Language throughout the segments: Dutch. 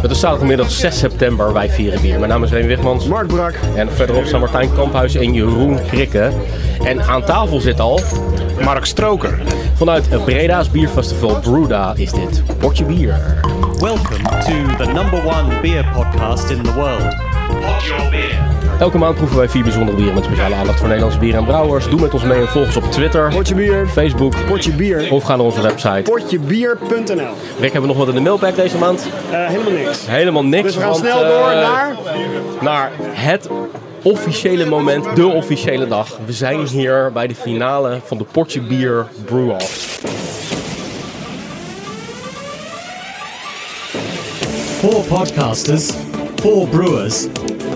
Het is zaterdagmiddag 6 september, wij vieren bier. Mijn naam is Reen Wigmans. Mark Brak. En verderop staan Martijn Kamphuis en Jeroen Krikke. En aan tafel zit al Mark Stroker. vanuit Breda's Bierfestival Bruda is dit Portje Bier. Welcome to the number one beer podcast in the world. Pod your beer. Elke maand proeven wij vier bijzondere bieren met speciale aandacht voor Nederlandse bieren en brouwers. Doe met ons mee en volg ons op Twitter, Potje bier. Facebook Potje bier. of ga naar onze website. Potjebier.nl. Rick, hebben we nog wat in de mailbag deze maand? Eh, helemaal niks. Helemaal niks. Dus we gaan want, snel eh, door naar... naar het officiële moment, de officiële dag. We zijn hier bij de finale van de Portje Bier Brew-Off. Four podcasters, four brewers,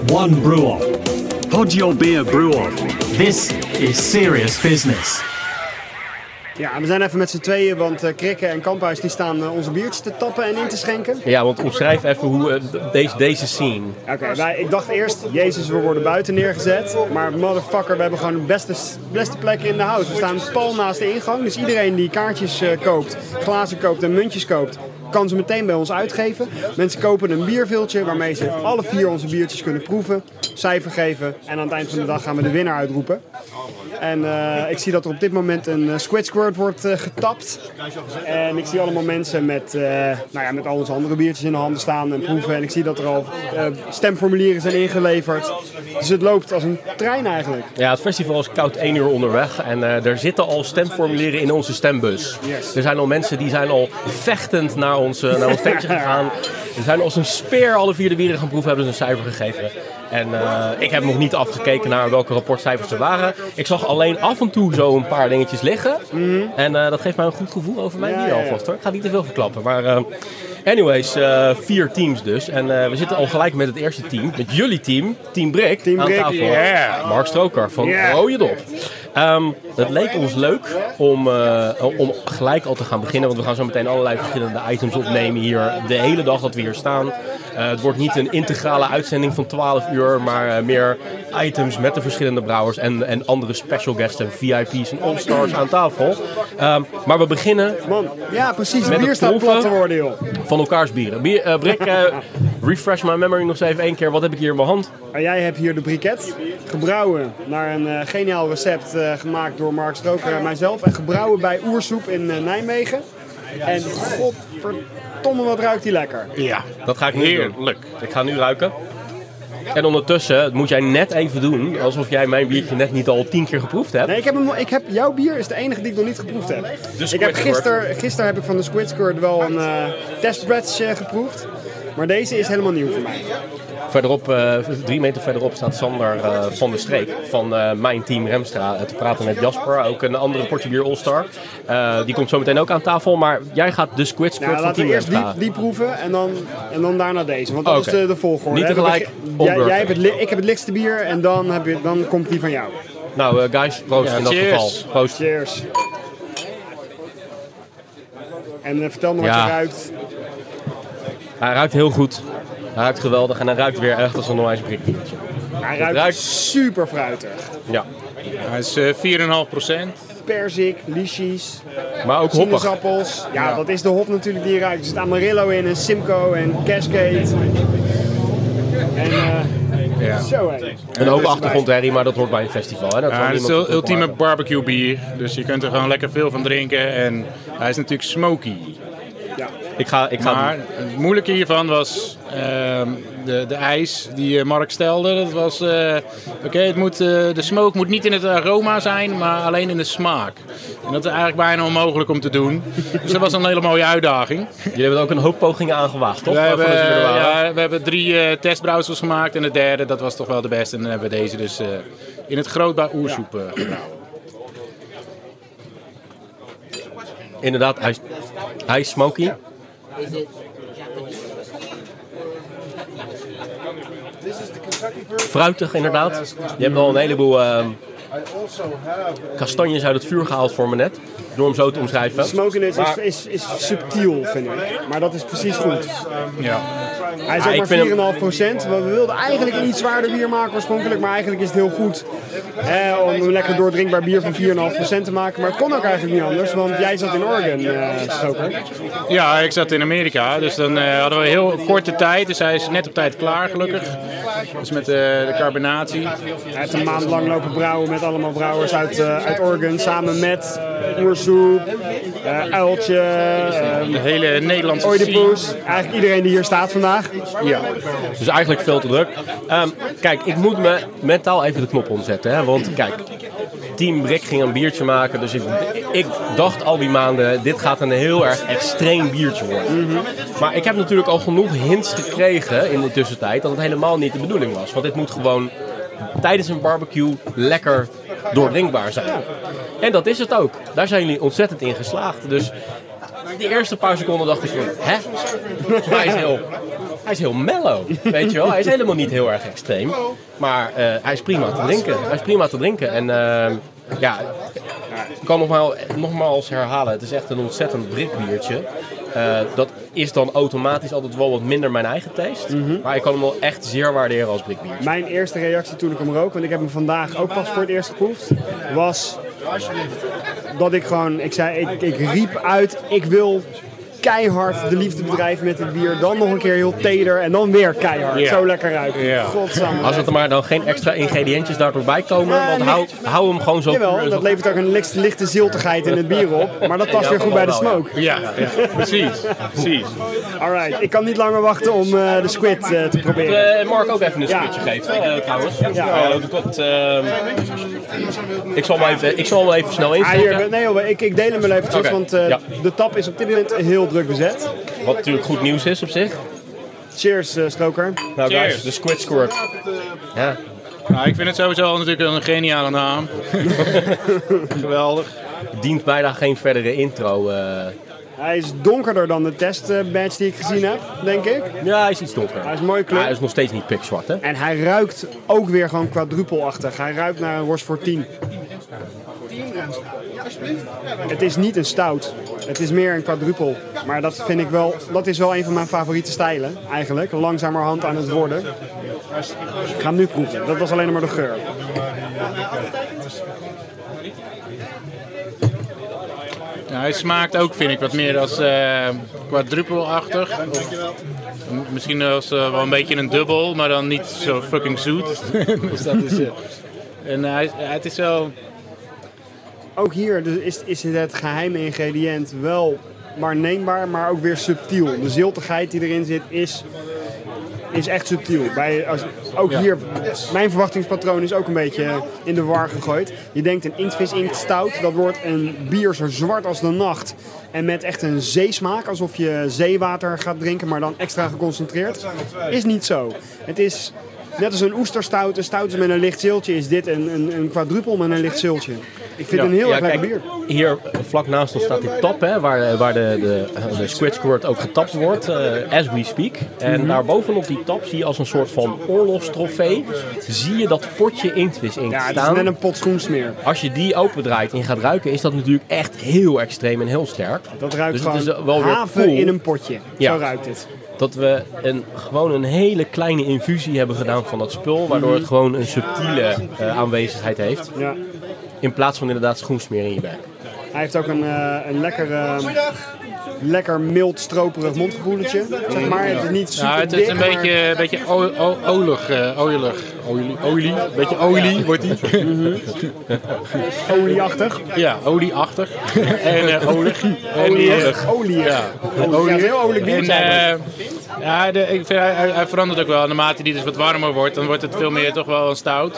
one brew off. Pod your beer brew off. This is serious business. Ja, we zijn even met z'n tweeën, want eh Krikke en Kamphuis die staan eh, onze biertjes te tappen en in te schenken. Ja, want omschrijf even hoe eh, deze, deze scene. Oké, ik dacht eerst, jezus, we worden buiten neergezet. Maar motherfucker, we hebben gewoon de beste, beste plekken in de house. We staan pal naast de ingang, dus iedereen die kaartjes eh, koopt, glazen koopt en muntjes koopt, kan ze meteen bij ons uitgeven. Mensen kopen een bierviltje waarmee ze alle vier onze biertjes kunnen proeven, cijfer geven en aan het eind van de dag gaan we de winnaar uitroepen. En eh, ik zie dat er op dit moment een eh, Squid Squirt wordt eh, getapt. En ik zie allemaal mensen met, nou ja, met al onze andere biertjes in de handen staan en proeven. En ik zie dat er al stemformulieren zijn ingeleverd. Dus het loopt als een trein eigenlijk. Ja, het festival is koud 1 uur onderweg en er zitten al stemformulieren in onze stembus. Yes. Er zijn al mensen die zijn al vechtend naar ons, eh, naar ons tentje gegaan. Er zijn als een speer alle vier de bieren gaan proeven, hebben ze een cijfer gegeven. En eh, ik heb nog niet afgekeken naar welke rapportcijfers er waren. Ik zag alleen af en toe zo een paar dingetjes liggen. En eh, dat geeft mij een goed gevoel over mijn Mhm. Bier alvast hoor. Ik ga niet te veel verklappen. Maar eh, anyways, eh, vier teams dus. En eh, we zitten al gelijk met het eerste team. Met jullie team, Team Brik, Team aan Brik, tafel. yeah. Mark Stroker van Yeah. Rode Dop. Ehm, het leek ons leuk om, eh, om gelijk al te gaan beginnen. Want we gaan zo meteen allerlei verschillende items opnemen hier. De hele dag dat we hier staan. Eh, het wordt niet een integrale uitzending van 12 uur. Maar eh, meer items met de verschillende brouwers. En, en andere special guests en VIP's en all-stars aan tafel. Ehm, maar we beginnen Man, ja precies. Met bier staat plat te worden, joh. van elkaars bieren. Bier, Brik, refresh my memory nog eens even één keer. Wat heb ik hier in mijn hand? En jij hebt hier de briket, gebrouwen naar een eh, geniaal recept eh, gemaakt door Mark Stroker en mijzelf. En gebrouwen bij Oersoep in eh, Nijmegen. En godverdomme wat ruikt die lekker. Ja, Dat ga ik nu doen. heerlijk. Ik ga nu ruiken. En ondertussen moet jij net even doen alsof jij mijn biertje net niet al tien keer geproefd hebt. Nee, ik heb, hem, ik heb jouw bier is de enige die ik nog niet geproefd heb. Dus ik heb gister, gisteren heb ik van de Squid Squirt wel een testbatch eh, geproefd. Maar deze is helemaal nieuw voor mij. Verderop, eh, drie meter verderop staat Sander eh, van de Streek van eh, mijn team Remstra te praten met Jasper, ook een andere Portje Bier All-Star. Eh, die komt zo meteen ook aan tafel, maar jij gaat de Squid Nou, van laten Team we eerst die, Remstra. die proeven en dan, en dan daarna deze. Want dat is de, de volgorde. Niet tegelijk, on Jij, hebt het, ik heb het lichtste bier en dan, heb je, dan komt die van jou. Nou guys, proost Ja, in dat cheers. geval. Proost. Cheers. En vertel me wat Ja. je ruikt. Hij ruikt heel goed. Hij ruikt geweldig en hij ruikt weer echt als een onwijs. Hij ruikt, ruikt- super fruitig. Ja, Hij is eh, 4,5 procent. Perzik, lychees, maar ook hoppig. sinaasappels. Ja, dat is de hop natuurlijk die je ruikt. Er zit Amarillo in en Simcoe en Cascade. En eh, Ja. zo hé. Een hoop achtergrondherrie, maar dat hoort bij een festival. Hè? Dat Ja, het is de ultieme barbecue bier. Dus je kunt er gewoon lekker veel van drinken. En hij is natuurlijk smoky. Ja. Ik ga, ik ga Maar het moeilijke hiervan was ehm, de, de ijs die eh, Mark stelde. Dat was, eh, oké, het moet, eh, de smoke moet niet in het aroma zijn, maar alleen in de smaak. En dat is eigenlijk bijna onmogelijk om te doen. Dus dat was een hele mooie uitdaging. Jullie hebben er ook een hoop pogingen aan gewaagd, toch? We hebben, ja, we hebben drie eh testbrouwsels gemaakt en de derde, dat was toch wel de beste. En dan hebben we deze dus eh, in het groot bij Oersoep eh, gebrouwen. Inderdaad, hij is, hij is smoky. Fruitig, inderdaad. Je hebt wel een heleboel ehm, kastanjes uit het vuur gehaald voor me net. Door hem zo te omschrijven. Smokiness is, is, is subtiel, vind ik. Maar dat is precies goed. Ja. Hij is ook ik maar vind hem- 4,5 procent. We wilden eigenlijk een iets zwaarder bier maken oorspronkelijk, maar eigenlijk is het heel goed eh, om een lekker doordrinkbaar bier van 4,5 procent te maken. Maar het kon ook eigenlijk niet anders, want jij zat in Oregon, eh Stoker. Ja, ik zat in Amerika, dus dan eh, hadden we heel korte tijd. Dus hij is net op tijd klaar, gelukkig. Dus met eh, de carbonatie. Hij heeft een maand lang lopen brouwen met allemaal brouwers uit, eh, uit Oregon, samen met Oersoep, eh Uiltje, eh De hele Nederlandse. Oedipus. Eigenlijk iedereen die hier staat vandaag. Ja. Dus eigenlijk veel te druk. Ehm, kijk, ik moet me mentaal even de knop omzetten. Hè? Want kijk, Team Brick ging een biertje maken. Dus ik, ik dacht al die maanden, dit gaat een heel erg extreem biertje worden. Maar ik heb natuurlijk al genoeg hints gekregen in de tussentijd dat het helemaal niet de bedoeling was. Want dit moet gewoon tijdens een barbecue lekker doordrinkbaar zijn. En dat is het ook. Daar zijn jullie ontzettend in geslaagd. Dus die eerste paar seconden dacht ik van, hè? Hij is heel, hij is heel mellow, weet je wel. Hij is helemaal niet heel erg extreem. Maar eh, hij is prima te drinken. Hij is prima te drinken. En eh, ja, ik kan nogmaals, nogmaals herhalen. Het is echt een ontzettend brikbiertje. Eh, dat is dan automatisch altijd wel wat minder mijn eigen taste. Maar ik kan hem wel echt zeer waarderen als brikbier. Mijn eerste reactie toen ik hem rook, want ik heb hem vandaag ook pas voor het eerst geproefd, was dat ik gewoon, ik zei, ik, ik riep uit, ik wil keihard de liefde bedrijven met dit bier. Dan nog een keer heel teder en dan weer keihard. Zo lekker ruiken. Ja. Godsamme. Als er maar dan geen extra ingrediëntjes daardoor bij komen. Ja, Want hou, hou hem gewoon zo Jawel, dat levert ook een lichte, lichte ziltigheid in het bier op. Maar dat past Ja, weer goed bij de smoke. Ja, ja, precies. precies. Alright, ik kan niet langer wachten om eh, de squid eh, te proberen. Eh, Mark ook even een Ja. squidje geven, eh, trouwens. Ja. Eh, dat, ehm, ik, zal hem even, ik zal hem even snel Ah, hier, nee, joh, ik, ik deel hem wel eventjes, Oké, want eh, ja. de tap is op dit moment heel druk bezet. Wat natuurlijk goed nieuws is op zich. Cheers, eh, Stroker. Nou Cheers. guys, de Squid Squirt. Ja. Nou, ik vind het sowieso natuurlijk een geniale naam. Geweldig. Dient bijna geen verdere intro. eh. Hij is donkerder dan de testbadge die ik gezien heb, denk ik. Ja, hij is iets donker. Hij is mooi kleur. Maar hij is nog steeds niet pikzwart, hè? En hij ruikt ook weer gewoon quadrupelachtig. Hij ruikt naar een worst voor 10. Het is niet een stout. Het is meer een quadrupel. Maar dat vind ik wel, dat is wel een van mijn favoriete stijlen eigenlijk. Langzamerhand aan het worden. Ik ga nu proeven. Dat was alleen maar de geur. Hij smaakt ook, vind ik, wat meer als eh quadrupelachtig. Misschien als, eh, wel een beetje een dubbel, maar dan niet zo fucking zoet. dus dat is, eh, en hij, het is zo... Ook hier dus is, is het geheime ingrediënt wel waarneembaar, maar ook weer subtiel. De ziltigheid die erin zit is, is echt subtiel. Bij, als, ook Ja. hier, mijn verwachtingspatroon is ook een beetje in de war gegooid. Je denkt een inktvis inkt stout, dat wordt een bier zo zwart als de nacht. En met echt een zeesmaak, alsof je zeewater gaat drinken, maar dan extra geconcentreerd. Is niet zo. Het is net als een oesterstout, een stout met een licht ziltje, is dit een, een, een quadrupel met een licht ziltje. Ik vind het een heel Ja, erg lekker bier. Hier eh, vlak naast ons staat die tap, hè, waar, waar de, de, de Squid Squirt ook getapt wordt, eh, as we speak. En daarbovenop die tap zie je als een soort van oorlogstrofee, zie je dat potje inktvis inkt Ja, het is net een pot schoensmeer. Als je die opendraait en je gaat ruiken, is dat natuurlijk echt heel extreem en heel sterk. Dat ruikt Dus het gewoon is wel weer haven cool. in een potje. Ja. Zo ruikt het. Dat we een, gewoon een hele kleine infusie hebben gedaan van dat spul, waardoor het gewoon een subtiele eh, aanwezigheid heeft. Ja. In plaats van inderdaad schoensmeer in je bek. Hij heeft ook een, eh, een lekker, eh, lekker mild stroperig mondgevoeletje. Zeg maar. Het is niet super Ja, het is dik, een maar beetje, een beetje olig, eh, oilig, olie, beetje olie wordt die. olieachtig. Ja, olieachtig. en eh olig. En Olieig. Olieig. Ja, Olie. Ja, heel eh, eigenlijk. ja, de, ik vind, hij, hij- verandert ook wel. Naarmate die dus wat warmer wordt, dan wordt het veel meer toch wel een stout.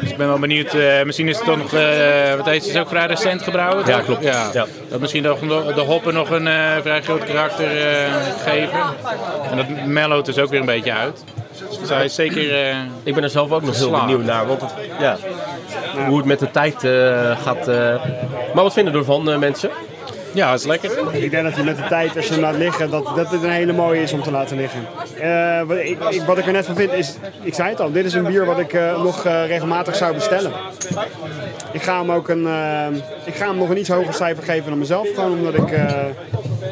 Dus ik ben wel benieuwd. eh, misschien is het toch nog, eh, wat heet het, is ook vrij recent gebrouwen. Ja, klopt. Ja. Ja. Dat misschien toch de, de nog een eh, vrij groot karakter eh, geven. En dat mellowt dus ook weer een beetje uit. Dus hij is zeker... eh, Ik ben er zelf ook nog heel benieuwd naar. Want het, ja, hoe het met de tijd gaat. Maar wat vinden er van eh, mensen? Ja, is lekker. Ik denk dat hij met de tijd, als je hem laat liggen, dat, dat dit een hele mooie is om te laten liggen. Eh, wat, ik, ik- wat ik er net van vind is, ik zei het al, dit is een bier wat ik eh, nog eh, regelmatig zou bestellen. Ik ga hem ook een, ik ga hem nog een iets hoger cijfer geven dan mezelf, gewoon omdat ik,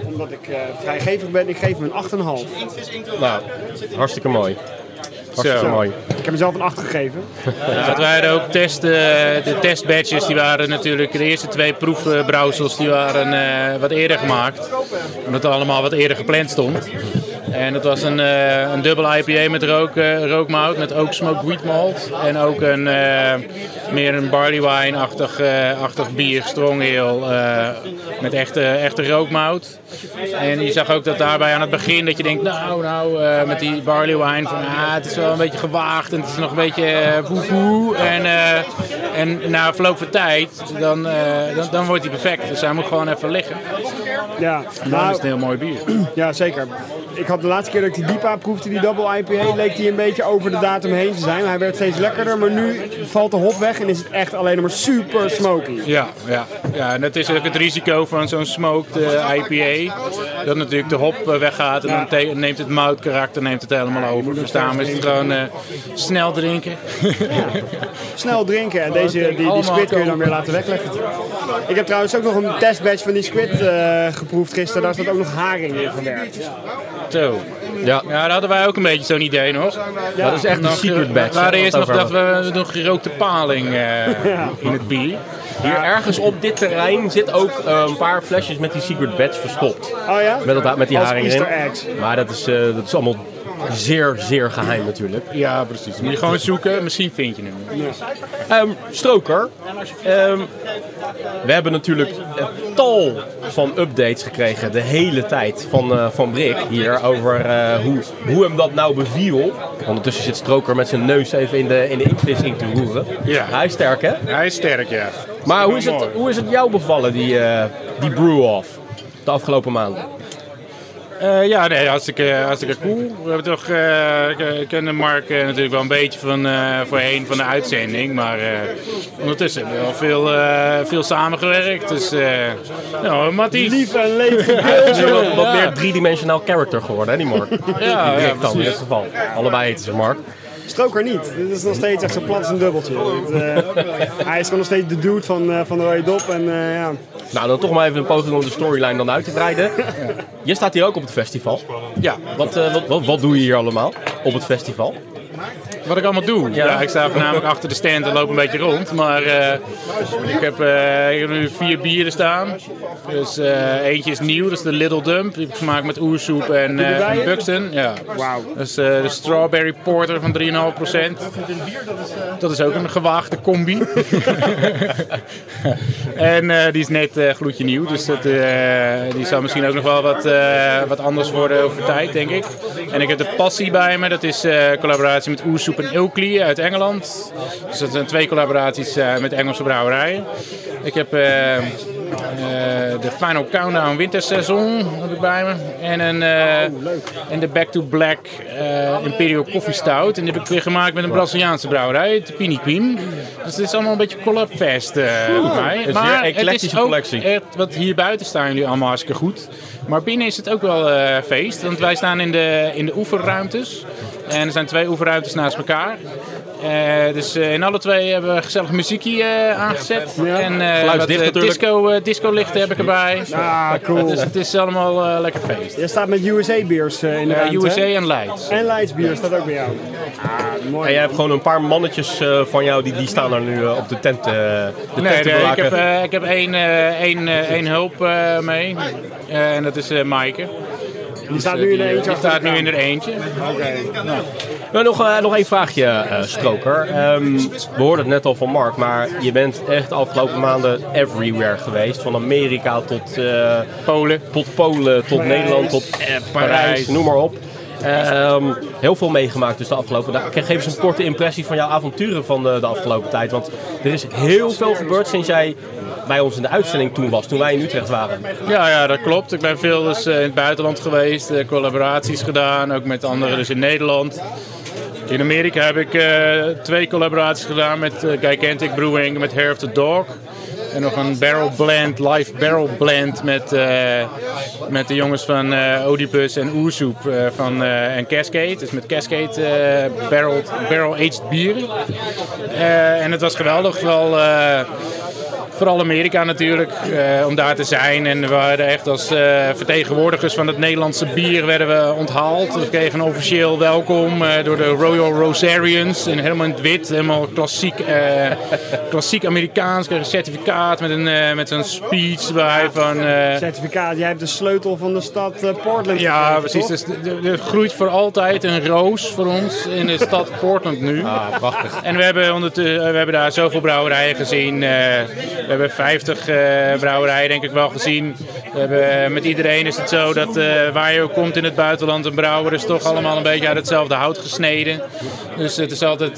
omdat ik eh, vrijgevig ben, ik geef hem een 8,5. Nou, hartstikke mooi. Hartstikke Zo. mooi. Ik heb mezelf een 8 gegeven. Ja, het waren ook test, eh, de testbatches, die waren natuurlijk de eerste twee proefbrouwsels, die waren eh, wat eerder gemaakt. Omdat het allemaal wat eerder gepland stond. En het was een, eh, een dubbel IPA met rook, eh, rookmout, met ook smoked wheat malt. En ook een, eh, meer een barley wine-achtig achtig bier, strong ale, met echte, echte rookmout. En je zag ook dat daarbij aan het begin dat je denkt, nou, nou, met die barley wine, van, ah, het is wel een beetje gewaagd en het is nog een beetje eh poe En, en na verloop van tijd, dan, dan, dan wordt hij perfect. Dus hij moet gewoon even liggen. Ja, Dan is het een heel mooi bier. ja, zeker. Ik had de laatste keer dat ik die Diepa proefde, die double IPA, leek die een beetje over de datum heen te zijn. Hij werd steeds lekkerder, maar nu valt de hop weg en is het echt alleen maar super smoky. Ja, ja, ja, en dat is ook het risico van zo'n smoked eh, IPA. Dat natuurlijk de hop eh, weggaat en dan neemt het moutkarakter neemt het helemaal over. Dus daarom is het gewoon eh, snel drinken. Snel drinken en deze, die, die squid kun je dan weer laten wegleggen. Ik heb trouwens ook nog een testbatch van die squid geproefd gisteren. Daar zat ook nog haring in verwerkt. Zo. Ja, Ja, daar hadden wij ook een beetje zo'n idee nog. dat is echt een Nog, secret eh, batch. We waren hè, eerst nog we dat we nog gerookte paling eh, in het bier. Hier ergens op dit terrein zit ook eh, een paar flesjes met die secret batch verstopt. Oh ja? Met, dat, met die Als haring erin. Eggs. Maar dat is, eh, dat is allemaal zeer, zeer geheim natuurlijk. Ja, precies. Moet je gewoon zoeken, misschien vind je hem. Ehm, Stroker, ehm, we hebben natuurlijk een tal van updates gekregen de hele tijd van, eh, van Brik hier over eh, hoe, hoe hem dat nou beviel. Ondertussen zit Stroker met zijn neus even in de, in de inktvis te roeren. Ja. Hij is sterk hè? Hij is sterk, ja. Maar hoe is, het, hoe is het jou bevallen, die, eh die brew-off, de afgelopen maanden? Eh, ja, nee, hartstikke, hartstikke cool. We hebben toch, eh, ik- ik kende Mark eh, natuurlijk wel een beetje van eh, voorheen van de uitzending. Maar eh, ondertussen hebben we wel veel, eh, veel samengewerkt. Dus, eh nou, Matties. Lief en leed Hij is wat, meer driedimensionaal character geworden, hè, die Mark? Ja, in dit geval. Allebei heten ze Mark. Stroker niet. Dit is nog steeds echt zo plat als een dubbeltje. Het, eh, hij is gewoon nog steeds de dude van, eh, van de rode dop. En, eh, ja. Nou, dan toch maar even een poging om de storyline dan uit te breiden. Je staat hier ook op het festival. Ja, Wat, eh, wat, wat, wat doe je hier allemaal op het festival? Wat ik allemaal doe. Ja. Ja. ik sta voornamelijk achter de stand en loop een beetje rond. Maar eh, ik, heb, eh, ik heb nu vier bieren staan. Dus eh, eentje is nieuw, dat is de Little Dump. Die heb ik gemaakt met oersoep en, eh, en? Buxton. Ja. Wauw. Dat is eh, de Strawberry Porter van 3,5%. Dat is ook een gewaagde combi. en eh, die is net eh, gloedje nieuw. Dus dat, eh, die zal misschien ook nog wel wat, eh, wat anders worden over tijd, denk ik. En ik heb de Passie bij me. Dat is eh collaboratie met Oersoep en Oakley uit Engeland. Dus dat zijn twee collaboraties eh, met Engelse brouwerijen. Ik heb eh, de Final Countdown Winterseizoen heb ik bij me. En, een, eh, en de Back to Black eh, Imperial Coffee Stout. En die heb ik weer gemaakt met een Braziliaanse brouwerij, de Pini Queen. Dus het is allemaal een beetje collabfest eh bij mij. is weer een eclectische ook collectie. echt, want hier buiten staan jullie allemaal hartstikke goed. Maar binnen is het ook wel eh, feest. Want wij staan in de, in de oefenruimtes. En er zijn twee oefenruimtes naast elkaar. Eh, dus eh, in alle twee hebben we gezellig muziekje eh, aangezet. En eh Geluidsdicht wat, natuurlijk. disco, disco lichten heb ik erbij. Ah, cool. Dus het is allemaal eh, lekker feest. Je staat met USA-beers in de ruimte, USA hè? en Leids. En Leidsbier staat ook bij jou. Ah, mooi. En jij hebt gewoon een paar mannetjes eh, van jou, die, die staan er nu op de tent, eh, de tent Nee, te nee, ik heb, eh, ik heb één, eh, één, eh, één hulp eh, mee. Eh, en dat is eh Maaike. die staat nu in de eentje die staat nu in de er eentje. Nou, nog, eh, nog één vraagje, eh, Stroker. Ehm, we hoorden het net al van Mark, maar je bent echt de afgelopen maanden everywhere geweest. Van Amerika tot, eh, Polen. tot Polen, tot Nederland, tot Parijs, Parijs. noem maar op. Ehm, heel veel meegemaakt dus de afgelopen dagen. Geef eens een korte impressie van jouw avonturen van de, de afgelopen tijd. Want er is heel veel gebeurd sinds jij bij ons in de uitzending toen was, toen wij in Utrecht waren. Ja, ja, dat klopt. Ik ben veel dus, in het buitenland geweest, eh, collaboraties gedaan, ook met anderen dus in Nederland. In Amerika heb ik eh, twee collaboraties gedaan met eh, Gigantic Brewing, met Hair of the Dog. En nog een barrel blend, live barrel blend met, eh, met de jongens van eh Oedipus en Oersoep van, en Cascade. Dus met Cascade barrel, barrel aged bieren. En het was geweldig, wel... vooral Amerika natuurlijk, eh, om daar te zijn. En we waren echt als eh, vertegenwoordigers van het Nederlandse bier werden we onthaald. We kregen een officieel welkom eh, door de Royal Rosarians. En helemaal in het wit, helemaal klassiek, eh, klassiek Amerikaans. Kregen een certificaat met een, eh, met een speech erbij van... eh, Certificaat, jij hebt de sleutel van de stad Portland. ja, precies. toch? Dus er- er groeit voor altijd een roos voor ons in de stad Portland nu. Ah, prachtig. En we hebben, ondertussen, we hebben daar zoveel brouwerijen gezien. We hebben 50 eh, brouwerijen denk ik wel gezien. We hebben, eh, met iedereen is het zo dat eh, waar je ook komt in het buitenland, een brouwer is toch allemaal een beetje uit hetzelfde hout gesneden. Dus het is altijd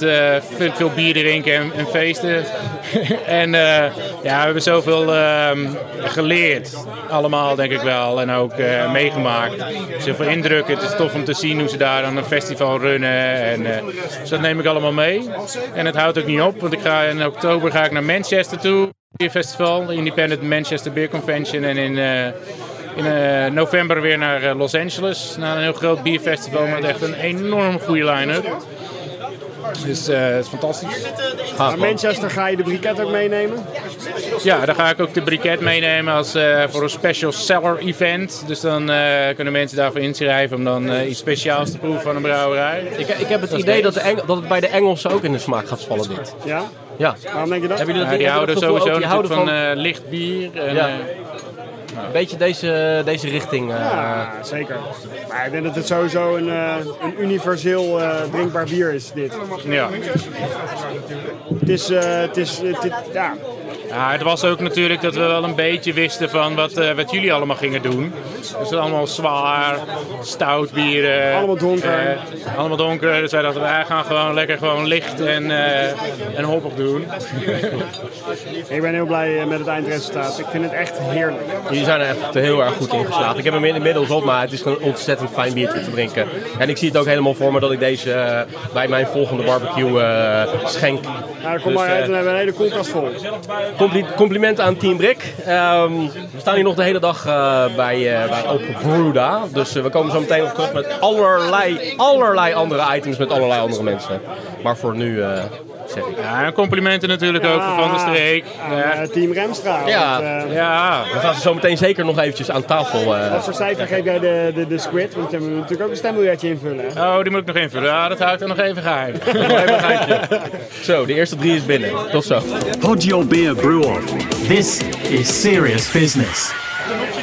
veel, bier drinken en, en feesten. en ja, we hebben zoveel ehm, geleerd. Allemaal denk ik wel. En ook meegemaakt. Zoveel indrukken. Het is tof om te zien hoe ze daar aan een festival runnen. En, dus dat neem ik allemaal mee. En het houdt ook niet op. Want ik ga in oktober ga ik naar Manchester toe. Bierfestival. De Independent Manchester Beer Convention. En in... eh, in eh, november weer naar eh, Los Angeles. Naar een heel groot bierfestival met echt een enorm goede line-up. Dus eh, het is fantastisch. Naar man. Manchester ga je de briket ook meenemen. Ja, dan ga ik ook de briket meenemen als, eh, voor een special seller event. Dus dan eh, kunnen mensen daarvoor inschrijven om dan iets speciaals te proeven van een brouwerij. Ik, ik heb het idee dat, de dat het bij de Engelsen ook in de smaak gaat vallen, dit. Ja? Ja. Waarom denk je dat? Hebben jullie dat, Ja, die houden sowieso ook? Die natuurlijk houden van, van eh, licht bier. En, Ja. eh, een beetje deze, deze richting. eh, Ja, zeker. Maar ik denk dat het sowieso een, eh, een universeel eh, drinkbaar bier is, dit. ja. Het is, eh, het is, het- ja, Ja, het was ook natuurlijk dat we wel een beetje wisten van wat, eh, wat jullie allemaal gingen doen. Dus het is allemaal zwaar, stout bieren. Allemaal donker. eh, allemaal donker. Dus wij dachten, wij gaan gewoon lekker gewoon licht en, eh, en hoppig doen. ik ben heel blij met het eindresultaat. Ik vind het echt heerlijk. Jullie zijn er echt heel erg goed in geslaagd. Ik heb hem inmiddels op, maar het is een ontzettend fijn biertje te drinken. En ik zie het ook helemaal voor me dat ik deze bij mijn volgende barbecue eh, schenk. Nou, kom Dus, maar uit en we hebben een hele koelkast vol. Compli- compliment aan Team Brik. Ehm, we staan hier nog de hele dag eh, bij, eh Open Bruda. Dus eh, we komen zo meteen nog terug met allerlei, allerlei andere items met allerlei andere mensen. Maar voor nu zeg ik. Ja, en complimenten natuurlijk ook voor Van der Streek. Ja. Team Remstra. Ja. Want, eh, ja, We gaan ze zo meteen zeker nog eventjes aan tafel. eh, Wat voor cijfer geef jij de, de, de squid? Want je moet natuurlijk ook een stembiljartje invullen. oh, die moet ik nog invullen. Ja, dat hou ik dan nog even geheim. even. Zo, de eerste drie is binnen. Tot zo. Your beer brew off. This is serious business.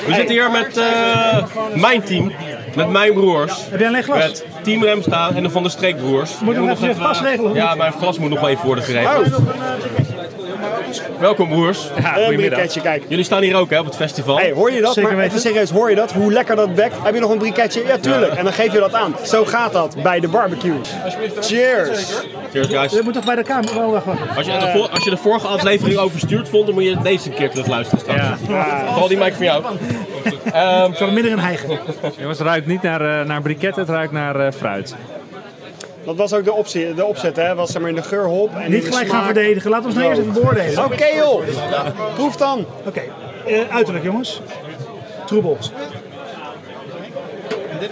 We zitten hier met eh, mijn team. Met mijn broers. Heb jij een leeg glas? Met Team Remstra en de Van der Streek broers. Moet je nog even je glas regelen? Ja, mijn glas moet nog wel even worden geregeld. Welkom broers. een briketje, kijk. Jullie staan hier ook hè, op het festival. Hey, hoor je dat? Zeker maar weten. even serieus, hoor je dat? Hoe lekker dat bekt? Heb je nog een briketje? Ja, tuurlijk. En dan geef je dat aan. Zo gaat dat bij de barbecue. Cheers! Cheers guys. Je moet toch bij de kamer... Oh, wacht, wacht. Als je, de voor- als je de vorige aflevering overstuurd vond, dan moet je deze keer terug luisteren straks. Vooral die mic van jou. Ehm, Zo midden in hijgen. Jongens, het ruikt niet naar, eh, naar briketten, het ruikt naar eh, fruit. Dat was ook de opzet, de opzet hè? Was zeg maar in de geurhop en Niet de gelijk smaak. gaan verdedigen. Laat ons nou eerst even beoordelen. Oké, Oké joh! Proef dan! eh, uiterlijk jongens. Troebel.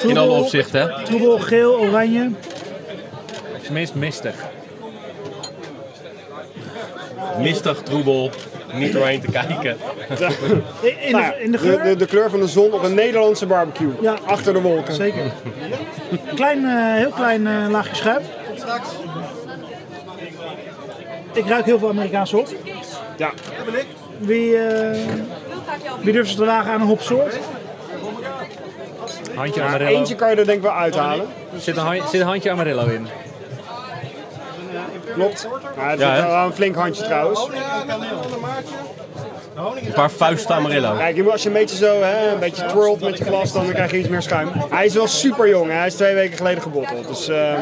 in alle opzichten hè. Troebel, geel, oranje. Het is meest mistig. Mistig, troebel, niet doorheen te kijken. In Nou de, in de de, geur? de, de kleur van de zon op een Nederlandse barbecue. Ja. Achter de wolken. Zeker. Klein, eh, heel klein eh, laagje schuim. Ik ruik heel veel Amerikaanse hop. Ja. Wie, eh, wie durft zich te wagen aan een hopsoort? Handje eentje kan je er denk ik wel uithalen. Zit een, zit een handje Amarillo in. Klopt. Maar het Ja, is hè? wel een flink handje trouwens. Een paar vuisten Amarillo. Kijk, je moet- als je een beetje zo, hè, een beetje twirlt met je glas, dan krijg je iets meer schuim. Hij is wel super jong, hè. hij is twee weken geleden gebotteld. Dus eh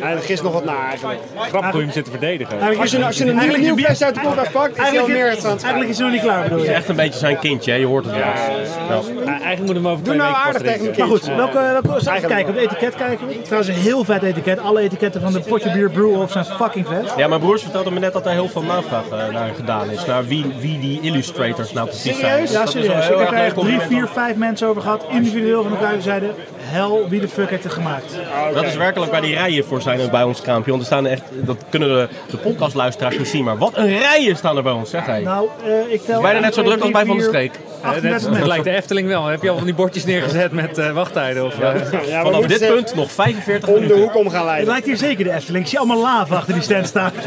hij gist nog wat na eigenlijk. Grappig hoe je hem zit te verdedigen. Eigenlijk Als je, als je een nieuw, eigenlijk nieuw is flesje uit de koelkast pakt, is hij al Eigenlijk, meer aan het eigenlijk is hij nog niet klaar bedoel Het je? is echt een beetje zijn kindje, hè? je hoort het wel. Ja. Eigenlijk moet hem over Doe nou aardig tegen Maar goed, welke, welke, even kijken, op het etiket kijken. Trouwens een heel vet etiket. Alle etiketten van de Potje Bier Brew Off zijn fucking vet. Ja, mijn broers vertelden me net dat er heel veel navraag eh, naar gedaan is. Naar wie wie die illustrators nou precies zijn. Serieus? Ja, serieus. Ik heb er echt drie, vier, vijf mensen over gehad. Individueel van elkaar die zeiden, hel, wie de fuck heeft het gemaakt? Dat is werkelijk waar die rijen voor zijn bij ons kraampje. Want er staan echt, dat kunnen de, de podcastluisteraars niet zien, maar wat een rijen staan er bij ons, zeg hij. Nou, eh, ik tel... Bijna net zo 1, druk als 2, bij Van der 3, Streek. 38 Het lijkt de Efteling wel. Heb je al van die bordjes neergezet met eh, wachttijden? Of, eh, Ja, Vanaf dit punt nog 45 om de minuten. hoek om gaan Het leiden. lijkt hier zeker de Efteling. Ik zie allemaal lava achter die stand staan.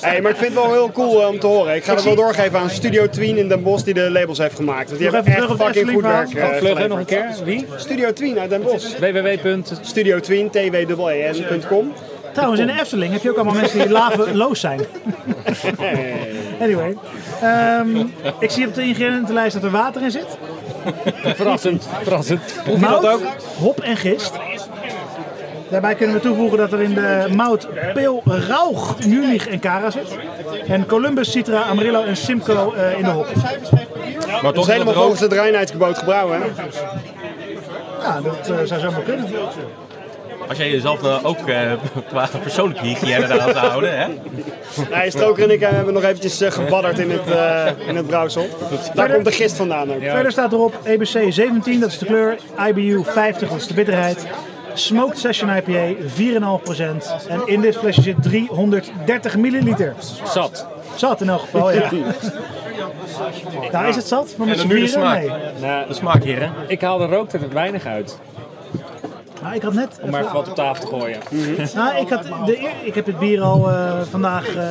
Hey, maar ik vind het wel heel cool eh, om te horen. Ik ga het wel doorgeven aan Studio Tween in Den Bosch die de labels heeft gemaakt. Want die Nog hebben echt fucking goed werk Efteling eh, Vlug, nog een keer. Wie? Studio Tween uit Den Bosch. www. Studio Tween, tween.com. Trouwens, in de Efteling heb je ook allemaal mensen die laveloos zijn. Anyway. Ehm, ik zie op de ingrediëntenlijst dat er water in zit. Verrassend. Verrassend. Proef je dat ook? hop en gist. Daarbij kunnen we toevoegen dat er in de mout peel, rauch, Munich en Cara zit. En Columbus, Citra, Amarillo en Simcoe eh, in de hop. Maar Dat toch is helemaal volgens het reinheidsgebod gebrouwen. Hè? Ja, dat eh, zou zomaar kunnen. Als jij jezelf nou ook eh, qua persoonlijke hygiëne eraan zou houden, hè? Nee, Stoker en ik eh, hebben nog eventjes eh, gebadderd in het, eh, in het brouwsel. Daar komt de gist vandaan ook. Verder staat erop EBC 17, dat is de kleur. IBU 50, dat is de bitterheid. Smoked Session IPA 4,5%. En in dit flesje zit 330 milliliter. Zat. Zat in elk geval, ja. Nou, is het zat? Maar met En z'n nu de vieren? smaak. Nee. Nou, De smaak hier, hè? ik haal de rook er weinig uit. Nou, ik had net... Om maar even wat op tafel te gooien. Nou, ik, had de, eer- ik heb het bier al eh, vandaag eh,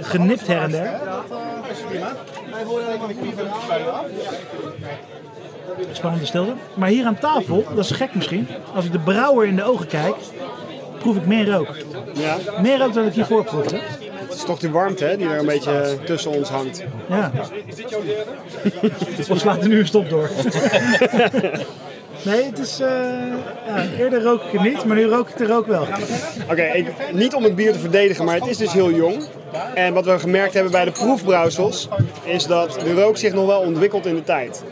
genipt her en der. Spannende stilte. Maar hier aan tafel, dat is gek misschien, als ik de brouwer in de ogen kijk, proef ik meer rook. Ja, Meer rook dan ik hiervoor proefde. het is toch die warmte hè, die er een beetje tussen ons hangt. Ja. Of slaat er nu een stop door? Nee, het is... eh, ja, eerder rook ik het niet, maar nu rook ik de rook wel. Oké, ik- niet om het bier te verdedigen, maar het is dus heel jong. En wat we gemerkt hebben bij de proefbrouwsels, is dat de rook zich nog wel ontwikkelt in de tijd.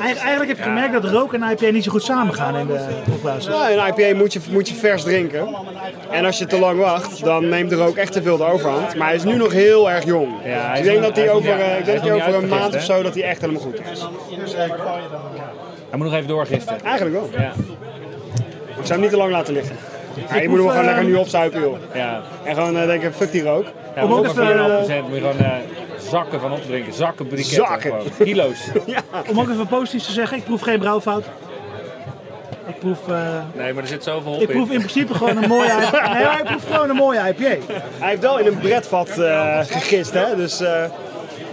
Eigen- Eigenlijk heb je gemerkt dat rook en IPA niet zo goed samengaan in de proefbuizen. Ja, een IPA moet je, moet je vers drinken. En als je te lang wacht, dan neemt de rook echt te veel de overhand. Maar hij is nu nog heel erg jong. Ja, Dus ik denk dat hij over, eh, ik denk dat hij over een maand of zo dat hij echt helemaal goed is. Hij moet nog even doorgisten. Eigenlijk wel. Ja. Ik zou hem niet te lang laten liggen. Ja, je moet hem gewoon lekker nu opzuipen, joh. Ja. En gewoon eh, denken, fuck die rook. Ja, Om ook even, 4,5% moet je gewoon eh, zakken van opdrinken. Zakken briketten. Zakken. gewoon. Kilo's. Om ook even positief te zeggen, ik proef geen brouwfout. Ik proef, eh, Nee, maar er zit zoveel op ik proef in principe gewoon een mooie IPA. Nee, ik proef gewoon een mooie IPA. Hij heeft wel in een bredvat eh, gegist, hè. Dus eh,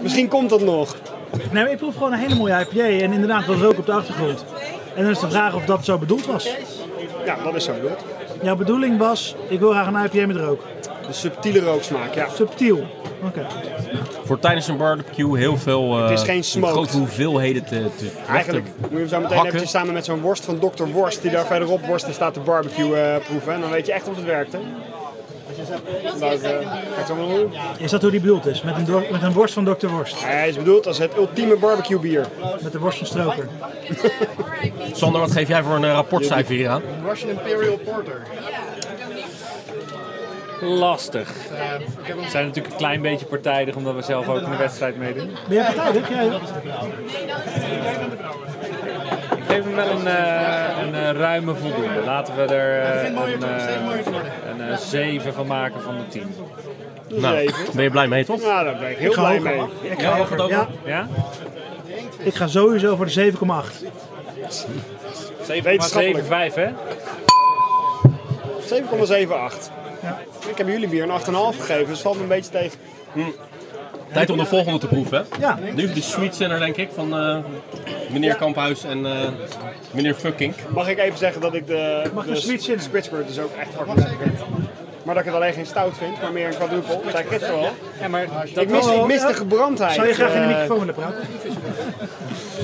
misschien komt dat nog. Nee, maar ik proef gewoon een hele mooie IPA en inderdaad wat rook op de achtergrond. En dan is de vraag of dat zo bedoeld was. Ja, dat is zo bedoeld. Jouw bedoeling was, ik wil graag een IPA met rook. De subtiele rooksmaak, ja. Subtiel. Oké. Voor tijdens een barbecue heel veel... eh, Het is geen smoked. Grote hoeveelheden te, te Eigenlijk moet je hem zo meteen eventjes samen met zo'n worst van Dr. Worst, die daar verderop worsten staat, de barbecue eh, proeven. En dan weet je echt of het werkt, hè. Maar. Is dat hoe die bedoeld is? Met een, met een worst van Dr. Worst. Hij is bedoeld als het ultieme barbecue bier. Met de worst van Stroker. Sander, wat geef jij voor een eh, rapportcijfer hier aan? Russian Imperial Porter. Lastig. We zijn natuurlijk een klein beetje partijdig omdat we zelf ook in de wedstrijd meedoen. Ben jij partijdig? Jij hem wel een, eh, een eh, ruime voldoende. Laten we er eh, een, een eh, 7 van maken van de 10. Nou, ben je blij mee, toch? Nou, daar ben ik heel Ik ga blij mee. Ik Ja, ga, hoger dan ja, Ja? ik ga sowieso voor de 7,8. 7,75 5 hè? 7,78. Ik heb jullie bier een 8,5 gegeven, dus valt me een beetje tegen. Tijd om de volgende te proeven, hè? Ja, Nu de Sweet Sinner, denk ik, van eh, meneer Kamphuis en eh, meneer Fucking. Mag ik even zeggen dat ik de, Mag de sweet? Squidward dus ook echt fucking lekker vind. Maar dat ik het alleen geen stout vind, maar meer een quadruple. Dat zei ik gisteren al. Ja, maar dat Ik mis, wel- ik mis ja. de gebrandheid. zou je graag in de eh, microfoon willen praten?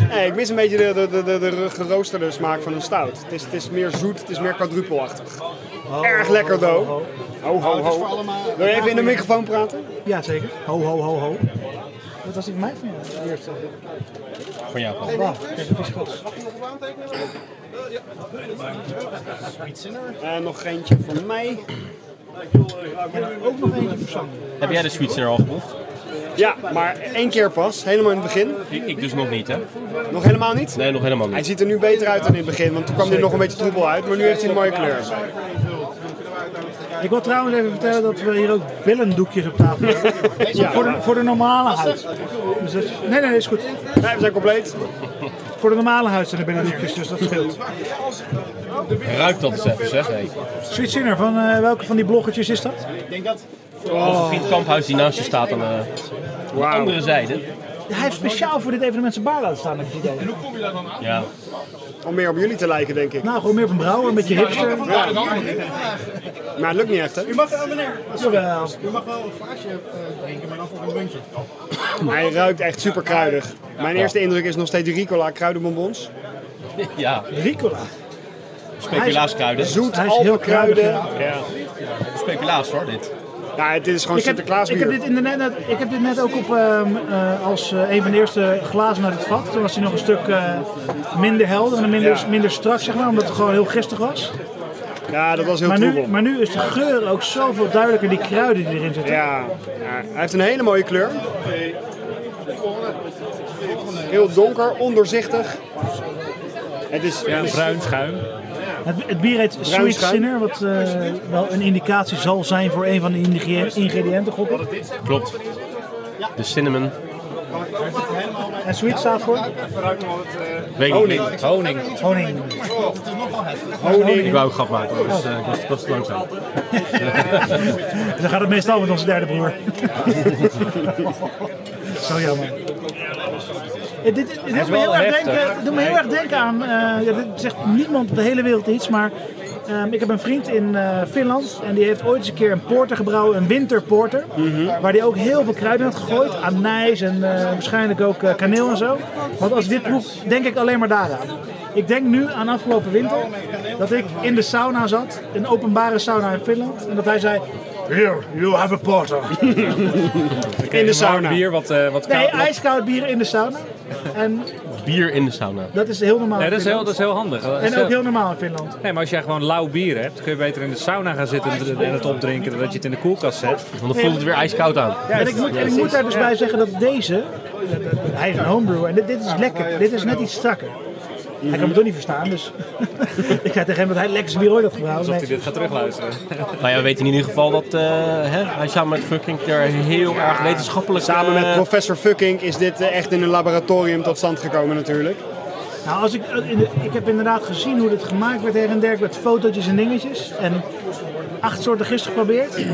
Nee, ik mis een beetje de, de, de, de, de geroosterde smaak van een stout. Het is, het is meer zoet, het is meer quadrupelachtig. Erg lekker, though. Ho, ho, ho. Wil je even in de microfoon praten? Ja, zeker. Ho, ho, ho, ho. Wat was die van mij van jou? Eerst. Van jou. Wauw, kijk, een visglas. En nog eentje voor mij. Ook nog eentje voor Sam. Heb jij de Sweet Sinner al geproefd? Ja, maar één keer pas, helemaal in het begin. Ik, ik dus nog niet, hè? Nog helemaal niet? Nee, nog helemaal Hij niet. ziet er nu beter uit dan in het begin, want toen kwam hij nog een beetje troebel uit. Maar nu heeft hij een mooie kleur. Ik wil trouwens even vertellen dat we hier ook billendoekjes op tafel hebben. Voor, de, voor de normale huid. Dus dat- nee, nee, is goed. Nee, we zijn compleet. Voor de normale huid zijn er billendoekjes, dus dat scheelt. Ruikt dat eens even, zeg. Hey. Sweet Sinner, van eh, welke van die bloggetjes is dat? Onze vriend Kamphuis die naast je staat aan de, aan de andere zijde. Hij heeft speciaal voor dit evenement zijn baar laten staan, heb ik het idee. Ja. Om meer op jullie te lijken, denk ik. Nou, gewoon meer op een brouwer, een beetje hipster. Maar het lukt niet echt, hè? Jawel. Hij ruikt echt super kruidig. Mijn eerste indruk is nog steeds Ricola kruidenbonbons. ja, Ricola. speculaaskruiden. Zoet, Hij is heel kruidig, Speculaas hoor, dit. Ja, dit is gewoon Ik heb, Sinterklaas ik, heb dit in de net, ik heb dit net ook op, ehm, eh, als eh, een van de eerste glazen uit het vat. Toen was hij nog een stuk eh, minder helder en minder, Ja. minder strak, zeg maar, omdat het gewoon heel gistig was. Ja, dat was heel Maar nu, maar nu is de geur ook zoveel duidelijker, die kruiden die erin zitten. Ja, ja, hij heeft een hele mooie kleur. Heel donker, ondoorzichtig. Het is, Ja, het is- bruin schuim. Het, het bier heet Sweet. Sinner, wat eh, wel een indicatie zal zijn voor een van de ingrediënten, gok ik. Klopt. De cinnamon. En sweet staat voor Weet ik Honing. niet. Honing. honing. honing. Ik wou ook grap maken, maar dat is, eh, dat is, dat is te langzaam. Dan gaat het meestal met onze derde broer. Zo jammer. Eh, Dit, dit, dit doet, me wel heel erg denken, doet me heel erg denken aan, eh, ja, dit zegt niemand op de hele wereld iets, maar ehm, ik heb een vriend in eh, Finland en die heeft ooit eens een keer een porter gebrouwen, een winterporter, waar hij ook heel veel kruiden had gegooid, anijs en eh, waarschijnlijk ook kaneel en zo. Want als ik dit proef, denk ik alleen maar daaraan. Ik denk nu aan afgelopen winter dat ik in de sauna zat, een openbare sauna in Finland, en dat hij zei, Here, you have a porter. In de sauna. Bier wat, eh, wat Nee, koud- wat- ijskoud bier in de sauna. En Bier in de sauna. dat is heel normaal Nee, dat is heel, dat is heel handig. Dat is En ook heel normaal in Finland. Nee, maar als jij gewoon lauw bier hebt, kun je beter in de sauna gaan zitten en het opdrinken dan dat je het in de koelkast zet. Want dan voelt het weer ijskoud aan. En ik moet, en ik moet daar dus bij zeggen dat deze, hij is een homebrewer en dit, dit is lekker. Dit is net iets strakker. Hij kan me toch niet verstaan, dus ik zei tegen hem dat hij bier ooit had gebrouwen. Alsof hij dit gaat terugluisteren. Nou ja, we weten in ieder geval dat eh, hè, hij samen met Fucking er heel erg wetenschappelijk... Samen met eh, professor Fucking is dit eh, echt in een laboratorium tot stand gekomen natuurlijk. Nou, als ik, in de- ik heb inderdaad gezien hoe dit gemaakt werd her en der met fotootjes en dingetjes. En acht soorten gist geprobeerd.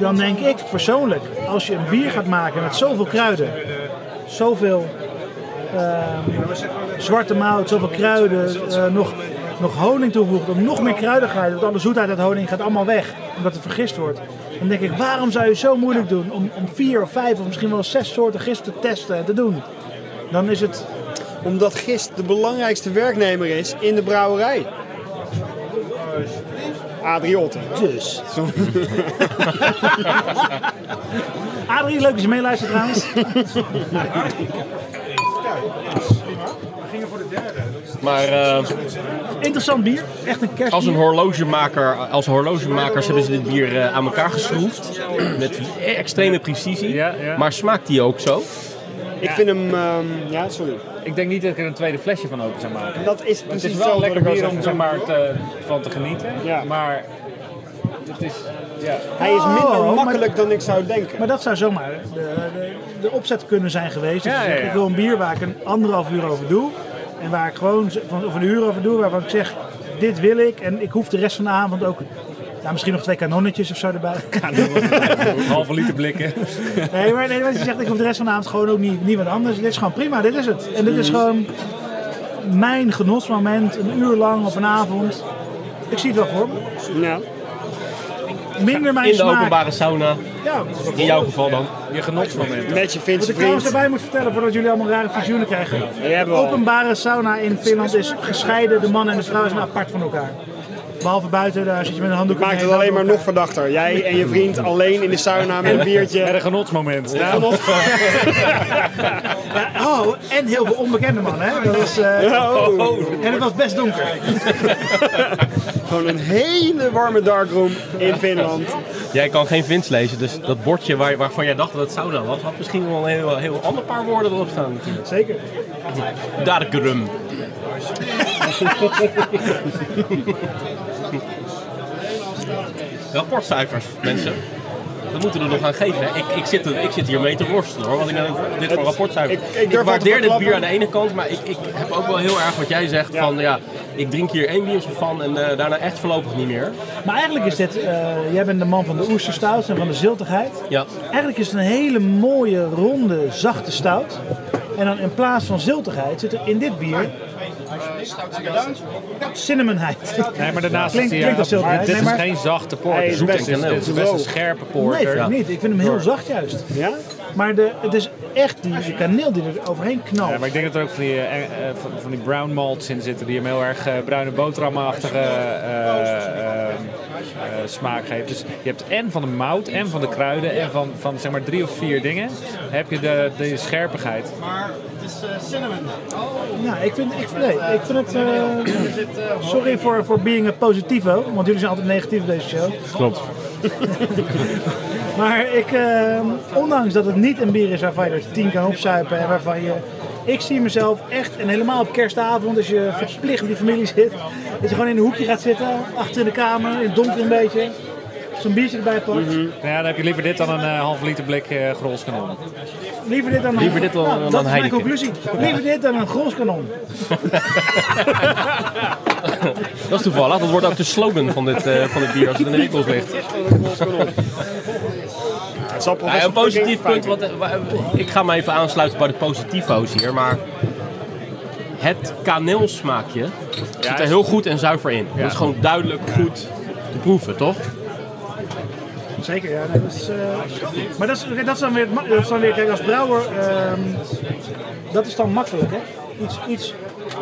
Dan denk ik persoonlijk, als je een bier gaat maken met zoveel kruiden, zoveel ehm, zwarte mout, zoveel kruiden, eh, nog, nog honing toevoegt, om nog meer kruidigheid, want alle zoetheid uit honing gaat allemaal weg, omdat het vergist wordt. Dan denk ik, waarom zou je zo moeilijk doen om, om vier of vijf of misschien wel zes soorten gist te testen en te doen? Dan is het Omdat gist de belangrijkste werknemer is in de brouwerij. Adrie Otten. Dus. Adrie, leuk dat je meeluistert trouwens. Maar eh, Interessant bier. Echt een kerstbier. als een horlogemaker, als horlogemakers hebben ze dit bier eh, aan elkaar geschroefd. Met extreme precisie. Ja, ja. Maar smaakt die ook zo? Ik vind hem... ehm, ja, sorry. Ik denk niet dat ik er een tweede flesje van open zou maken. Dat is Het precies is wel lekker bier om zeg maar, te, van te genieten. Ja. Maar het is... Ja. Hij is minder Oh, maar- makkelijk dan ik zou denken. Maar dat zou zomaar de, de, de opzet kunnen zijn geweest. Ja, ja. ik wil een bier waar ik een anderhalf uur over doe. En waar ik gewoon, van- of een uur over doe, waarvan ik zeg, dit wil ik. En ik hoef de rest van de avond ook, ja, misschien nog twee kanonnetjes of zo erbij. Halve liter blikken. Nee, maar, nee, maar je zegt, ik hoef de rest van de avond gewoon ook niet, niet wat anders. Dit is gewoon prima, dit is het. En dit is gewoon mijn genotsmoment, een uur lang op een avond. Ik zie het wel voor me. Ja. Minder mijn In de smaak. openbare sauna. Ja, In jouw geval dan. Je genotsmoment. Met je Wat Finse ik trouwens vriend. erbij moet vertellen voordat jullie allemaal rare visioenen krijgen. Die hebben we al. Openbare sauna in Finland is gescheiden. De man en de vrouw zijn apart van elkaar. Behalve buiten, daar zit je met een handdoek Maakt het alleen maar nog verdachter. Jij en je vriend alleen in de sauna met een En biertje. een genotsmoment. Ja, oh, en heel veel onbekende mannen, hè? Dat was, eh, Oh. En het was best donker. Gewoon een hele warme darkroom in Finland. Jij kan geen Vins lezen, dus dat bordje waar, waarvan jij dacht dat het sauna was, had misschien wel een heel, heel ander paar woorden erop staan. natuurlijk. Zeker. Darkrum. Rapportcijfers, mensen. Dat moeten we er nog aan geven. Ik, ik, zit, er- ik zit hier mee te worstelen hoor. Wat ik nou dit voor rapportcijfers. ik- waardeer dit bier aan de ene kant, maar ik, ik heb ook wel heel erg wat jij zegt van ja, ik drink hier één biertje van en eh, daarna echt voorlopig niet meer. Maar eigenlijk is dit, eh, jij bent de man van de oesterstout en van de ziltigheid. Ja. Eigenlijk is het een hele mooie, ronde, zachte stout. En dan in plaats van ziltigheid zit er in dit bier cinnamonheid. Nee, maar daarnaast Klinkt- klinkt zilverheid. dit Nee, is geen zachte Nee, porter. het is best- een scherpe Nee, porter. vind ik niet. Ik vind hem heel zacht juist. Ja? Maar de, het is echt die, die kaneel die er overheen knalt. Ja, maar ik denk dat er ook van die, eh, eh, van, van die brown malts in zitten die hem heel erg eh, bruine boterhamachtige eh, smaak geeft. Dus je hebt en van de mout en van de kruiden en van, van zeg maar drie of vier dingen heb je de, de scherpigheid. Ja, ik vind, ik, nee, ik vind het... eh, sorry voor, voor being a positivo, want jullie zijn altijd negatief op deze show. Klopt. Maar ik, eh, ondanks dat het niet een bier is waarvan je er tien kan opzuipen en waarvan je... Ik zie mezelf echt, en helemaal op kerstavond, als je verplicht met die familie zit, dat je gewoon in een hoekje gaat zitten, achter in de kamer, in het donker een beetje, zo'n biertje erbij pakt. Nou ja, dan heb je liever dit dan een eh, halve liter blik eh grolskanon. Liever dit dan een, Liever dit dan- Nou, dan dat is mijn conclusie. Liever dit dan een groskanon. Dat is toevallig. Dat wordt ook de slogan van dit, eh, van dit bier als het in de winkels ligt. Ja, een positief punt, wat, eh, wa- ik ga me even aansluiten bij de positivo's hier, maar het kaneelsmaakje zit er heel goed en zuiver in. Dat is gewoon duidelijk goed te proeven, toch? Zeker, ja. nee, dat is, eh, maar dat is, dat is dan weer, dat is dan weer kijk, als brouwer, ehm, dat is dan makkelijk, hè. Iets, iets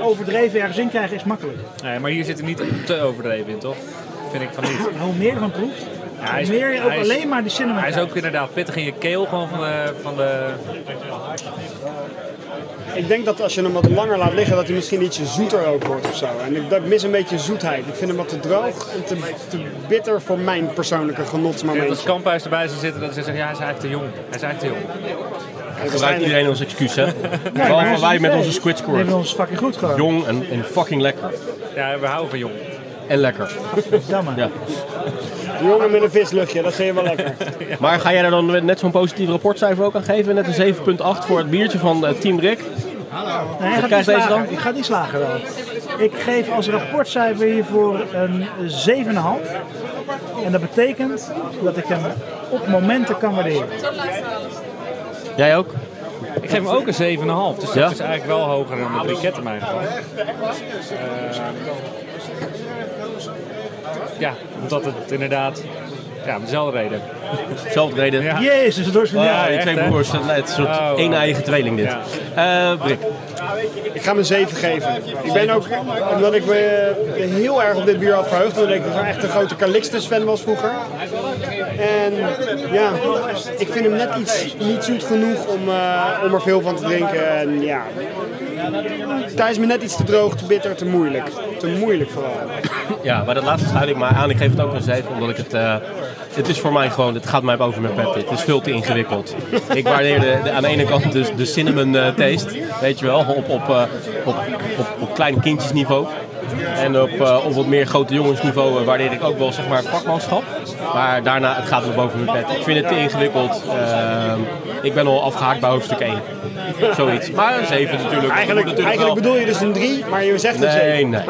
overdreven ergens in krijgen is makkelijk. Nee, maar hier zit er niet te overdreven in, toch? Vind ik van niet. Maar hoe meer je van proeft, hij is- hoe meer je ook is- alleen maar die cinnamon Hij is ook inderdaad pittig in je keel, gewoon van de, van de Ik denk dat als je hem wat langer laat liggen, dat hij misschien ietsje zoeter ook wordt of zo. En ik, ik mis een beetje zoetheid. Ik vind hem wat te droog en te, te bitter voor mijn persoonlijke En als. Kamphuis erbij zou zitten, dat ze zeggen, ja, hij is eigenlijk te jong. Hij is eigenlijk te jong. Gebruikt iedereen als excuus, hè? Behalve wij met onze squid Die hebben score. ons fucking goed gewoon. Jong en, en fucking lekker. Ja, we houden van jong. En lekker. Jammer. Ja. Jongen met een visluchtje, dat vind je wel lekker. Maar ga jij er dan net zo'n positief rapportcijfer ook aan geven? Net een 7,8 voor het biertje van eh, Team Rick. Nee, hij gaat die slagen. dan? Ik ga die slagen wel. Ik geef als rapportcijfer hiervoor een 7,5. En dat betekent dat ik hem op momenten kan waarderen. Jij ook? Ik geef hem ook een 7,5. Dus Ja? dat is eigenlijk wel hoger dan de briket in mijn geval. Eh, ja, omdat het inderdaad... Ja, om dezelfde reden. Zelfde reden. Ja. Jezus, het wordt Ja, Ja, die echt, twee broers. Het is een soort Oh, één oh. eigen tweeling dit. Eh Rick. Ik ga hem een 7 geven. Ik ben ook, omdat ik me heel erg op dit bier had verheugd, omdat ik gewoon echt een grote Calixtus fan was vroeger. En ja, ik vind hem net iets niet zoet genoeg om, eh, om er veel van te drinken. En ja, hij is me net iets te droog, te bitter, te moeilijk. Te moeilijk vooral. Ja, bij dat laatste sluit ik maar aan. Ik geef het ook een 7, omdat ik het... eh, het is voor mij gewoon, het gaat mij boven mijn pet. Het is veel te ingewikkeld. Ik waardeer de, de- aan de ene kant dus de cinnamon eh, taste, weet je wel, op, op, eh, op, op, op klein kindjesniveau. En op, eh, op wat meer grote jongensniveau eh, waardeer ik ook wel zeg maar vakmanschap. Maar daarna, het gaat me boven mijn pet. Ik vind het te ingewikkeld. Ehm, ik ben al afgehaakt bij hoofdstuk 1. Zoiets. Maar een 7 natuurlijk. Eigenlijk, natuurlijk eigenlijk wel- bedoel je dus een 3, maar je zegt een 7. Nee, nee.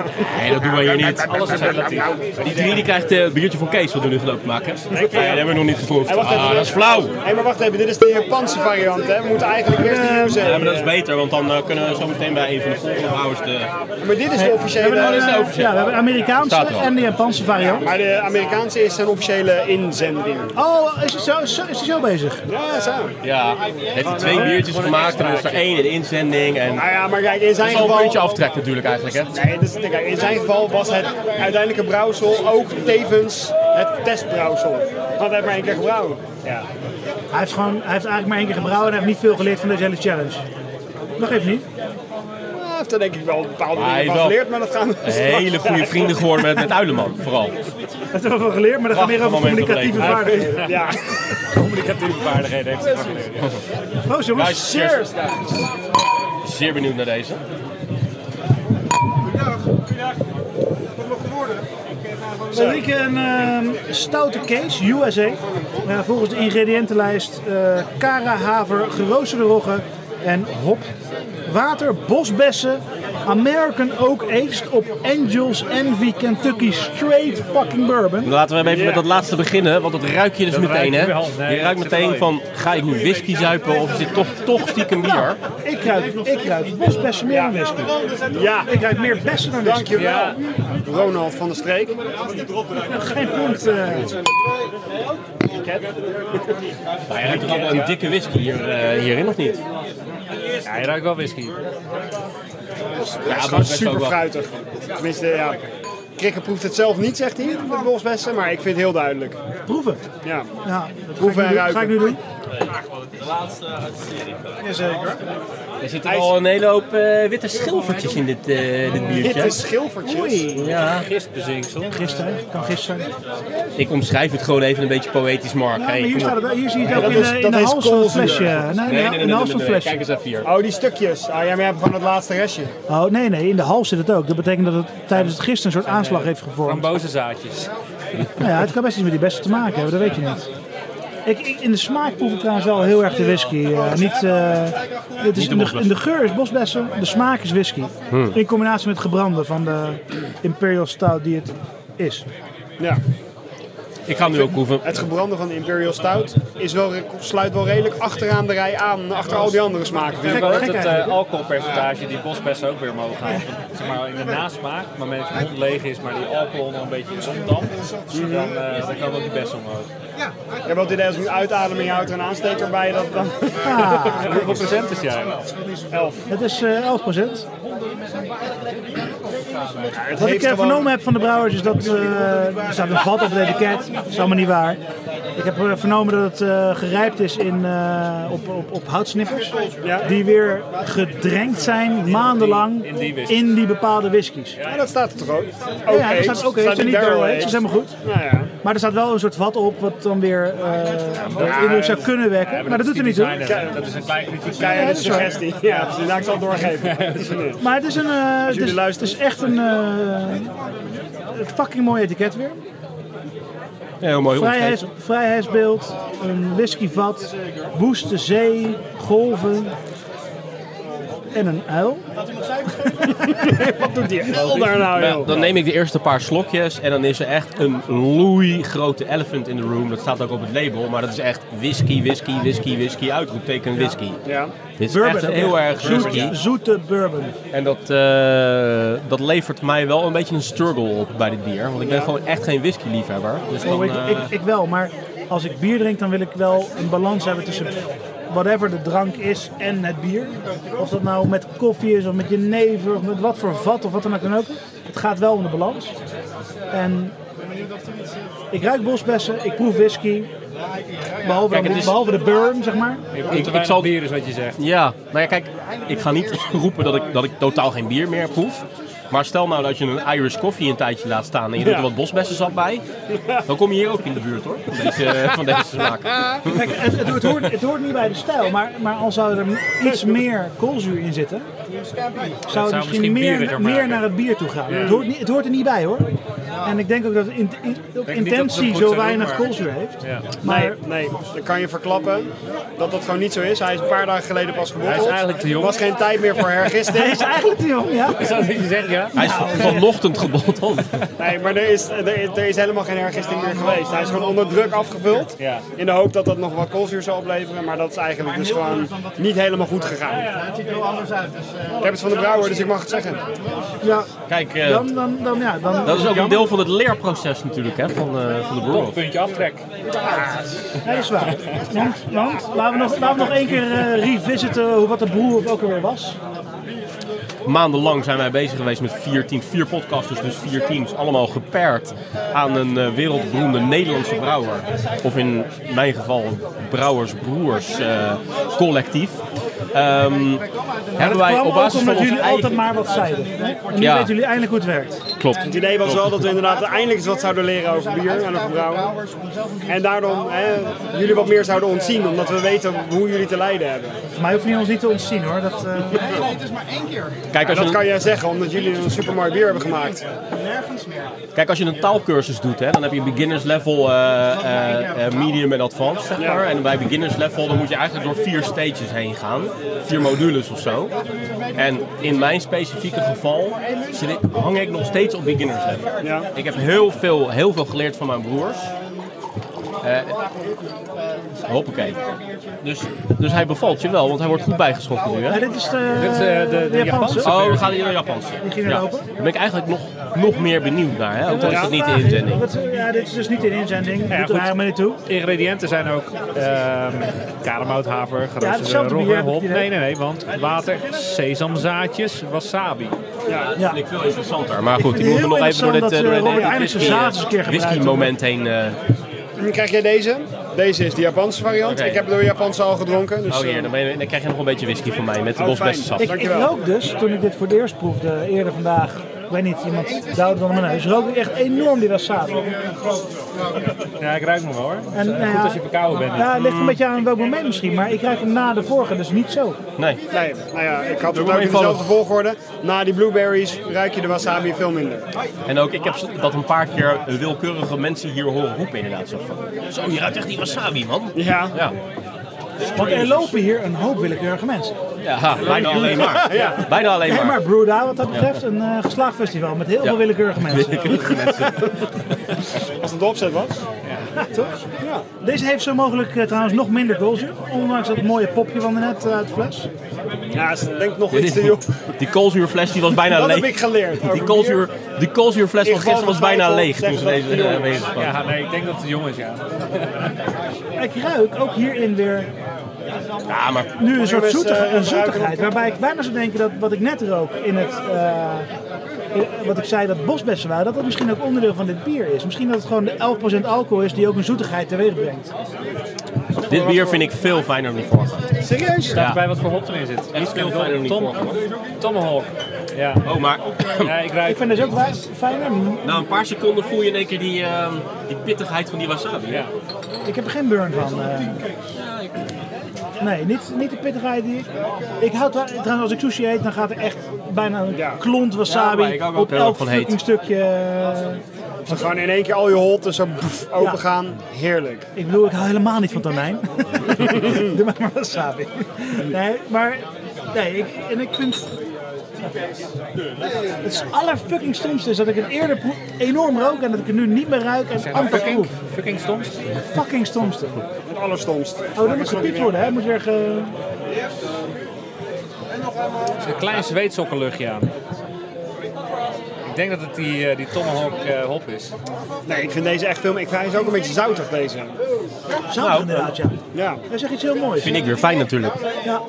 Nee, dat doen we hier niet. Alles is relatief. Die drie die krijgt eh, het biertje van Kees wat we nu gelopen maken. Nee, dat hebben we nog niet geproefd. Hey, wacht even, Ah, dat is flauw. Hé, maar wacht even, dit is de Japanse variant, hè? We moeten eigenlijk eerst de nieuwe Ja, maar dat is beter, want dan eh, kunnen we zo meteen bij een van de volgende brouwers de... Maar dit is de officiële. De ja, we hebben de Amerikaanse er en de Japanse variant. Maar de Amerikaanse is een officiële inzending. Oh, is hij zo, zo, is hij zo bezig? Ja, zo. Ja, heeft hij twee biertjes gemaakt en er is er één in inzending. En Nou ja, maar kijk, in zijn dat is wel een geval... puntje aftrek natuurlijk eigenlijk, hè. Nee, dus, kijk, in zijn geval was het uiteindelijke brouwsel ook tevens het testbrouwsel. Want hij heeft maar één keer gebrouwen. Ja. Hij heeft, gewoon, hij heeft eigenlijk maar één keer gebrouwen en hij heeft niet veel geleerd van deze hele challenge. Nog even niet. Heeft er denk ik wel een bepaalde Maar dingen van geleerd, maar dat gaan we Hele goede vrienden geworden met, met Uileman, vooral. Dat hebben we wel geleerd, maar dat gaat meer over communicatieve vaardigheden. Ja, Communicatieve vaardigheden heeft hij nog geleerd. ja. Oh, jongens. Guys, cheers. Zeer benieuwd naar deze. We drinken een ehm, stoute case, USA. Eh, volgens de ingrediëntenlijst eh kara, haver, geroosterde rogge en hop. Water, bosbessen, American Oak Aged op Angels Envy Kentucky Straight fucking Bourbon. Laten we even met dat laatste beginnen, want dat ruik je dus Dat meteen, hè? je wel. Nee, je ruikt meteen van, ga ik nu whisky zuipen of is dit toch, toch stiekem bier? Ik ruik, ik ruik bosbessen meer dan whisky. ja. Ik ruik meer bessen dan whisky. dankjewel. Ronald van der Streek. Geen punt. eh. Maar je ruikt toch wel een dikke whisky hier, eh, hierin, of niet? Ja, ruikt wel whisky. Ja, is super wel- fruitig. Tenminste, ja. Krikke proeft het zelf niet, zegt hij, met bosbessen, maar ik vind het heel duidelijk. Proeven. Ja. Ja, dat ga Proeven ik en nu doen. Ga ik nu doen. Jazeker. Er zitten wel een hele hoop eh, witte schilfertjes in dit, eh, dit biertje. Witte schilfertjes. Oei. Ja, Gistbezinksel. Gisteren, kan gisteren. ik omschrijf het gewoon even een beetje poëtisch, Mark. Hey, hier, kom op. staat het, hier zie je het ook dat in, is- de- in hals van het koolzuur. flesje. Nee, Nee, in nee, de- nee, in de hals nee, van flesje. Kijk eens even hier. Oh, die stukjes. Ah, ja, maar je hebt gewoon het laatste restje. Oh, nee, nee, in de hals zit het ook. Dat betekent dat het tijdens het gisteren een soort aanslag heeft gevormd. Frambozenzaadjes. Nou ja, het kan best iets met die bessen te maken hebben, dat weet je niet. Ik, ik- in de smaak proef ik trouwens wel heel erg de whisky. Eh, niet, eh, het is, de in, de, in de geur is bosbessen, de smaak is whisky. Hmm. In combinatie met gebrande van de Imperial Stout die het is. Ja. Ik ga nu ook proeven. Het gebrande van de Imperial Stout is wel, sluit wel redelijk achteraan de rij aan, achter al die andere smaken. vind Ik ik. wel dat het eh, alcoholpercentage die bosbessen ook weer omhoog gaat. Want, zeg maar in de nasmaak, maar met je mond leeg is, maar die alcohol nog een beetje rondampt, dan, eh, dan kan ook die bessen omhoog. Ik heb wel het idee als ik nu uitadem en je houdt er een aansteker bij, dat dan Ah, Hoeveel procent is jij? 11. het is eh 11 procent. Het Wat ik eh, vernomen heb van de brouwers is dat eh, er staat een vat op het etiket. Dat is allemaal niet waar. Ik heb eh, vernomen dat het gerijpt is in, op, op, op houtsnippers. Ja. Die weer gedrenkt zijn maandenlang In die whisky. in die bepaalde whiskies. Ja, dat staat er toch ook? Ja, ja, er staat ook Staat aged en niet barrel aged. Dat is helemaal goed. Nou ja. Maar er staat wel een soort vat op wat dan weer uh, indruk zou kunnen wekken. Maar dat doet er niet toe. Dat is een klein dat is suggestie. Ja, precies. Nou, ik het doorgeven. Maar het is, een, het, jullie is, het luisteren. is echt een eh, fucking mooi etiket weer. Ja, heel mooi Vrijheids, vrijheidsbeeld, een whiskyvat, woeste zee, golven en een uil. Wat doet die hel daar nou, Ja, joh? dan neem ik de eerste paar slokjes en dan is er echt een loei grote elephant in the room. Dat staat ook op het label, maar dat is echt whisky, whisky, whisky, whisky, uitroepteken whisky. Ja. Dit is Bourbon. echt heel erg Zoete, whisky. zoete bourbon. En dat, eh, dat levert mij wel een beetje een struggle op bij dit bier. Want ik ben gewoon echt geen whisky liefhebber. Dus dan, Oh, ik, eh, ik, ik wel, maar als ik bier drink, dan wil ik wel een balans hebben tussen whatever de drank is en het bier. Of dat nou met koffie is, of met jenever, of met wat voor vat, of wat dan ook dan ook. Het gaat wel om de balans. En ik ruik bosbessen, ik proef whisky. Behalve, Kijk, dan- het is- behalve de burn, zeg maar. Ik- ik zal- bier is wat je zegt. Ja, nou ja, kijk, ik ga niet roepen dat ik, dat ik totaal geen bier meer proef. Maar stel nou dat je een Irish coffee een tijdje laat staan en je doet er wat bosbessensap bij. Dan kom je hier ook in de buurt hoor, van deze, van deze smaak. Kijk, het, het, het hoort, het hoort niet bij de stijl, maar, maar al zou er iets meer koolzuur in zitten, zou het misschien, misschien meer, naar het bier toe gaan. Het, hoort niet, het hoort er niet bij hoor. En ik denk ook dat in, in- op dat intentie zo weinig koolzuur heeft. Ja. Maar Nee, nee, dan kan je verklappen dat dat gewoon niet zo is. Hij is een paar dagen geleden pas gebotteld. Hij is eigenlijk te jong. Er was geen tijd meer voor hij hergisting. is eigenlijk te jong, ja. Is dat wat je zegt, ja? Hij is vanochtend gebotteld. Nee, maar er is, er, is- er is helemaal geen hergisting meer geweest. Hij is gewoon onder druk afgevuld. Ja. In de hoop dat dat nog wat koolzuur zou opleveren. Maar dat is eigenlijk dus gewoon niet helemaal goed gegaan. Het ziet er heel anders uit. Dus, Ik heb het van de brouwer, dus ik mag het zeggen. ja, Kijk, eh, dan, dan, dan, ja, dan, dat is ook een deel van het leerproces natuurlijk hè, van, eh, van de brewer. Puntje aftrek. Ja, dat is waar. Want, want laten, we nog, laten we nog één keer eh, revisiten hoe wat de broer ook alweer was. Maandenlang zijn wij bezig geweest met vier teams, vier podcasters, dus vier teams. Allemaal gepaard aan een eh, wereldberoemde Nederlandse brouwer. Of in mijn geval Brouwersbroers eh collectief. Ehm, hebben wij op ook basis van jullie altijd eigen... maar wat zeiden. En nu Ja. weten jullie eindelijk hoe het werkt. Klopt. Het idee was wel dat we inderdaad eindelijk eens wat zouden leren over bier en over brouwen. En daardoor hè, jullie wat meer zouden ontzien, omdat we weten hoe jullie te lijden hebben. Voor mij hoeft niet ons niet te ontzien hoor. Dat, eh, Kijk, als je Dat een- kan jij zeggen, omdat jullie een supermooi bier hebben gemaakt. Kijk, als je een taalkursus doet, hè, dan heb je beginners level, eh, eh, medium en advanced, zeg maar. En bij beginners level dan moet je eigenlijk door vier stages heen gaan. Vier modules of zo. En in mijn specifieke geval hang ik nog steeds op beginners level. Ja. Ik heb heel veel, heel veel geleerd van mijn broers. Eh hoppakee. Dus, dus hij bevalt je wel, want hij wordt goed bijgeschonken nu, hè? ja, dit is de, Dit is, eh, de- de Japanse. Oh, we gaan hier naar Japans. Die ging er Ja. open. Daar ben ik eigenlijk nog, nog meer benieuwd naar, hè? Ook al is het niet de inzending. Wat, eh, ja, dit is dus niet in inzending. Ja, ja, Doet er eigenlijk niet toe. Ingrediënten zijn ook ehm karambout, haver, geroosterde rogge, ik hop. Nee, nee, nee, want water, sesamzaadjes, wasabi. Ja. vind ik veel interessanter. Maar goed, ik moet nog even door dit, eh, eh, dit Robert eindelijk zijn zaad eens een keer gebruikt. whisky moment heen. En dan krijg jij deze. Deze is de Japanse variant. Ik heb de Japanse al gedronken. Dus, oh hier, eh, dan, je- dan krijg je nog een beetje whisky van mij met de Oh, bosbessensap. Ik, ik rook dus, toen ik dit voor het eerst proefde, eerder vandaag, ik weet niet, iemand duwde dan mijn neus, rook ik echt enorm die wasabi. Ja, ik ruik hem wel hoor. En, nou ja, Goed als je verkouden bent. Ja, het ligt een beetje aan welk moment misschien, maar ik ruik hem na de vorige, dus niet zo. Nee. Nee, nou ja, ik had het ook in dezelfde volgorde. Na die blueberries ruik je de wasabi veel minder. En ook, ik heb dat een paar keer willekeurige mensen hier horen roepen inderdaad. Zo van, zo, je ruikt echt die wasabi, man. Ja, Ja, Want er lopen hier een hoop willekeurige mensen. ja bijna alleen maar. Bijna alleen Nee, maar. maar Brewda wat dat betreft, een eh, geslaagd festival met heel veel willekeurige mensen. als het de opzet was. Ja, toch? Ja. Deze heeft zo mogelijk eh, trouwens nog minder koolzuur, ondanks dat mooie popje van net eh, uit de fles. Ja, is denk ik nog iets te jong. Die koolzuurfles die was bijna Dat leeg. heb ik geleerd. Die, koolzuur, die koolzuurfles van gisteren was bijna leeg toen ze deze dat uh. Ja, nee, ik denk dat het jong is, ja. Ik ruik ook hierin weer Ja, maar nu een soort eens, zoetig- eh, een zoetigheid. Waarbij ik bijna zou denken dat wat ik net rook in het. eh, in- wat ik zei, dat bosbessen waren, dat dat misschien ook onderdeel van dit bier is. Misschien dat het gewoon de 11% alcohol is die ook een zoetigheid teweeg brengt. Dit bier vind ik veel fijner dan die vorige. Serieus? Staat Ja. bij wat voor hop erin zit. Echt veel fijner dan die Tom, vorige. Tomahawk. Ja. Oh, maar ja, ik ruik Ik vind deze ook fijner. na een paar seconden voel je in één keer die, ehm, die pittigheid van die wasabi. Ja. Ik heb er geen burn van. eh. Nee, niet, niet de pittigheid die ik... Ik houd wel- trouwens, als ik sushi eet, dan gaat er echt bijna een Ja. klont Ja, wasabi ook op elk fucking stukje. Als gewoon in één keer al je holten zo boef, open gaan. Heerlijk. Ik bedoel, ik hou helemaal niet van tonijn. Doe maar maar wasabi. Nee, maar... Nee, ik, en ik vind... Het allerfucking stomste is dat ik het eerder enorm rook en dat ik het nu niet meer ruik en amper fucking, proef. fucking stomst. Fucking stomste. Het allerstomst. Oh, dat moet gepiept worden, hè? Moet weer ge... Er zit een klein zweetsokkenluchtje aan. Ik denk dat het die, eh, die Tomahawk eh, hop is. Nee, ik vind deze echt veel meer. Ik vind, hij is ook een beetje zoutig, deze. Zout inderdaad, ja. Ja, Hij zegt iets heel moois. Vind ik weer fijn natuurlijk.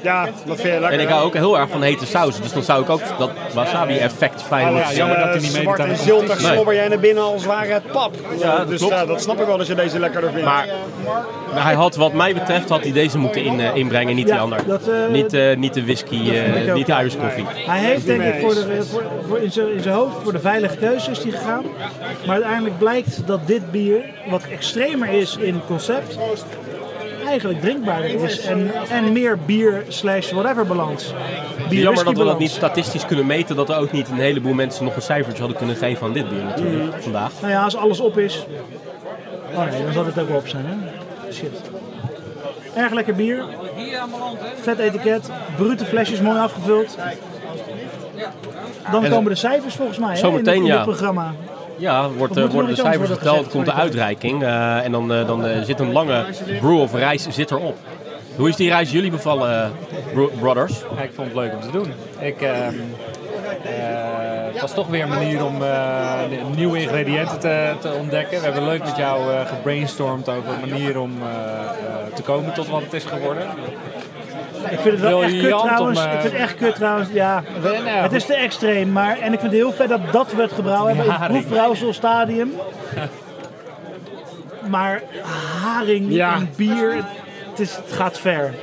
ja dat vind je lekker. En ik hou ook heel erg van hete saus. Dus dan zou ik ook dat wasabi-effect fijn Alles, moeten jammer eh, dat hij niet meedoet zwart en ziltig slobber jij naar binnen als ware het pap. Ja, dat dus klopt. ja, dat snap ik wel als je deze lekkerder vindt. Maar maar hij had, wat mij betreft, had hij deze moeten in, eh, inbrengen, niet die Ja, ander. dat, eh, niet, eh, niet de whisky, eh niet de Irish coffee. Hij heeft denk mee ik voor de, voor, voor in zijn in zijn hoofd voor de veilige keuze is hij gegaan. Maar uiteindelijk blijkt dat dit bier, wat extremer is in concept, eigenlijk drinkbaarder is. En, en meer bier slash whatever balans. Bier Jammer dat we dat niet statistisch kunnen meten, dat er ook niet een heleboel mensen nog een cijfertje hadden kunnen geven aan dit bier natuurlijk, vandaag. Nou ja, als alles op is. Oh nee, dan zal het ook wel op zijn, hè? Shit. Erg lekker bier. Vet etiket. Brute flesjes, mooi afgevuld. Dan En- komen de cijfers volgens mij hè, in, Zometeen, dit, in ja. dit programma. Ja, wordt, eh, worden de cijfers worden geteld, komt de uitreiking eh, en dan, eh, dan zit een lange brew of reis zit erop. Hoe is die reis jullie bevallen, eh, bro- brothers? Ja, ik vond het leuk om te doen. Ik, ehm, eh, het was toch weer een manier om eh, nieuwe ingrediënten te, te ontdekken. We hebben leuk met jou eh, gebrainstormd over een manier om te komen tot wat het is geworden. Ik vind het wel echt kut om, trouwens. eh, Ik vind het echt kut trouwens. Ja, nou ja, het is te extreem. Maar, en ik vind het heel vet dat dat we het gebrouwen hebben in het Haring. proefbrouwselstadium. Maar haring Ja. en bier, het, is, het gaat ver.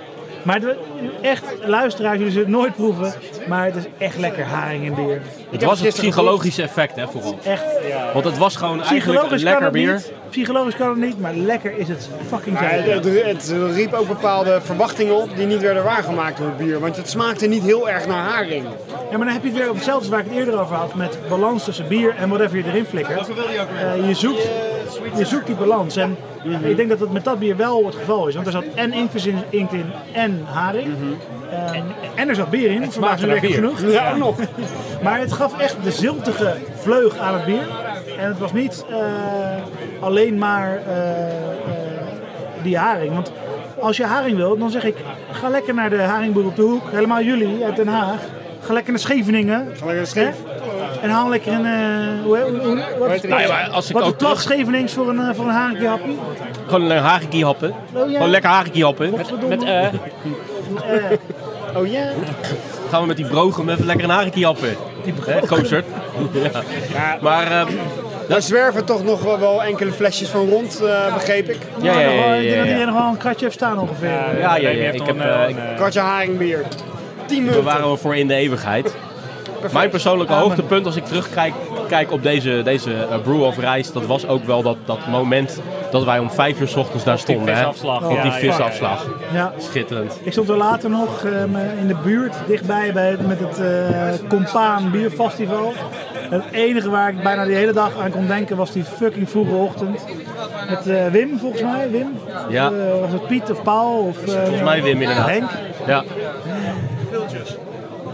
Maar de- echt, luisteraars, jullie zullen het nooit proeven. Maar het is echt lekker haring en bier. Het was het psychologische effect, hè, vooral. Echt, Want het was gewoon eigenlijk een lekker bier. niet. Psychologisch kan het niet, maar lekker is het fucking zijn. het, het, het riep ook bepaalde verwachtingen op die niet werden waargemaakt door het bier. Want het smaakte niet heel erg naar haring. Ja, maar dan heb je het weer op hetzelfde waar ik het eerder over had. Met balans tussen bier en whatever je erin flikkert. Eh, je, zoekt, je zoekt die balans. En ik denk dat het met dat bier wel het geval is. Want er zat en inktvis in, inkt in en haring. Eh, en er zat bier in. Vandaag smaakte lekker genoeg. Ja, ook nog. Maar het gaf echt de ziltige vleug aan het bier. En het was niet eh, alleen maar eh, eh, die haring. Want als je haring wil, dan zeg ik, ga lekker naar de haringboer op de hoek. Helemaal jullie uit Den Haag. Ga lekker naar Scheveningen. Ga lekker scheef. Hè? En haal lekker een... eh, hoe, hoe, hoe- wat is Nou ja, maar als ik wat ook terug... Schevenings voor een, voor een haringje happie? Gewoon een hagekie happen. Oh, ja. Gewoon lekker hagekie happen. Met eh, Oh ja. Gaan we met die brogen even lekker een hagekie happen. Hè, Koosert. ja. Maar... eh, Daar zwerven toch nog wel- enkele flesjes van rond, eh, begreep ik. ja, ja, ja, ja, Ik denk dat ja. iedereen nog wel een kratje heeft staan ongeveer. ja, ja, ja, ik heb, een, eh, een, Kwartje haringbier. 10 Daar munten. waren we voor in de eeuwigheid. Mijn persoonlijke Amen. hoogtepunt als ik terugkijk kijk op deze, deze eh, Brew of Reis, dat was ook wel dat, dat moment dat wij om vijf uur s ochtends daar stonden. hè. visafslag. Op Ja, die visafslag. Ja. Schitterend. Ik stond er later nog eh, in de buurt, dichtbij bij, met het eh Compaan Bierfestival. Het enige waar ik bijna die hele dag aan kon denken was die fucking vroege ochtend. Met eh, Wim, volgens mij. Wim? Ja. Of, was het Piet of Paul? Of, eh, Volgens mij Wim inderdaad. Henk. Ja.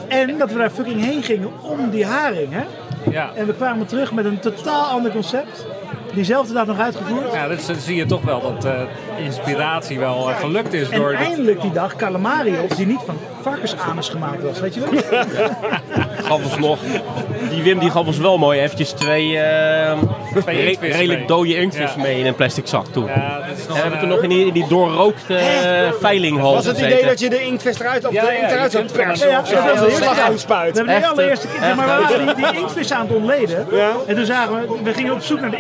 En dat we daar fucking heen gingen om die haring. Hè? Ja. En we kwamen terug met een totaal ander concept. Diezelfde dag nog uitgevoerd. Ja, dan zie je toch wel dat eh, inspiratie wel eh, gelukt is En door dit. eindelijk die dag calamari op, die niet van varkensanus gemaakt was, weet je wel? Gaf ons nog. Die Wim die gaf ons wel mooi eventjes twee, eh, Twee re- redelijk mee. dode inktvis Ja. mee in een plastic zak toen. Ja, dat is nog En we hebben toen nog in die, in die doorrookte uh, veilinghal Was het idee dat je de inktvis eruit, of Ja, de inkt eruit zou kunt persen? Ja, of zo? ja, dat was. We hebben de allereerste keer, zeg maar, we waren die, die inktvis aan het ontleden. Ja. En toen zagen we, we gingen op zoek naar de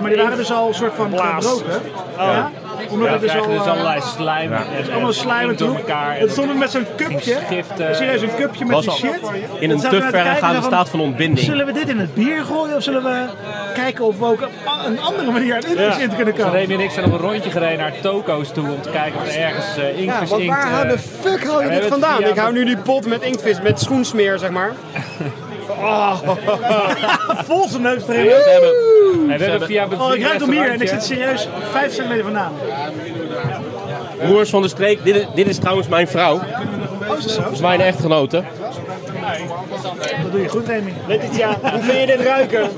maar die waren dus al een soort van Blaas. gebroken. Ja. Omdat Ja, het dus al, dus eh, allerlei slijm. en- en allemaal slijm en troep. elkaar. Het stond met zo'n cupje, eh, serieus een cupje met die shit. in een te verregaande staat van ontbinding. Zullen we dit in het bier gooien of zullen we kijken of we ook een andere manier aan inktvis in te kunnen komen? Remy en ik zijn op een rondje gereden naar Toko's toe om te kijken of er ergens eh Ja, inktvis want inkt... waar eh, hou de fuck hou je dit vandaan? Ik hou nu die pot met inktvis, met schoensmeer, zeg maar. Oh, Vol zijn neus erin. Ze hebben, nee, we hebben via Oh, ik ruik hem hier en ik zit serieus 5 centimeter vandaan. broers van de streek, dit is, dit is trouwens mijn vrouw. Oh, is dat is mijn echtgenote. Dat doe je goed, Remy. Letitia, hoe vind je dit ruiken?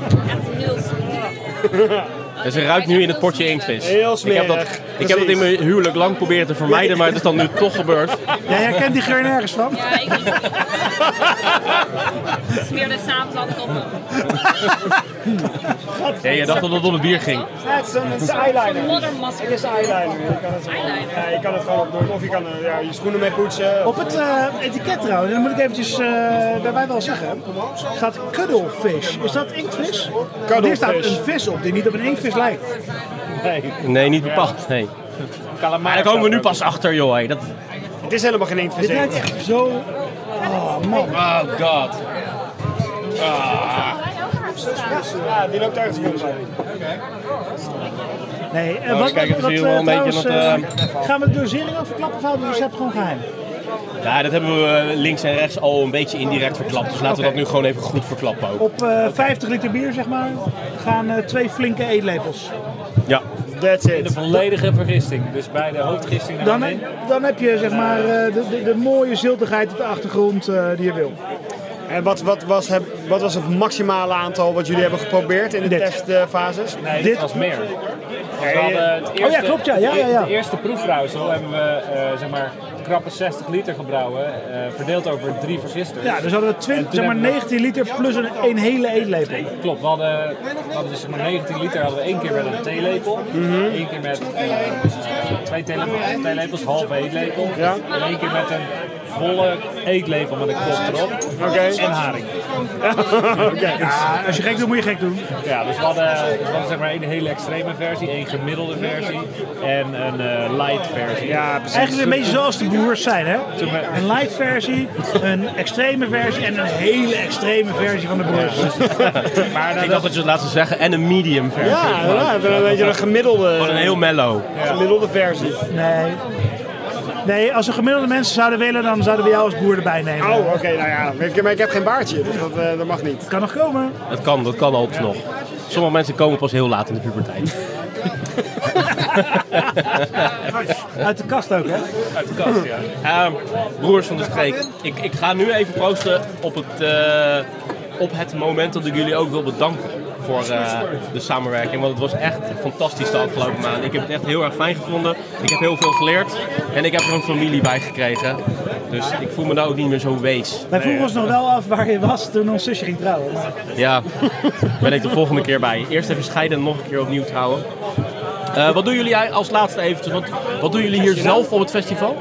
En ze ruikt nu in het potje inktvis. Heel ik heb, dat, ik heb dat in mijn huwelijk lang proberen te vermijden, maar het is dan nu toch gebeurd. Jij herkent die geur nergens van? Ja, ik smeerde s'avonds altijd op me. Ja, je dacht dat het om het bier ging. Het is een, het is eyeliner. Modern mustard. Het is eyeliner. Je kan het, Eyeliner. ja, je kan het gewoon opdoen. Of je kan er ja, je schoenen mee poetsen. Op het eh, etiket trouwens, dan moet ik eventjes eh, daarbij wel zeggen, staat cuddlefish. Is dat inktvis? Want Hier staat Cuddlefish. een vis op die niet op een inktvis lijkt. Nee, Nee, niet bepaald. Nee. Maar daar komen we nu pas achter, joh. hé. Dat... Het is helemaal geen inktvis. Dit ruikt echt zo... Oh man. Oh god. Ja, die loopt ergens rond. Nee, en Oh, wat, kijk, het is wat, hier eh, wel een beetje trouwens, dat, eh, gaan we de dosering ook verklappen of houden we het recept gewoon geheim? Ja, dat hebben we eh, links en rechts al een beetje indirect verklapt. Dus laten we dat nu gewoon even goed verklappen ook. Op eh, 50 liter bier, zeg maar, gaan eh, twee flinke eetlepels. Ja. That's De it. volledige vergisting. Dus bij de hoofdgisting Dan, in. dan heb je zeg maar eh, de, de, de mooie ziltigheid op de achtergrond eh, die je wil. En wat, wat, was het, wat was het maximale aantal wat jullie hebben geprobeerd in de Dit. testfases? Nee, dit was meer. Want we hadden het Oh ja, klopt, ja. Ja, ja, ja. De eerste proefbrouwsel hebben we eh, zeg maar krappe 60 liter gebrouwen, eh, verdeeld over drie vergisters. Ja, dus hadden we 20, En toen zeg maar hebben we- 19 liter plus een, een hele eetlepel. Klopt, we hadden, we hadden dus zeg maar 19 liter hadden we één keer met een theelepel, één keer met eh, twee theelepels, theelepels, halve eetlepel Ja. en één keer met een volle eetlepel met een kop erop Oké. en haring. Ja, als je gek doet, moet je gek doen. Ja, dus we hadden, dus we hadden zeg maar een hele extreme versie, één gemiddelde versie en een eh, light versie. Ja, precies. Eigenlijk een beetje zoals de boers zijn, hè? Een light versie, een extreme versie en een hele extreme versie van de boers. Maar Ik dacht dat je het laatste zeggen. En een medium versie. Ja, inderdaad. Een beetje een gemiddelde, Gewoon een heel mellow. gemiddelde versie. Nee. Nee, als we gemiddelde mensen zouden willen, dan zouden we jou als boer erbij nemen. Oh, oké, nou ja. Ik, maar ik heb geen baardje, dus dat, eh, dat mag niet. Kan nog komen. Dat kan, dat kan altijd nog. Sommige mensen komen pas heel laat in de puberteit. Uit de kast ook, hè? uit de kast, ja. Ehm, broers van de streek, ik, ik ga nu even proosten op het, eh, op het moment dat ik jullie ook wil bedanken voor eh, de samenwerking. Want het was echt fantastisch de afgelopen maanden. Ik heb het echt heel erg fijn gevonden. Ik heb heel veel geleerd en ik heb er een familie bij gekregen. Dus ik voel me nou ook niet meer zo wees. Wij vroegen ons nog wel af waar je was toen ons zusje ging trouwen. Maar Ja, ben ik de volgende keer bij. Eerst even scheiden en nog een keer opnieuw trouwen. Eh, wat doen jullie als laatste eventjes? Wat, wat doen jullie hier zelf op het festival?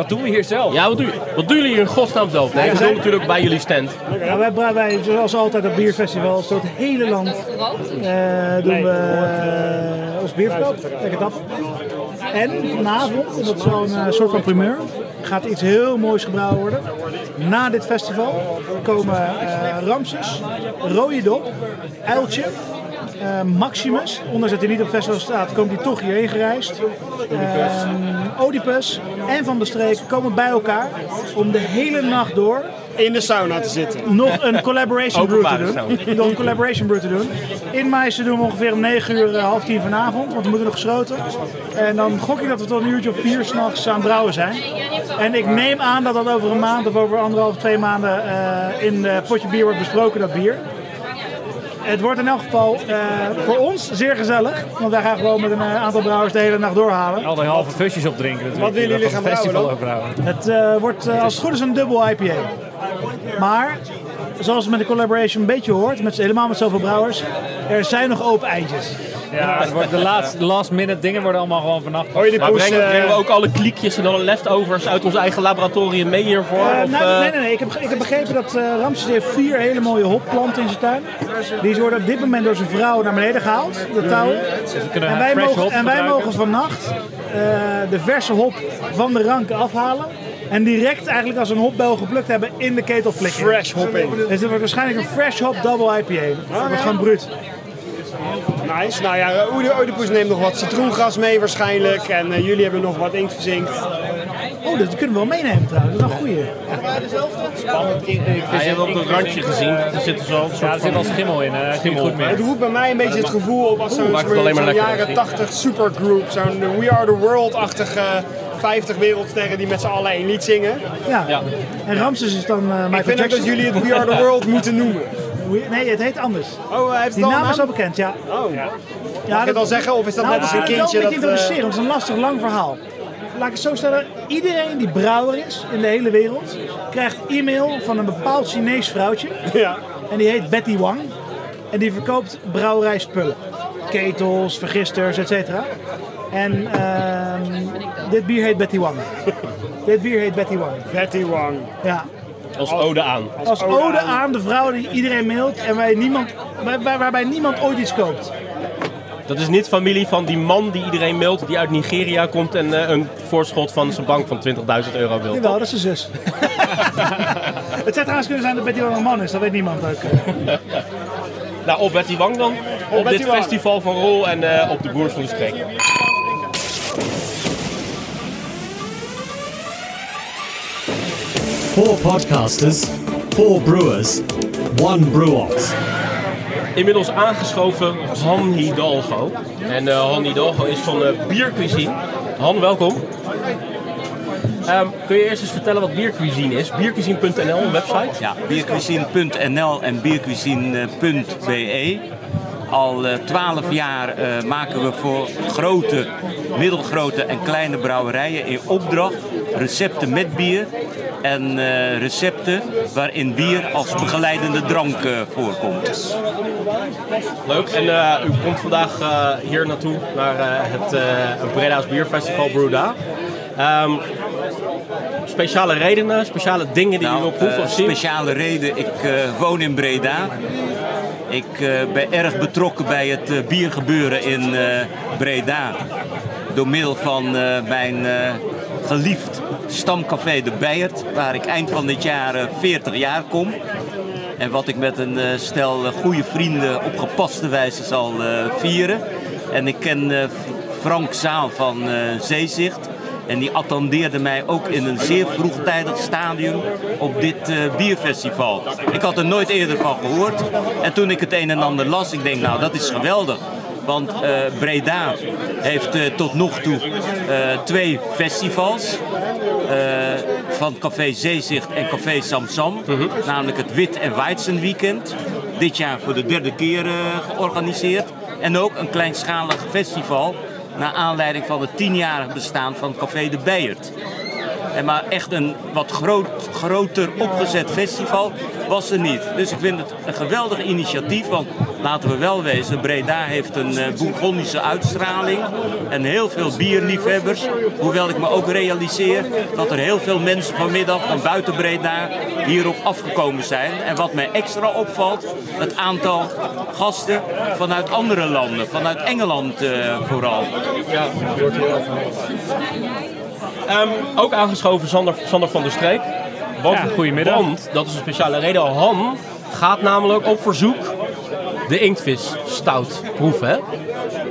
Wat doen we hier zelf? Ja, wat, doen, wat doen jullie hier in godsnaam zelf? Nee, we doen natuurlijk bij jullie stand. ja, wij, wij, zoals altijd op bierfestivals, door het hele land eh, doen we eh, ons bierverkoop. Lekker dat. En vanavond, en dat is wel een eh, soort van primeur, gaat iets heel moois gebrouwen worden. Na dit festival komen eh, Ramses, Rode Dop, Uiltje, eh, Maximus. Ondanks dat hij niet op festival staat, komt hij toch hierheen gereisd. Ehm, Oedipus en Van der Streek komen bij elkaar om de hele nacht door In de sauna te zitten. nog een collaboration brew te doen. Nog een collaboration brew te doen. In Meissen doen we ongeveer om 9 uur, eh, half 10 vanavond, want we moeten nog gesloten. En dan gok ik dat we tot een uurtje of vier s'nachts aan het brouwen zijn. En ik neem aan dat dat over een maand of over anderhalf, twee maanden eh, in uh, potje bier wordt besproken, dat bier. Het wordt in elk geval eh, voor ons zeer gezellig. Want wij gaan gewoon met een eh, aantal brouwers de hele nacht doorhalen. Al die halve fusjes opdrinken natuurlijk. Wat willen jullie gaan festival brouwen. Het eh, wordt als het goed is een dubbel IPA. Maar, zoals het met de collaboration een beetje hoort, met, helemaal met zoveel brouwers, er zijn nog open eindjes. Ja, het wordt de laatste, last minute dingen worden allemaal gewoon vannacht. Hoor je de Maar poes? brengen, eh, brengen we ook alle kliekjes en alle leftovers uit ons eigen laboratorium mee hiervoor? Of, nou, eh, nee, nee, nee. Ik heb, ik heb begrepen dat eh Ramses heeft vier hele mooie hopplanten in zijn tuin. Die worden op dit moment door zijn vrouw naar beneden gehaald, de touwen. Dus En wij, mogen, en wij mogen vannacht eh, de verse hop van de ranken afhalen. En direct eigenlijk als een hopbel geplukt hebben in de ketel flikken. Fresh hopping. Dus het wordt waarschijnlijk een fresh hop double IPA. Dat wordt gewoon bruut. Nice. Nou ja, Oede- Oedipus neemt nog wat citroengras mee waarschijnlijk. En eh, jullie hebben nog wat inkt verzinkt. Oh, dat kunnen we wel meenemen trouwens. Dat is wel een goeie. Ja, je hebt op het randje gezien. Er zit dus al een Ja, er zit wel schimmel in. hè. Schimmel. Goed meer. Het roept bij mij een beetje het gevoel op als zo'n lekker, jaren misschien. 80 supergroup. Zo'n We Are The World-achtige 50 wereldsterren die met z'n allen één lied zingen. Ja. Ja. En Ramses is dan eh, Michael Ik vind ook dat jullie het We Are The World moeten noemen. Nee, het heet anders. Oh, hij heeft Die al naam is al bekend, ja. Oh. ja Mag ik het al zeggen of is dat Nou, net als een kindje dat... beetje eh, introduceren, want het is een lastig lang verhaal. Laat ik het zo stellen, iedereen die brouwer is in de hele wereld, krijgt e-mail van een bepaald Chinees vrouwtje. ja. En die heet Betty Wang. En die verkoopt brouwerijspullen. Ketels, vergisters, etc. En ehm, dit bier heet Betty Wang. dit bier heet Betty Wang. Betty Wang. Ja. Als ode aan. Als ode aan de vrouw die iedereen mailt en wij niemand, waar- waar- waarbij niemand ooit iets koopt. Dat is niet familie van die man die iedereen mailt, die uit Nigeria komt en eh, een voorschot van zijn bank van 20.000 euro wil. Jawel, dat is zijn zus. het zou trouwens kunnen zijn dat Betty Wang een man is, dat weet niemand ook. Nou, op Betty Wang dan. Op, dit Wang. festival van Rol en eh, op de Boers van de Streek. Four podcasters, four brewers, one brew off. Inmiddels aangeschoven Han Hidalgo. En eh Han Hidalgo is van eh Biercuisine. Han, welkom. Ehm, kun je eerst eens vertellen wat Biercuisine is? Biercuisine.nl, een website. Ja, biercuisine.nl en biercuisine.be. Al twaalf jaar eh, maken we voor grote, middelgrote en kleine brouwerijen in opdracht recepten met bier en eh, recepten waarin bier als begeleidende drank eh, voorkomt. Leuk. En eh, u komt vandaag hier naartoe, naar het Breda's Bierfestival Bruda. Ehm speciale redenen, speciale dingen die je wil proeven eh, of zien? speciale reden. Ik woon in Breda. Ik ben erg betrokken bij het biergebeuren in Breda. Door middel van mijn geliefd stamcafé De Beiert, waar ik eind van dit jaar eh, 40 jaar kom. En wat ik met een eh, stel eh, goede vrienden op gepaste wijze zal eh, vieren. En ik ken eh, Frank Zaal van eh, Zeezicht. En die attendeerde mij ook in een zeer vroegtijdig stadium op dit eh, bierfestival. Ik had er nooit eerder van gehoord. En toen ik het een en ander las, ik denk nou dat is geweldig. Want eh, Breda heeft eh, tot nog toe eh, twee festivals. van Café Zeezicht en Café Samsam. Namelijk het Wit en Weizen Weekend. Dit jaar voor de derde keer georganiseerd. En ook een kleinschalig festival. Naar aanleiding van het tienjarig bestaan van Café de Beiert. En maar echt een wat groot, groter opgezet festival was er niet. Dus ik vind het een geweldig initiatief. Want laten we wel wezen, Breda heeft een Bourgondische uitstraling. En heel veel bierliefhebbers. Hoewel ik me ook realiseer dat er heel veel mensen vanmiddag van buiten Breda hierop afgekomen zijn. En wat mij extra opvalt, het aantal gasten vanuit andere landen. Vanuit Engeland eh, vooral. Ja, wordt Ehm, ook aangeschoven Sander, Sander van der Streek. Want, Ja, goedemiddag. Want, dat is een speciale reden, Han gaat namelijk op verzoek de inktvis stout proeven, hè?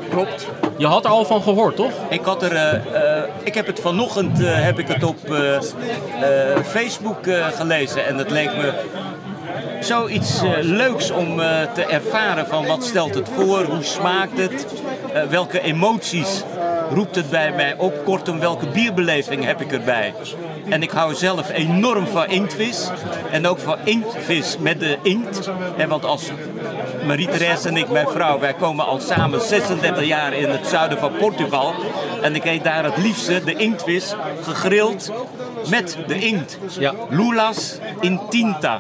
Klopt. Je had er al van gehoord, toch? Ik, had er, eh, eh, ik heb het vanochtend eh, heb ik het op eh, eh, Facebook eh, gelezen en het leek me zoiets leuks om eh, te ervaren van wat stelt het voor, hoe smaakt het, welke emoties roept het bij mij op, kortom welke bierbeleving heb ik erbij. En ik hou zelf enorm van inktvis en ook van inktvis met de inkt. En want als Marie-Therese en ik, mijn vrouw, wij komen al samen 36 jaar in het zuiden van Portugal. En ik eet daar het liefste de inktvis gegrild met de inkt. Ja. Lulas in tinta.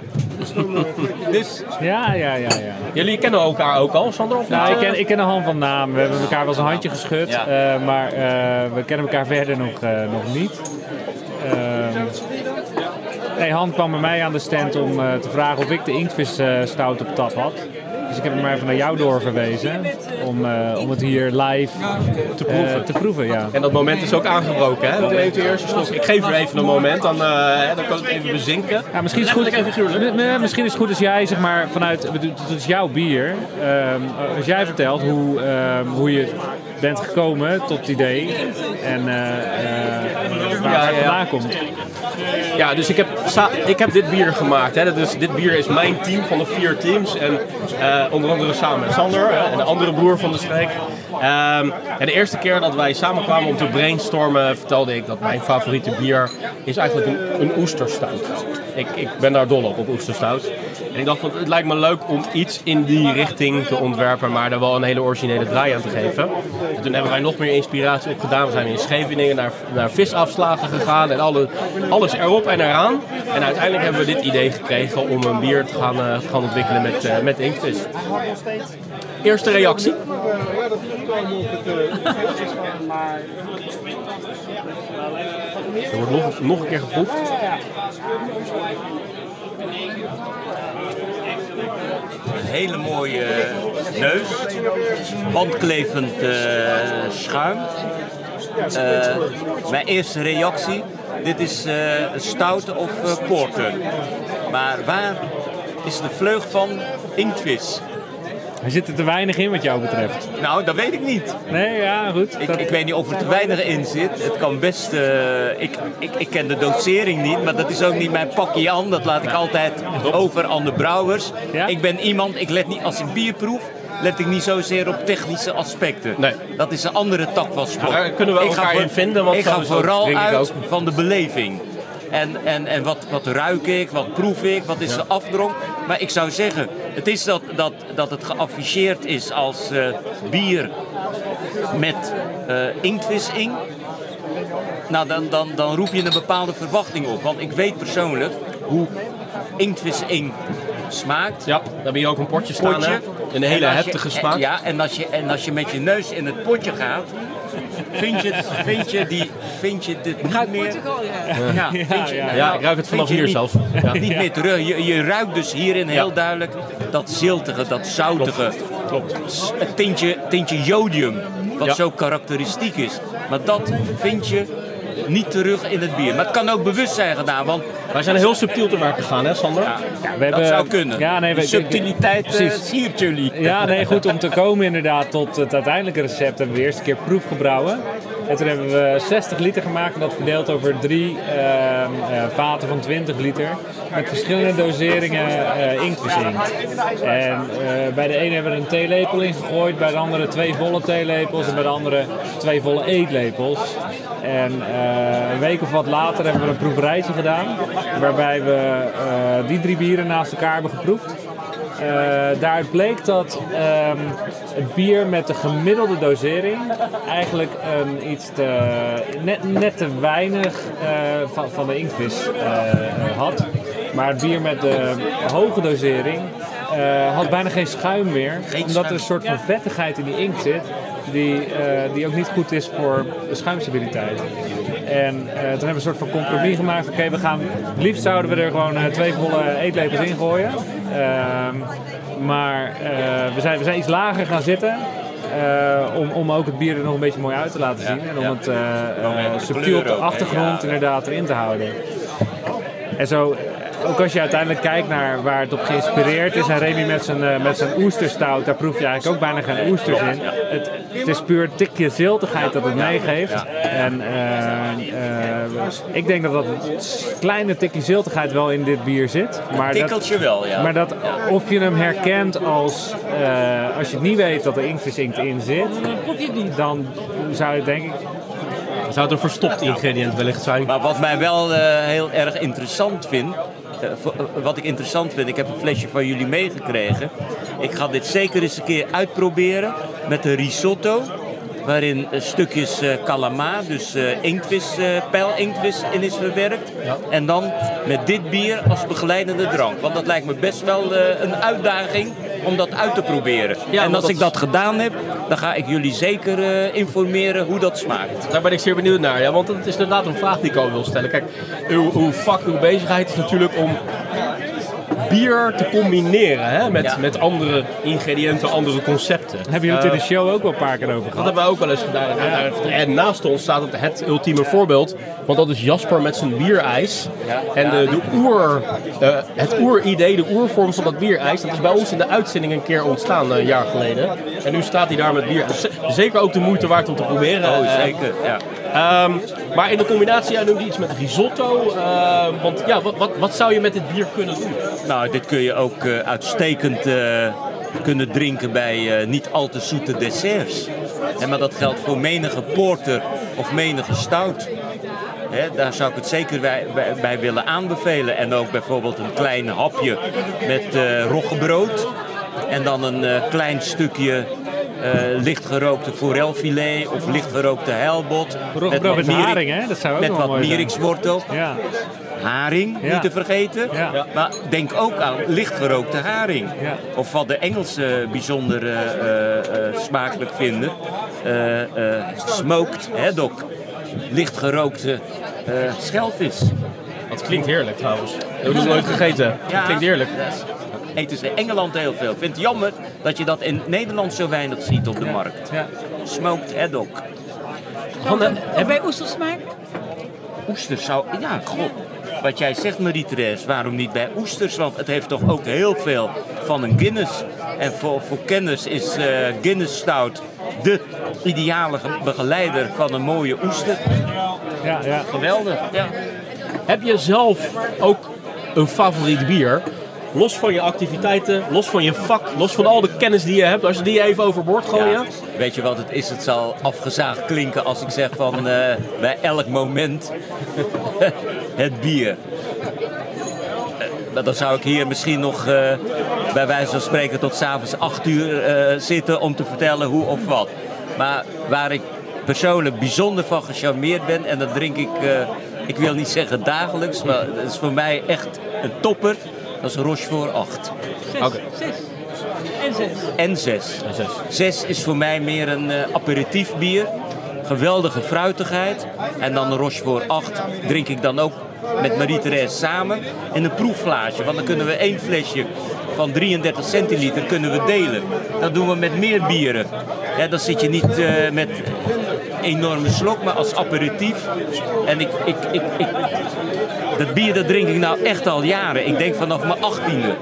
dus Ja, ja, ja, ja. Jullie kennen elkaar ook al, Sander? Of Nou, ik ken, ik ken Han van naam. We hebben elkaar wel eens een handje geschud. Ja. eh, maar eh, we kennen elkaar verder nog, eh, nog niet. Ehm, nee, Han kwam bij mij aan de stand om eh, te vragen of ik de inktvis eh, stout op tap had. Ik heb hem maar even naar jou doorverwezen. Om, eh, om het hier live te proeven. te proeven ja. En dat moment is ook aangebroken, hè? Neemt u eerst slok. Ik geef u even een moment, dan, eh, hè, dan kan het even bezinken. Ja, misschien is het goed. Misschien is het als jij zeg maar vanuit het is jouw bier. ehm, als jij vertelt hoe, ehm, hoe je bent gekomen tot het idee en eh, eh, waar het vandaan komt. Ja, dus ik heb, ik heb dit bier gemaakt. Hè. Dus dit bier is mijn team van de vier teams. En eh, onder andere samen met Sander hè, de andere broer van de streek. Ehm, en de eerste keer dat wij samenkwamen om te brainstormen, vertelde ik dat mijn favoriete bier is eigenlijk een, een oesterstout. Ik, ik ben daar dol op, op oesterstout. En ik dacht, van, het lijkt me leuk om iets in die richting te ontwerpen, maar daar wel een hele originele draai aan te geven. En toen hebben wij nog meer inspiratie opgedaan. We zijn in Scheveningen naar, naar visafslagen gegaan en alle, erop en eraan. En uiteindelijk hebben we dit idee gekregen om een bier te gaan, eh, gaan ontwikkelen met, eh, met inktvis. Eerste reactie? Er wordt nog, nog een keer geproefd. een hele mooie neus. Wandklevend eh, schuim. Mijn eerste reactie. Dit is eh, stout of eh, porter. Maar waar is de vleug van inktvis? Er zit er te weinig in wat jou betreft. Nou, dat weet ik niet. Nee, ja, goed. Ik, Dat- ik weet niet of er te weinig in zit. Het kan best. eh, ik, ik, ik ken de dosering niet, maar dat is ook niet mijn pakje aan. Dat laat ik altijd over aan de brouwers. Ja? Ik ben iemand, ik let niet als ik bier proef. Let ik niet zozeer op technische aspecten. Nee. Dat is een andere tak van sport. Daar kunnen we Ik ga elkaar voor- in vinden, want ik ga vooral uit ook. van de beleving. En, en, en wat, wat ruik ik, wat proef ik, wat is de afdronk. Maar ik zou zeggen, het is dat, dat, dat het geafficheerd is als eh, bier met eh inktvis in. Nou, dan, dan, dan roep je een bepaalde verwachting op. Want ik weet persoonlijk hoe inktvis in smaakt. Ja, dan heb je ook een potje staan, Potje. Een hele je- heftige smaak. Ja, en als, je, en als je met je neus in het potje gaat, Vind je, vind je, die, vind je dit niet meer... Portugal, ja. Ja, vind je, ja. Ja, ik ruik het vanaf hier niet- zelfs. Ja. Niet meer terug. Je, je ruikt dus hierin heel duidelijk dat ziltige, dat zoutige. Klopt. Het tintje, tintje jodium, wat Ja. zo karakteristiek is. Maar dat vind je niet terug in het bier. Maar het kan ook bewust zijn gedaan, want Wij zijn heel subtiel te werk gegaan, hè Sander? Ja, we hebben, dat zou kunnen. Ja, nee, we, subtiliteit eh, precies. siert jullie. Ja, nee, goed. Om te komen inderdaad tot het uiteindelijke recept hebben we de eerste keer proef gebrouwen. En toen hebben we 60 liter gemaakt en dat verdeeld over drie ehm, eh, vaten van 20 liter. Met verschillende doseringen eh inktvisinkt. En eh, bij de ene hebben we een theelepel in gegooid, bij de andere twee volle theelepels en bij de andere twee volle eetlepels. En een week of wat later hebben we een proeverijtje gedaan. Waarbij we die drie bieren naast elkaar hebben geproefd. Eh, daaruit bleek dat ehm, het bier met de gemiddelde dosering eigenlijk een iets te, net, net te weinig eh, van, van de inktvis eh, had. Maar het bier met de hoge dosering eh, had bijna geen schuim meer. Geen omdat er een soort van vettigheid in die inkt zit. Die, eh, die ook niet goed is voor de schuimstabiliteit. En eh, toen hebben we een soort van compromis gemaakt. Oké, we gaan. het Liefst zouden we er gewoon eh, twee volle eetlepels in gooien. Ehm, maar eh, we, zijn, we zijn iets lager gaan zitten. eh, om, om ook het bier er nog een beetje mooi uit te laten zien. en om ja. het subtiel kleur op de achtergrond inderdaad erin te houden. En zo, ook als je uiteindelijk kijkt naar waar het op geïnspireerd is. En Remy met zijn, eh, met zijn oesterstout, daar proef je eigenlijk ook bijna geen oesters in. Het, het is puur een tikje ziltigheid dat het meegeeft. En eh, eh, ik denk dat dat kleine tikje ziltigheid wel in dit bier zit. Maar dat, Tikkeltje wel, ja. maar dat of je hem herkent als, eh, als je het niet weet dat er inktvisinkt in zit, dan zou je denk ik Zou het een verstopt ingrediënt wellicht zijn? Maar wat mij wel heel erg interessant vind, voor- eh, wat ik interessant vind, ik heb een flesje van jullie meegekregen. Ik ga dit zeker eens een keer uitproberen met een risotto. Waarin eh, stukjes eh calamar, dus eh inktvis, eh inktvis in is verwerkt. En dan met dit bier als begeleidende drank. Want dat lijkt me best wel eh, een uitdaging om dat uit te proberen. Ja, en als dat- ik dat gedaan heb, dan ga ik jullie zeker eh, informeren hoe dat smaakt. Daar ben ik zeer benieuwd naar. Ja, want het is inderdaad een vraag die ik al wil stellen. Kijk, uw, uw vak, uw bezigheid is natuurlijk om bier te combineren hè, met, Ja. met andere ingrediënten, andere concepten. Hebben jullie het in de show ook wel een paar keer over Dat gehad? hebben we ook wel eens gedaan. En naast ons staat het, het ultieme voorbeeld. Want dat is Jasper met zijn bierijs. En de, de oer, eh, het oeridee, de oervorm van dat bierijs, dat is bij ons in de uitzending een keer ontstaan, eh, een jaar geleden. En nu staat hij daar met bier. Z- Zeker ook de moeite waard om te proberen. Oh, Eh, zeker. Ja. Ehm, maar in de combinatie, jij iets met risotto. eh, want ja, wat, wat, wat zou je met dit bier kunnen doen? Nou, dit kun je ook eh, uitstekend eh, kunnen drinken bij eh, niet al te zoete desserts. Hè, maar dat geldt voor menige porter of menige stout. Daar zou ik het zeker bij, willen aanbevelen. En ook bijvoorbeeld een klein hapje met eh roggebrood. En dan een klein stukje eh, lichtgerookte forelfilet of lichtgerookte heilbot. Met mierik- haring, hè? Dat zou ook Met wat mierikswortel. Ja. Haring, Ja. niet te vergeten. Ja. Maar denk ook aan lichtgerookte haring. Ja. Of wat de Engelsen bijzonder eh, eh, eh, smakelijk vinden. eh, eh, smoked haddock. Lichtgerookte eh schelvis. Dat klinkt heerlijk trouwens. Dat heb ik nog nooit gegeten. Ja. Klinkt heerlijk. Eten ze in Engeland heel veel. Ik vind het jammer dat je dat in Nederland zo weinig ziet op de markt. Ja. Smoked haddock. Hanne, Heb bij oestersmaak? Oesters zou... Ja, god. Wat jij zegt Marie-Therese, waarom niet bij oesters? Want het heeft toch ook heel veel van een Guinness. En voor, voor kennis is eh, Guinness Stout de ideale ge- begeleider van een mooie oester. Ja, ja. Geweldig. Ja. Heb je zelf ook een favoriet bier? Los van je activiteiten, los van je vak, los van al de kennis die je hebt. Als je die even overboord gooien. Ja, weet je wat het is? Het zal afgezaagd klinken als ik zeg van eh, bij elk moment het bier. Eh, dan zou ik hier misschien nog eh, bij wijze van spreken tot s'avonds 8 uur zitten om te vertellen hoe of wat. Maar waar ik persoonlijk bijzonder van gecharmeerd ben, en dat drink ik, ik wil niet zeggen dagelijks, maar dat is voor mij echt een topper. Dat is Rochefort 8. Oké. Zes. En zes. En 6. zes. 6 is voor mij meer een eh, aperitief bier. geweldige fruitigheid. En dan Rochefort 8 drink ik dan ook met Marie-Thérèse samen in een proefflaasje. Want dan kunnen we één flesje van 33 centiliter kunnen we delen. Dat doen we met meer bieren. Ja, dan zit je niet eh, met enorme slok, maar als aperitief. En ik, ik, ik, ik, dat bier dat drink ik nou echt al jaren. Ik denk vanaf mijn achttiende.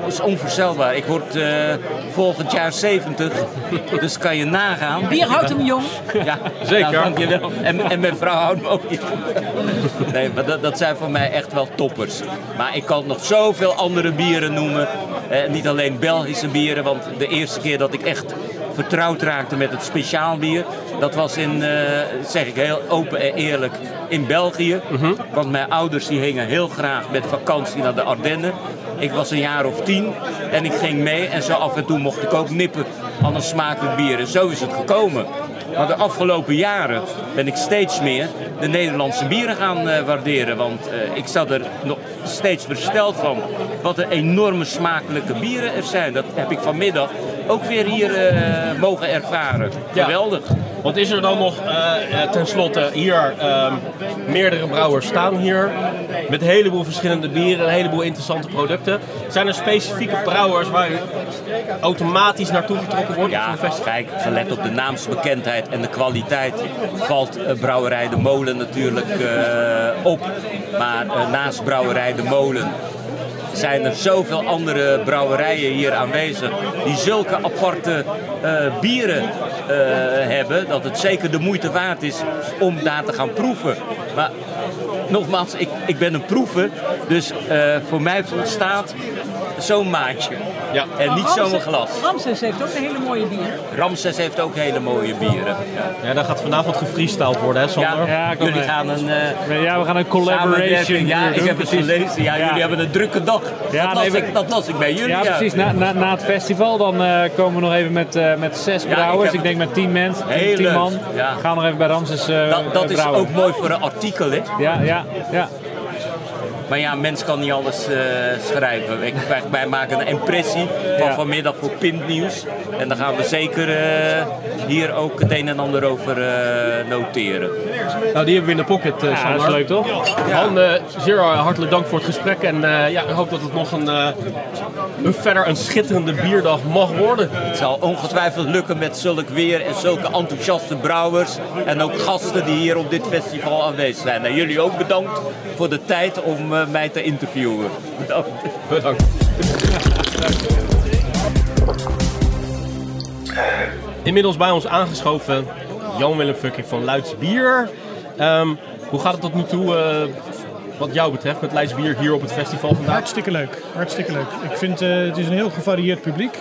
Dat is onvoorstelbaar. Ik word eh, volgend jaar 70. Dus kan je nagaan. Bier houdt hem jong. Ja, Zeker. nou, dankjewel. En, en mijn vrouw houdt me ook niet. Nee, maar dat, dat zijn voor mij echt wel toppers. Maar ik kan nog zoveel andere bieren noemen. Eh, niet alleen Belgische bieren, want de eerste keer dat ik echt vertrouwd raakte met het speciaal bier. Dat was in, eh, zeg ik heel open en eerlijk, in België. Want mijn ouders die gingen heel graag met vakantie naar de Ardennen. Ik was een jaar of tien en ik ging mee en zo af en toe mocht ik ook nippen aan een smakelijk bier. En zo is het gekomen. Maar de afgelopen jaren ben ik steeds meer de Nederlandse bieren gaan eh, waarderen. Want eh, ik zat er nog steeds versteld van wat een enorme smakelijke bieren er zijn. Dat heb ik vanmiddag ook weer hier eh, mogen ervaren. Ja. Geweldig. Want is er dan nog eh, eh, tenslotte hier ehm, meerdere brouwers staan hier met een heleboel verschillende bieren, een heleboel interessante producten. Zijn er specifieke brouwers waar u automatisch naartoe getrokken wordt? Ja, kijk, gelet op de naamsbekendheid en de kwaliteit valt Brouwerij de Molen natuurlijk op. Maar naast Brouwerij de Molen zijn er zoveel andere brouwerijen hier aanwezig die zulke aparte eh, bieren eh, hebben dat het zeker de moeite waard is om daar te gaan proeven. Maar nogmaals, ik, ik ben een proever, dus eh, voor mij volstaat zo'n maatje. Ja. En niet zo'n glas. Ramses heeft ook een hele mooie bier. Ramses heeft ook hele mooie bieren. Ja, Ja, daar gaat vanavond gefreestyled worden, hè Sander? Ja, jullie mee. gaan een uh, Ja, we gaan een collaboration Ja, ik doen, heb het precies. gelezen. Ja, Ja. jullie hebben een drukke dag. Ja, dat, nee, las we- ik, dat las ik bij jullie. Ja, precies. Na, na, na het festival dan eh, komen we nog even met, eh, met zes ik brouwers. heb ik, denk met tien mensen, tien, man. Ja. Gaan nog even bij Ramses eh Dat, dat eh, is ook mooi voor een artikel, hè? Ja, ja, ja. Maar ja, een mens kan niet alles eh, schrijven. Ik, wij, wij maken een impressie van Ja. vanmiddag voor Pintnieuws. En daar gaan we zeker eh, hier ook het een en ander over eh, noteren. Nou, die hebben we in de pocket, eh Ja, dat is leuk toch? Han, eh, zeer hartelijk dank voor het gesprek. En eh, ja, ik hoop dat het nog een, eh, een verder een schitterende bierdag mag worden. Het zal ongetwijfeld lukken met zulk weer en zulke enthousiaste brouwers. En ook gasten die hier op dit festival aanwezig zijn. En jullie ook bedankt voor de tijd om eh, mij te interviewen. Bedankt. Bedankt. Inmiddels bij ons aangeschoven Jan-Willem Fucking van Luids Bier. Ehm, hoe gaat het tot nu toe, eh, wat jou betreft, met Leids Bier hier op het festival vandaag? Hartstikke leuk, hartstikke leuk. Ik vind eh, het is een heel gevarieerd publiek.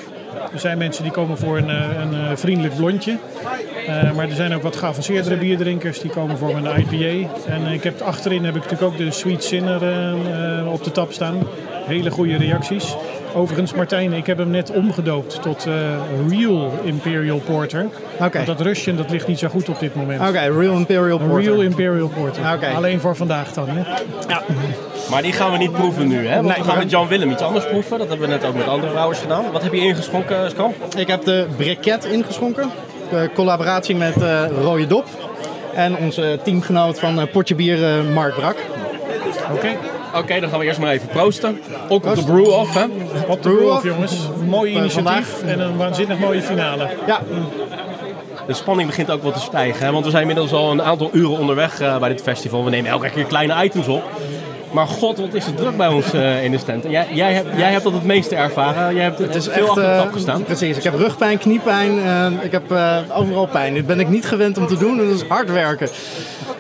Er zijn mensen die komen voor een, eh, een eh, vriendelijk blondje. Eh, maar er zijn ook wat geavanceerdere bierdrinkers die komen voor een IPA. En ik heb achterin heb ik natuurlijk ook de Sweet Sinner op de tap staan. Hele goede reacties. Overigens, Martijn, ik heb hem net omgedoopt tot eh, Real Imperial Porter. Oké. Want dat Russian dat ligt niet zo goed op dit moment. Oké, Real Imperial Porter. Real Imperial Porter. Oké. Alleen voor vandaag dan. Hè? Maar die gaan we niet proeven nu, hè? Want Nee, we gaan met Jan-Willem iets anders proeven. Dat hebben we net ook met andere brouwers gedaan. Wat heb je ingeschonken, Skan? Ik heb de briquet ingeschonken. De collaboratie met eh Rode Dop. En onze teamgenoot van eh, Potje Bier, eh, Mark Brak. Oké. Oké, dan gaan we eerst maar even proosten. Ook op de Proost. brew-off, hè? Op de Brew Brew-Off, Off. jongens. Mooi Eh, initiatief vandaag. en een waanzinnig mooie finale. Ja, De spanning begint ook wat te stijgen. Hè? Want we zijn inmiddels al een aantal uren onderweg eh, bij dit festival. We nemen elke keer kleine items op. Maar god, wat is het druk bij ons eh, in de stand. Jij, jij, hebt, jij hebt dat het meeste ervaren. Jij hebt het is veel echt... achter de tap gestaan. precies, ik heb rugpijn, kniepijn. eh, ik heb eh, overal pijn. Dit ben ik niet gewend om te doen. en Dat is hard werken.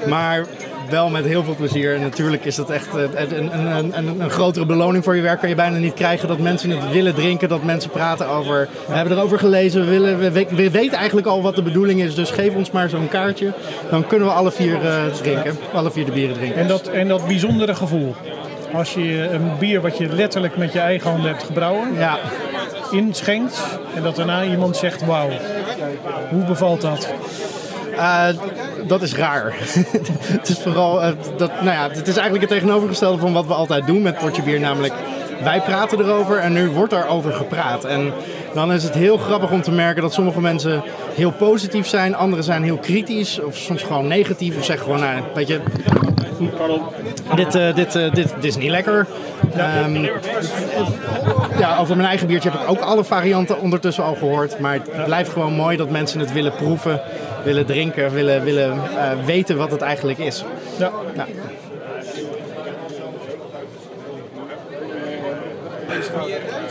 Maar wel met heel veel plezier. En natuurlijk is dat echt eh, een, een, een, een, grotere beloning voor je werk. Kan je bijna niet krijgen dat mensen het willen drinken. Dat mensen praten over... We hebben erover gelezen. We, willen, we, we- we weten eigenlijk al wat de bedoeling is. Dus geef ons maar zo'n kaartje. Dan kunnen we alle vier eh, drinken. Alle vier de bieren drinken. En dat, en dat bijzondere gevoel. Als je een bier wat je letterlijk met je eigen handen hebt gebrouwen, Ja, inschenkt en dat daarna iemand zegt wauw. Hoe bevalt dat? Eh, dat is raar. het is vooral, eh, dat, nou ja, het is eigenlijk het tegenovergestelde van wat we altijd doen met Potje Bier. Namelijk, wij praten erover en nu wordt er over gepraat. En dan is het heel grappig om te merken dat sommige mensen heel positief zijn, anderen zijn heel kritisch of soms gewoon negatief of zeggen gewoon, nou, weet je, dit, eh, dit, dit, dit is niet lekker. Ehm, ja, over mijn eigen biertje heb ik ook alle varianten ondertussen al gehoord. Maar het blijft gewoon mooi dat mensen het willen proeven, willen drinken, willen, willen eh, weten wat het eigenlijk is. Ja. Ja.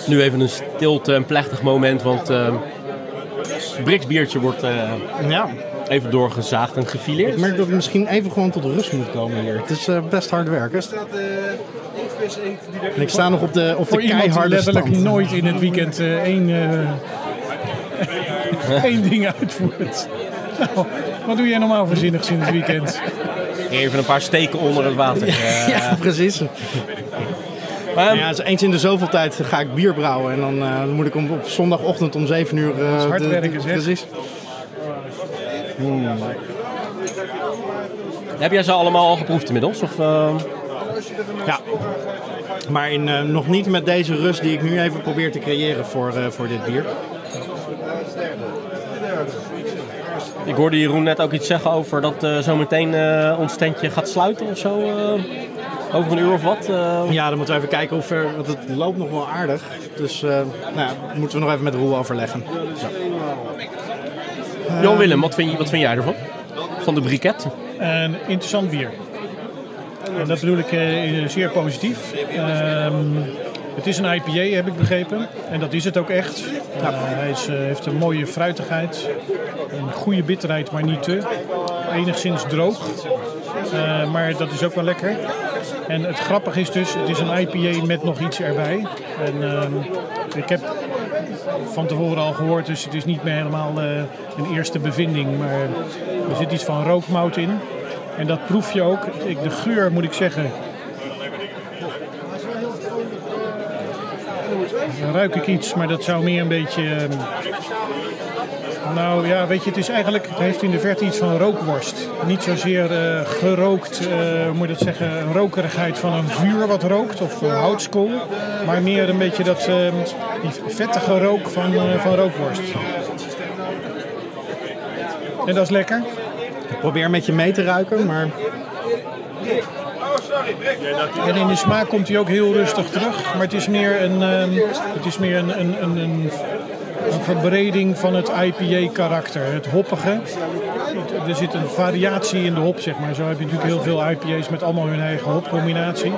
Nu even een stilte en plechtig moment, want uh, Brix biertje wordt eh, Ja. even doorgezaagd en gefileerd. Ik merk dat ik misschien even gewoon tot rust moet komen hier. Het is eh, best hard werken. En ik sta nog op de, op Voor de keiharde letterlijk nooit in het weekend eh, één, eh, één ding uitvoert. Wat doe jij normaal voor zinnigs in het weekend? Even een paar steken onder het water. Eh, Ja, precies. Maar, Ja, dus eens in de zoveel tijd ga ik bier brouwen. En dan eh, moet ik om, op zondagochtend om 7 uur... eh, is hard de- de- werken, zeg. Precies. Heb jij ze allemaal al geproefd inmiddels? Of, eh, Ja. Maar in, nog niet met deze rust die ik nu even probeer te creëren voor, eh, voor dit bier. Ik hoorde Jeroen net ook iets zeggen over dat eh zometeen eh ons tentje gaat sluiten of zo. eh, over een uur of wat. eh. Ja, dan moeten we even kijken hoe ver... Want het loopt nog wel aardig. Dus eh, nou ja, moeten we nog even met Roel overleggen. Jan Willem, wat vind, je, wat vind jij ervan? Van de briket? Een interessant bier. En dat bedoel ik eh, zeer positief. Ehm, het is een IPA, heb ik begrepen. En dat is het ook echt. Hij is, heeft een mooie fruitigheid. Een goede bitterheid, maar niet te. Enigszins droog. Eh, maar dat is ook wel lekker. En het grappige is dus, het is een IPA met nog iets erbij. En ehm, ik heb van tevoren al gehoord, dus het is niet meer helemaal eh, een eerste bevinding. Maar er zit iets van rookmout in. En dat proef je ook. Ik, de geur moet ik zeggen. Ruik ik iets, maar dat zou meer een beetje. ehm, nou ja, weet je, het is eigenlijk. Het heeft in de verte iets van rookworst. Niet zozeer eh, gerookt, eh, hoe moet je dat zeggen, rokerigheid van een vuur wat rookt of houtskool. Maar meer een beetje dat, ehm, die vettige rook van, eh, van rookworst. En dat is lekker. Ik probeer met je mee te ruiken, maar... En in de smaak komt hij ook heel rustig terug. Maar het is meer een, ehm, het is meer een, een, een, een, verbreding van het IPA-karakter. Het hoppige. Er zit een variatie in de hop, zeg maar. Zo heb je natuurlijk heel veel IPA's met allemaal hun eigen hopcombinatie.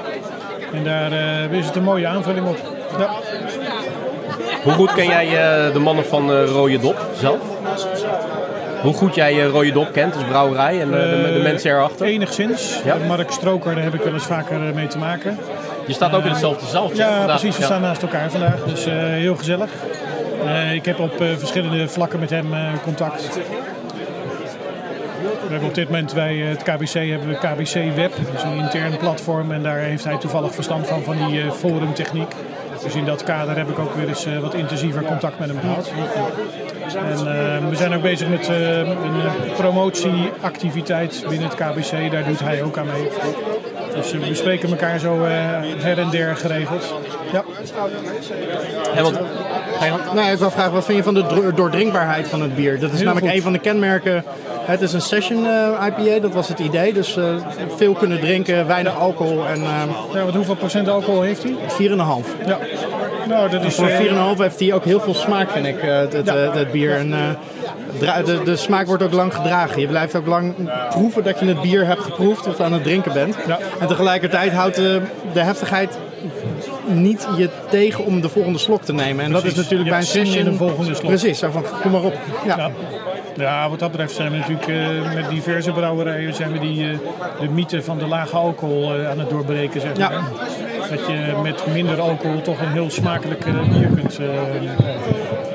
En daar eh, is het een mooie aanvulling op. Ja. Hoe goed ken jij eh, de mannen van eh Rode Dop zelf? Hoe goed jij eh, Rode Dop kent, dus brouwerij en eh, de, de mensen erachter? Enigszins. Ja. Mark Stroker, daar heb ik wel eens vaker eh, mee te maken. Je staat ook in hetzelfde zaaltje Ja, vandaag. precies. We staan naast elkaar vandaag. Dus eh, heel gezellig. Eh, ik heb op eh, verschillende vlakken met hem eh, contact. We hebben op dit moment bij het KBC hebben we KBC Web, dat is een intern platform. En daar heeft hij toevallig verstand van, van die eh, forumtechniek. Dus in dat kader heb ik ook weer eens eh, wat intensiever contact met hem gehad. En eh, we zijn ook bezig met eh, een promotieactiviteit binnen het KBC. Daar doet hij ook aan mee. Dus we bespreken elkaar zo her en der geregeld. Ja. En wat, Nou, ik wil vragen, wat vind je van de doordrinkbaarheid van het bier? Dat is Heel namelijk goed. een van de kenmerken. Het is een session eh, IPA, dat was het idee. Dus eh, veel kunnen drinken, weinig alcohol en eh, ja, want hoeveel procent alcohol heeft hij? 4,5. Ja. Nou, dat is... voor 4,5 eh, heeft hij ook heel veel smaak, vind ik, het, het, Ja. eh, het bier. En, de, de smaak wordt ook lang gedragen. Je blijft ook lang proeven dat je het bier hebt geproefd of aan het drinken bent. Ja. En tegelijkertijd houdt de, de heftigheid niet je tegen om de volgende slok te nemen. En dat is natuurlijk bij een in een volgende slok. Precies, van, kom maar op. Ja. Ja. ja, wat dat betreft zijn we natuurlijk eh, met diverse brouwerijen zijn we die, eh, de mythe van de lage alcohol eh, aan het doorbreken. Zeg Ja. maar. Dat je met minder alcohol toch een heel smakelijk bier kunt eh.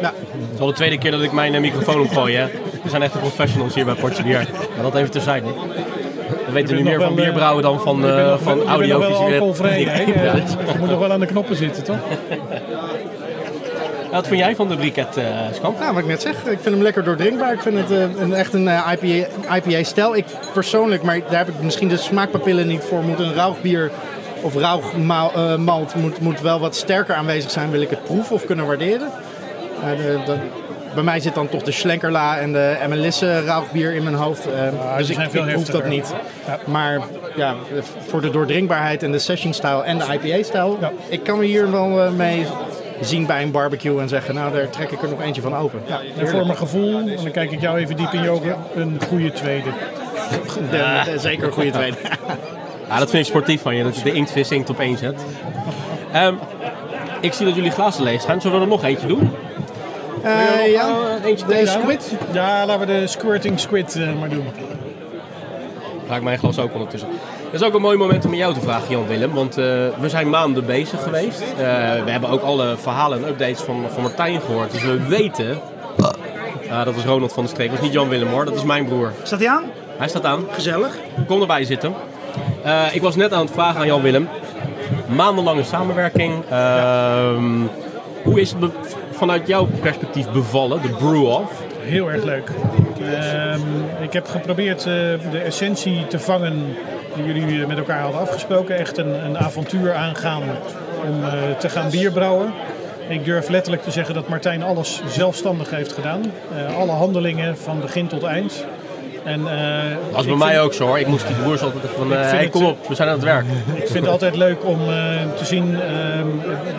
Ja. Het is al de tweede keer dat ik mijn microfoon opgooi. Hè. We zijn echt de professionals hier bij Portje Bier. Maar dat even terzijde. We weten nu meer van bierbrouwen dan van, eh van je nog wel audiovisuele Je moet nog wel aan de knoppen zitten, toch? Wat vind jij van de briket, eh Skamp? Nou, wat ik net zeg, ik vind hem lekker doordrinkbaar. Ik vind het eh, een, echt een eh, IPA, IPA-stijl. Ik persoonlijk, maar daar heb ik misschien de smaakpapillen niet voor, moet een rauw bier of rauw ma- eh, malt moet, moet wel wat sterker aanwezig zijn. Wil ik het proeven of kunnen waarderen? Eh, de- de- bij mij zit dan toch de Schlenkerla en de Emelisse rauwbier in mijn hoofd. eh, die dus ik, ik hoef dat niet. Maar ja, voor de doordrinkbaarheid en de session-stijl en de IPA-stijl... ik kan me hier wel eh, mee zien bij een barbecue en zeggen... nou, daar trek ik er nog eentje van open. Ja, En voor mijn gevoel, en dan kijk ik jou even diep in je ogen, een goede tweede. De- de- zeker een goede tweede. Ja, dat vind ik sportief van je, dat je de inktvis inkt op één zet. Ehm, ik zie dat jullie glazen leeg zijn. Zullen we er nog eentje doen? Eh, ja, eentje de squid. Ja, laten we de squirting squid eh, maar doen. Raak mijn glas ook ondertussen. Dat is ook een mooi moment om jou te vragen, Jan Willem. Want eh, we zijn maanden bezig geweest. Eh, we hebben ook alle verhalen en updates van, van Martijn gehoord. Dus we weten. Ah, dat is Ronald van de Streek. Dat is niet Jan Willem hoor, dat is mijn broer. Staat hij aan? Hij staat aan. Gezellig. Kom erbij zitten. Eh, ik was net aan het vragen aan Jan Willem. Maandenlange samenwerking. Ehm, hoe is het vanuit jouw perspectief bevallen, de brew-off? Heel erg leuk. Ehm, ik heb geprobeerd eh, de essentie te vangen die jullie met elkaar hadden afgesproken. Echt een, een avontuur aangaan om eh, te gaan bierbrouwen. Ik durf letterlijk te zeggen dat Martijn alles zelfstandig heeft gedaan. Eh, alle handelingen van begin tot eind. En, Dat is bij mij vind- ook zo hoor. Ik moest die broers altijd van, Ik eh hey, kom op, we zijn aan het werk. Ik vind het altijd leuk om eh, te zien, ehm,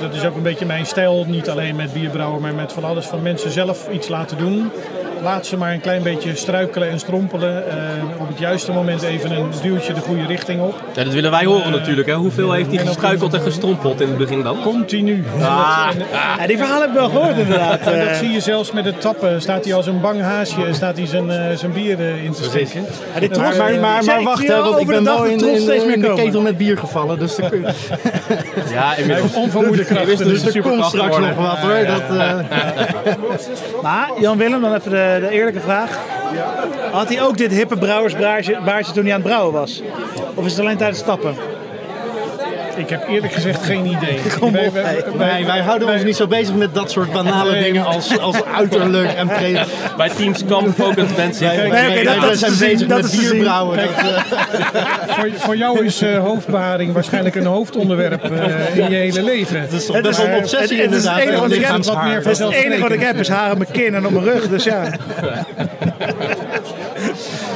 dat is ook een beetje mijn stijl, niet alleen met bierbrouwen, maar met van alles van mensen zelf iets laten doen. Laat ze maar een klein beetje struikelen en strompelen. eh, op het juiste moment even een duwtje de goede richting op. Ja, dat willen wij horen natuurlijk. Hè. Hoeveel heeft hij gestruikeld en gestrompeld in het begin dan? Continu. Ah, Ja, die verhalen heb ik wel gehoord inderdaad. En dat Eh, zie je zelfs met het tappen. Staat hij als een bang haasje staat hij zijn, eh, zijn bier eh, in te schenken. Ja, dit Maar, trots- maar, maar, ik maar wacht, hè, want ik ben de dag wel in, in, steeds in meer de ketel met bier gevallen. Dus kun- Ja, inmiddels. Onvermoede krachten. dus er komt straks nog wat hoor. Dat, eh, Maar Jan Willem, dan even de, de eerlijke vraag. Had hij ook dit hippe brouwersbaardje baardje toen hij aan het brouwen was? Of is het alleen tijdens stappen? Ik heb eerlijk gezegd geen idee. Kom Wij- wij- hey. wij- wij, wij houden ons niet zo bezig met dat soort banale Nee. dingen als, als uiterlijk en pre. Bij Teams Camp Focus mensen. Nee, oké, wij- dat- wij dat zijn is te zien, bezig dat met is te zien. bierbrouwen. Eh, voor, voor jou is eh, hoofdbaring waarschijnlijk een hoofdonderwerp eh, in je hele leven. dat is toch best wel een obsessie het- het is het inderdaad. enige wat ik heb. het enige wat ik heb is haar op mijn kin en op mijn rug, dus ja.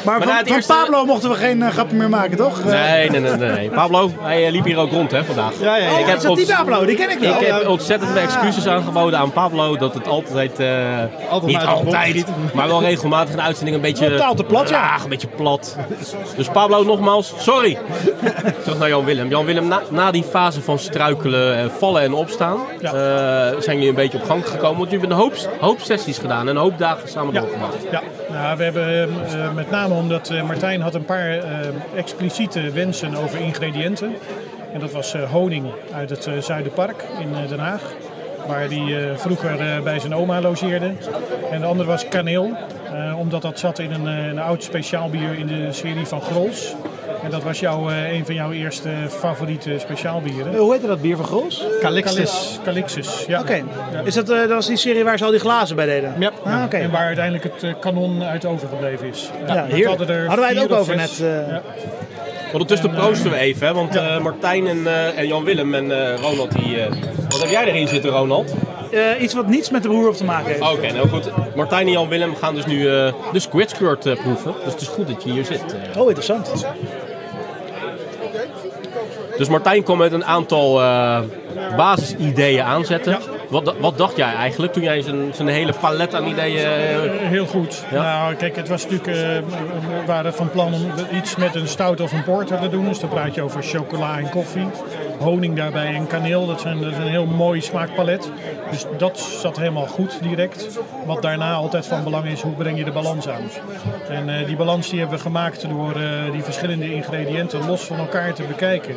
Maar, van, Pablo mochten we geen eh, grappen meer maken, toch? Nee, nee, nee, nee. Pablo, hij eh, liep hier ook rond hè, vandaag. Ja, ja, ja. Ik heb dat die Pablo? Die ken ik wel. Ik heb ontzettend veel excuses aangeboden aan Pablo dat het altijd, eh, Altijd niet altijd, maar wel regelmatig een uitzending een beetje Totaal te plat, ja. een beetje plat. Dus Pablo nogmaals, sorry. Terug naar Jan Willem. Jan Willem, na, na die fase van struikelen, vallen en opstaan, eh, zijn jullie een beetje op gang gekomen. Want jullie hebben een hoop, hoop sessies gedaan en een hoop dagen samen Ja. doorgemaakt. Ja, nou, we hebben met name omdat eh, Martijn had een paar eh, expliciete wensen over ingrediënten. En dat was eh, honing uit het Zuiderpark in Den Haag. Waar hij vroeger bij zijn oma logeerde. En de andere was kaneel. omdat dat zat in een, een oud speciaalbier in de serie van Grols. En dat was jouw, eh, een van jouw eerste favoriete speciaalbieren. Eh, Hoe heette dat bier van Grols? Calixtus. Calixtus, ja. Oké. Is dat, eh, dat was die serie waar ze al die glazen bij deden? Ja. Ah, oké. En waar uiteindelijk het kanon uit overgebleven is. Ja, hier hadden er hadden wij het ook over zes. net. eh. Ja. Ondertussen proosten we even, hè, want eh, Martijn en, eh, en Jan Willem en eh, Ronald, die, eh, wat heb jij erin zitten Ronald? Eh, iets wat niets met de broer te maken heeft. Oké, nou goed. Martijn en Jan Willem gaan dus nu eh, de Squid eh, proeven. Dus het is goed dat je hier zit. Oh, interessant. Dus Martijn komt met een aantal eh, basisideeën aanzetten. Wat, wat dacht jij eigenlijk toen jij zijn, hele palet aan ideeën... eh, Heel goed. Ja? Nou, kijk, het was natuurlijk, eh, we waren van plan om iets met een stout of een porter te doen. Dus dan praat je over chocola en koffie. Honing daarbij en kaneel. Dat, zijn, dat is een heel mooi smaakpalet. Dus dat zat helemaal goed direct. Wat daarna altijd van belang is, hoe breng je de balans aan? En eh, die balans die hebben we gemaakt door eh, die verschillende ingrediënten los van elkaar te bekijken.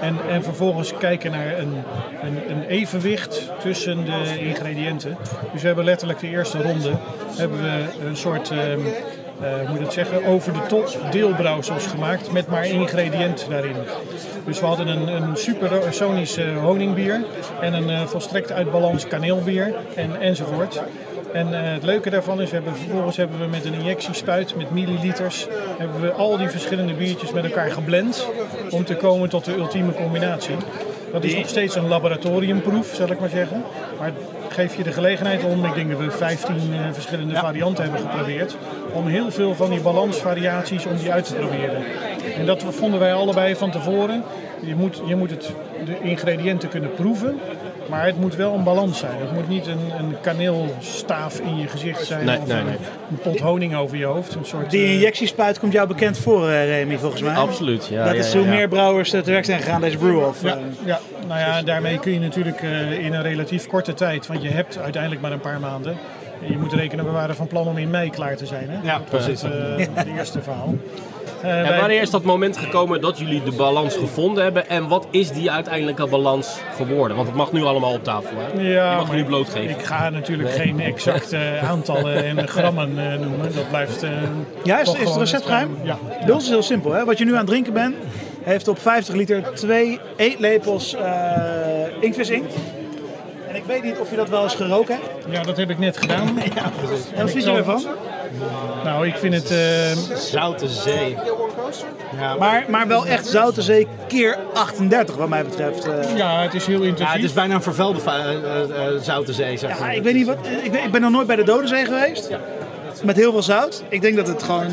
En, en vervolgens kijken naar een, een, een evenwicht tussen de ingrediënten. Dus we hebben letterlijk de eerste ronde hebben we een soort, ehm, eh, hoe moet dat zeggen, over de top deelbrouwsels gemaakt met maar ingrediënt daarin. Dus we hadden een, een supersonisch eh, honingbier en een eh, volstrekt uit balans kaneelbier en, enzovoort. En eh, het leuke daarvan is, we hebben, vervolgens hebben we met een injectiespuit met milliliters, hebben we al die verschillende biertjes met elkaar geblend om te komen tot de ultieme combinatie. Dat is nog steeds een laboratoriumproef, zal ik maar zeggen. Maar geef je de gelegenheid om, ik denk dat we 15 eh, verschillende varianten hebben geprobeerd, om heel veel van die balansvariaties om die uit te proberen. En dat vonden wij allebei van tevoren. Je moet, je moet het, de ingrediënten kunnen proeven, maar het moet wel een balans zijn. Het moet niet een, een kaneelstaaf in je gezicht zijn Nee, of nee, een, nee. een pot honing over je hoofd. Een soort, Die eh, injectiespuit komt jou bekend voor, eh, Remy, volgens mij. Absoluut, ja, Dat ja, is hoe ja. meer brouwers te werk zijn gegaan deze brew-off. Ja, eh. ja, nou ja, daarmee kun je natuurlijk eh, in een relatief korte tijd, want je hebt uiteindelijk maar een paar maanden. En je moet rekenen, we waren van plan om in mei klaar te zijn. Hè? Ja, precies. Dat, eh, het eerste verhaal. Eh, En wij- wanneer is dat moment gekomen dat jullie de balans gevonden hebben? En wat is die uiteindelijke balans geworden? Want het mag nu allemaal op tafel, hè? Ja, Je mag maar nu blootgeven. Ik ga natuurlijk Nee. geen exacte aantallen en grammen eh, noemen. Dat blijft. eh, Ja, is, is het recept geheim? Ja. Bij ons is heel simpel. Hè? Wat je nu aan het drinken bent, heeft op 50 liter twee eetlepels eh inktvis inkt. Weet niet of je dat wel eens geroken hebt. Ja, dat heb ik net gedaan. ja, precies. En wat vind je ervan? Nou, ik vind het... eh, Zoute zee. Ja. Maar, maar wel echt Zoute Zee keer 38 wat mij betreft. eh. Ja, het is heel intensief. Ja, het is bijna een vervuilde va- eh, zoute zee, zeg Ja, maar. ik weet niet wat. Ik, weet- ik ben nog nooit bij de Dode Zee geweest. Met heel veel zout. Ik denk dat het gewoon.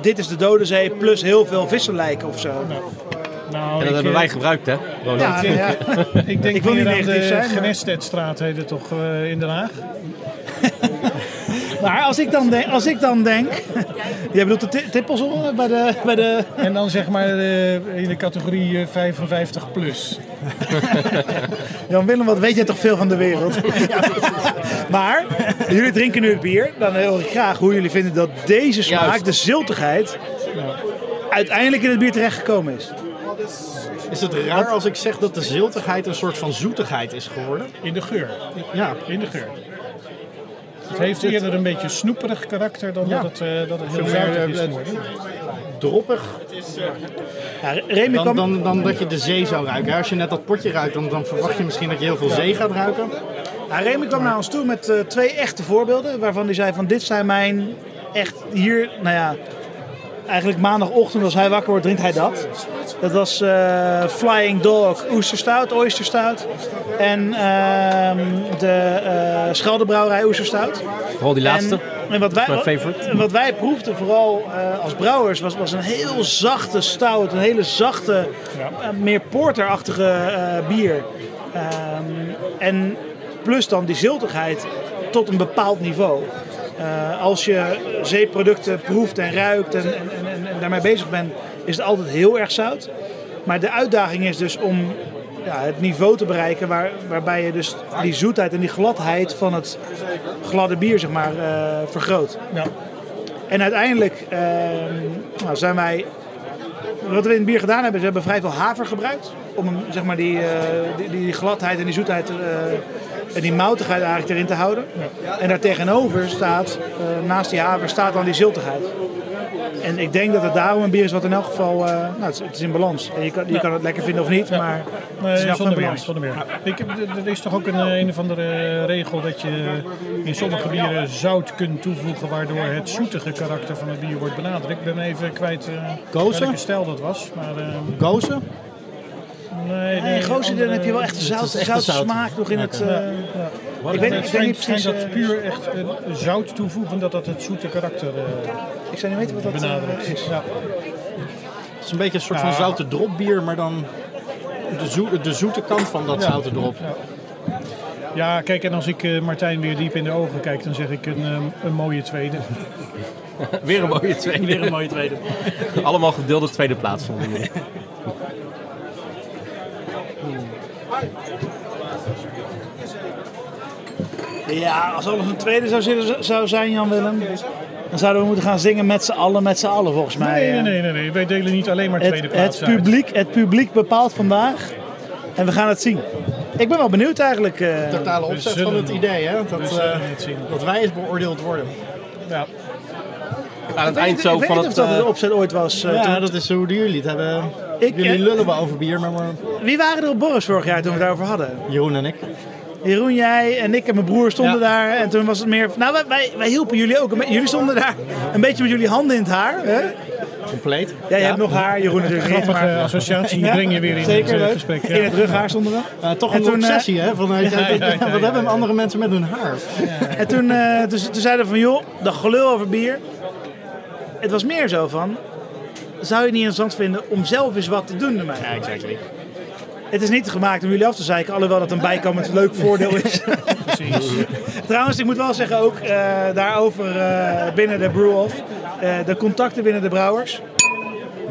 Dit is de Dode Zee plus heel veel vissen lijken of zo. Nou, En dat ik, hebben eh, wij gebruikt, hè? Ja, ja. Ik denk Ik wil niet negatief de zijn, maar- Genestedstraat heet het toch eh, in Den Haag? Maar als ik dan denk. Als ik dan denk jij bedoelt de ti- tippelzone bij de, bij de. En dan zeg maar eh, in de categorie eh, 55 plus. Jan Willem, wat weet jij toch veel van de wereld? maar jullie drinken nu het bier. Dan wil ik graag hoe jullie vinden dat deze smaak, Juist. de ziltigheid, uiteindelijk in het bier terechtgekomen is. Is het raar als ik zeg dat de ziltigheid een soort van zoetigheid is geworden? In de geur. Ja. In de geur. Het heeft eerder een beetje snoeperig karakter dan Ja. dat het, eh, dat het heel zoutig is eh, geworden. Droppig. Ja, Remy Dan, kwam... dan, dan dat je de zee zou ruiken. Als je net dat potje ruikt, dan, dan verwacht je misschien dat je heel veel zee gaat ruiken. Ja, Remy kwam naar ons toe met eh, twee echte voorbeelden. Waarvan hij zei van dit zijn mijn echt hier, nou ja, eigenlijk maandagochtend als hij wakker wordt drinkt hij dat. Dat was eh, Flying Dog Oesterstout, Oysterstout. En ehm, de eh Scheldebrouwerij Oesterstout. Vooral die laatste. En, en wat, wij, wat wij proefden vooral eh, als brouwers was, was een heel zachte stout. Een hele zachte, meer porterachtige bier. Ehm, en plus dan die ziltigheid tot een bepaald niveau. Eh, als je zeeproducten proeft en ruikt en, en, en, en- daarmee bezig bent, is het altijd heel erg zout. Maar de uitdaging is dus om ja, het niveau te bereiken waar, waarbij je dus die zoetheid en die gladheid van het gladde bier zeg maar, eh, vergroot. Ja. En uiteindelijk ehm, nou, zijn wij. Wat we in het bier gedaan hebben, we hebben vrij veel haver gebruikt. Om zeg maar, die, eh, die, die gladheid en die zoetheid eh, en die moutigheid eigenlijk erin te houden. En daartegenover staat, eh, naast die haver, staat dan die ziltigheid. En ik denk dat het daarom een bier is wat in elk geval, eh, nou, het, is, het is in balans. En je kan, je Ja. kan het lekker vinden of niet, maar het is in Nee, zonder balans. Zonder meer. Ik heb, er is toch ook een, eh, een of andere regel dat je in sommige bieren zout kunt toevoegen, waardoor het zoetige karakter van het bier wordt benadrukt. Ik ben even kwijt Gozen? welke stijl dat was. Maar, Gozen? Nee, Nee, die gozer, dan heb je wel echt een zout, zout. smaak nog in het... Ja. eh, Ja. Ik weet, het ik weet niet precies... dat eh, puur echt eh, zout toevoegen, dat dat het zoete karakter eh, ik zou niet weten wat dat benadrukt. is. Ja. Het is een beetje een soort Ja. van zoute dropbier, maar dan de, zoe- de zoete kant van dat Ja. zoute drop. ja, kijk, en als ik eh, Martijn weer diep in de ogen kijk, dan zeg ik een, eh, een mooie tweede. Weer een mooie tweede. Weer een mooie tweede. Allemaal gedeelde tweede plaats vonden jullie. Ja, als alles een tweede zou, zitten- zou zijn, Jan Willem, dan zouden we moeten gaan zingen met z'n allen, met z'n allen volgens mij. Nee, nee, eh. nee, nee, nee. Wij delen niet alleen maar tweede Het, plaats het, uit. publiek, het publiek bepaalt vandaag en we gaan het zien. Ik ben wel benieuwd eigenlijk. eh. Totale opzet van het idee, hè? Dat, eh, dat wij eens beoordeeld worden. Ja. Aan het ik eind weet, zo ik weet van niet het... of dat de opzet ooit was. eh, ja, toen- dat is hoe jullie het hebben. Ik, jullie lullen wel over bier, maar, maar Wie waren er op Boris vorig jaar toen we het daarover hadden? Jeroen en ik. Jeroen, jij en ik en mijn broer stonden Ja. daar. En toen was het meer... Nou, wij, wij, wij hielpen jullie ook. Jullie stonden daar een beetje met jullie handen in het haar. Hè? compleet. Ja, je hebt nog haar, Jeroen natuurlijk niet. Grappige maar- associatie, die Ja, breng je weer in zeker het eh, gesprek. ja. In het rughaar stonden we. Toch En een toen, eh, obsessie, hè? Van, eh, ja, ja, ja, wat ja. hebben andere mensen met hun haar? En toen, eh, toen, toen zeiden we van, joh, dat gelul over bier. Het was meer zo van, zou je het niet interessant vinden om zelf eens wat te doen ermee? Ja, exactly. Het is niet gemaakt om jullie af te zeiken, alhoewel dat een bijkomend leuk voordeel is. Precies. Trouwens, ik moet wel zeggen ook eh, daarover eh, binnen de Brew-Off, eh, de contacten binnen de brouwers.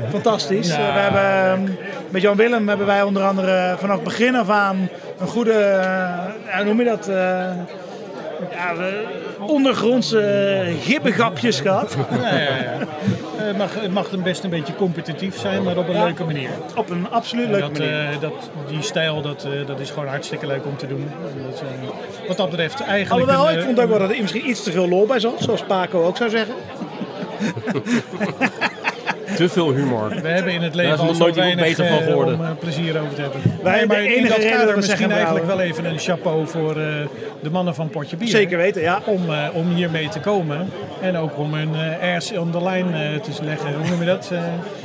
Fantastisch. Ja. We hebben, ehm, met Jan Willem hebben wij onder andere vanaf het begin af aan een goede, hoe noem je dat, ja, we- ondergrondse gibbegapjes gehad. Ja, ja, ja. Eh, Het mag, het mag dan best een beetje competitief zijn, maar op een Ja. leuke manier. Op een absoluut leuke dat, manier. eh, dat, die stijl, dat, eh, dat is gewoon hartstikke leuk om te doen. En Dat, wat dat betreft eigenlijk... Alhoewel, ik vond ook wel dat er misschien iets te veel lol bij zat, zoals Paco ook zou zeggen. Te veel humor. We hebben in het leven al zo nooit weinig beter van eh, geworden. om eh, plezier over te hebben. Wij- Nee, maar de in enige dat kader misschien zeggen eigenlijk wel even een chapeau voor eh, de mannen van Potje Bier. Zeker weten, ja. Om, eh, om hiermee te komen. En ook om hun eh ass on the line eh, te leggen. Hoe noem je dat? Eh,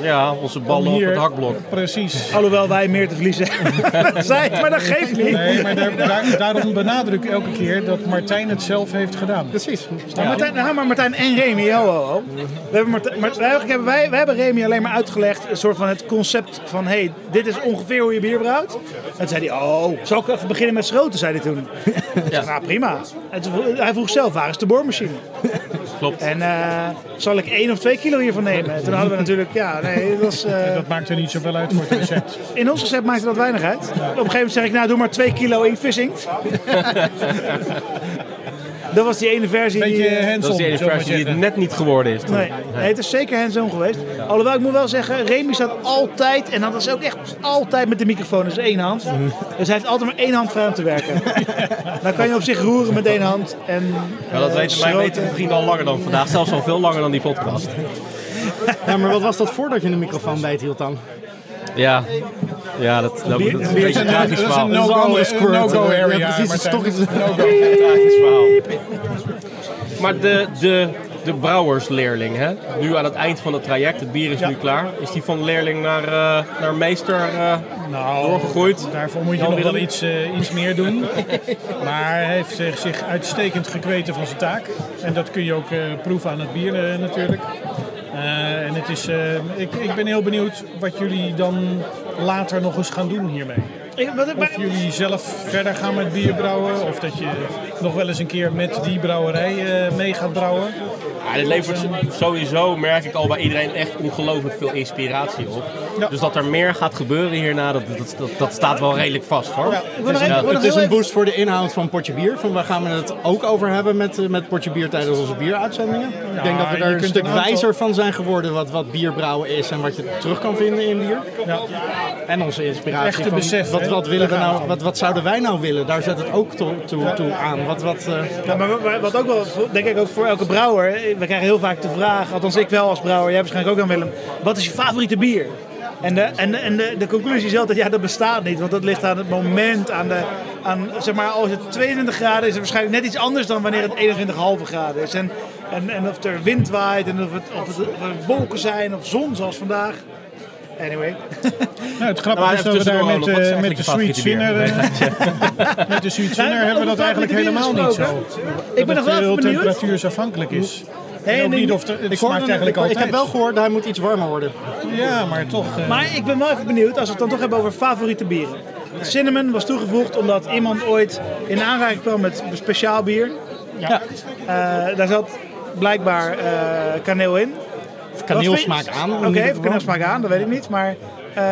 Ja, onze ballen op het hakblok. Precies. Alhoewel wij meer te verliezen hebben. Zij, maar dat geeft niet. Nee, maar daar, daar- daarom benadruk ik elke keer dat Martijn het zelf heeft gedaan. Precies. Maar Martijn, nou, maar Martijn en Remy, ho, ho, ho. We hebben, Martijn, maar, wij, hebben, wij, wij hebben Remy alleen maar uitgelegd, een soort van het concept van, hey, dit is ongeveer hoe je bier brouwt. En toen zei hij, oh, zal ik even beginnen met schroten, zei hij toen. Ja. Nou, prima. En toen hij vroeg zelf, waar is de boormachine? Klopt. En eh, zal ik één of twee kilo hiervan nemen? En toen hadden we natuurlijk, ja, nee, dat was... eh, Dat maakt er niet zoveel uit voor het recept. in ons recept maakte dat weinig uit. Op een gegeven moment zeg ik, nou, doe maar twee kilo inkvisinkt. dat was die ene versie die... Beetje eh, Dat is de ene versie die het net niet geworden is. Nee, nee, het is zeker hands-on geweest. Alhoewel, ik moet wel zeggen, Remy staat altijd, en dat is ook echt altijd met de microfoon, dus één hand. Dus hij heeft altijd maar één hand vrij om te werken. Dan kan je op zich roeren met één hand. En, Maar dat weten mijn weten vrienden al langer dan vandaag. Zelfs al veel langer dan die podcast. Ja, maar wat was dat voordat je de microfoon beethield dan? Ja, ja dat, dat, is een beetje een tragisch verhaal. Dat is een no-go no-go Ja, area. precies, het is toch No-go. Een tragisch verhaal. Maar de, de, de brouwersleerling, hè? nu aan het eind van het traject, het bier is nu klaar. Is die van leerling naar, eh, naar meester eh, Nou, doorgegroeid? Daarvoor moet je nog wel iets, eh, iets meer doen. Maar hij heeft zich, zich uitstekend gekweten van zijn taak. En dat kun je ook eh, proeven aan het bier natuurlijk. Eh, en het is, eh, ik, ik ben heel benieuwd wat jullie dan later nog eens gaan doen hiermee. Of jullie zelf verder gaan met bier brouwen. Of dat je nog wel eens een keer met die brouwerij eh, mee gaat brouwen. Ja, dit levert sowieso, merk ik al bij iedereen, echt ongelooflijk veel inspiratie op. Ja. Dus dat er meer gaat gebeuren hierna, dat, dat, dat, dat staat wel redelijk vast hoor. Ja. Het is heel een boost voor de inhoud van Potje Bier. Van waar gaan we het ook over hebben met, eh, met Potje Bier tijdens onze bieruitzendingen? ik denk dat we er een stuk een aantal- wijzer van zijn geworden wat, wat bierbrouwen is en wat je terug kan vinden in bier. Ja. En onze inspiratie Echte van besef, wat, wat, willen we Daar nou, wat, wat zouden wij nou willen? Daar zet het ook toe, toe, toe aan. Wat, wat, eh, Ja, maar wa- wat ook wel, denk ik ook voor elke brouwer, we krijgen heel vaak de vraag, althans ik wel als brouwer, jij waarschijnlijk ook aan Willem, wat is je favoriete bier? En, de, en, de, en de, de conclusie is altijd, ja dat bestaat niet, want dat ligt aan het moment, aan de, aan, zeg maar als het 22 graden is, is het waarschijnlijk net iets anders dan wanneer het 21,5 graden is. En, en, en of er wind waait, en of, het, of, het, of er wolken zijn, of zon zoals vandaag. Anyway. Nou, het grappige Nou, is dat we daar met, is eh, met de Sweet Sinner, eh, met de Sweet Sinner hebben we dat eigenlijk helemaal niet zo. Ik ben dat nog wel benieuwd. temperatuursafhankelijk is. Ook en niet ik- of de, het ik, smaakt ik, eigenlijk ik altijd. heb wel gehoord, hij moet iets warmer worden. Ja, maar toch. eh, Maar ik ben wel even benieuwd, als we het dan toch hebben over favoriete bieren. Cinnamon was toegevoegd omdat iemand ooit in aanraking kwam met speciaal bier. Ja. Eh, daar zat blijkbaar eh, kaneel in. Kaneelsmaak Wat vind- aan. Oké, even geval. kaneelsmaak aan, dat weet ik niet. Maar eh,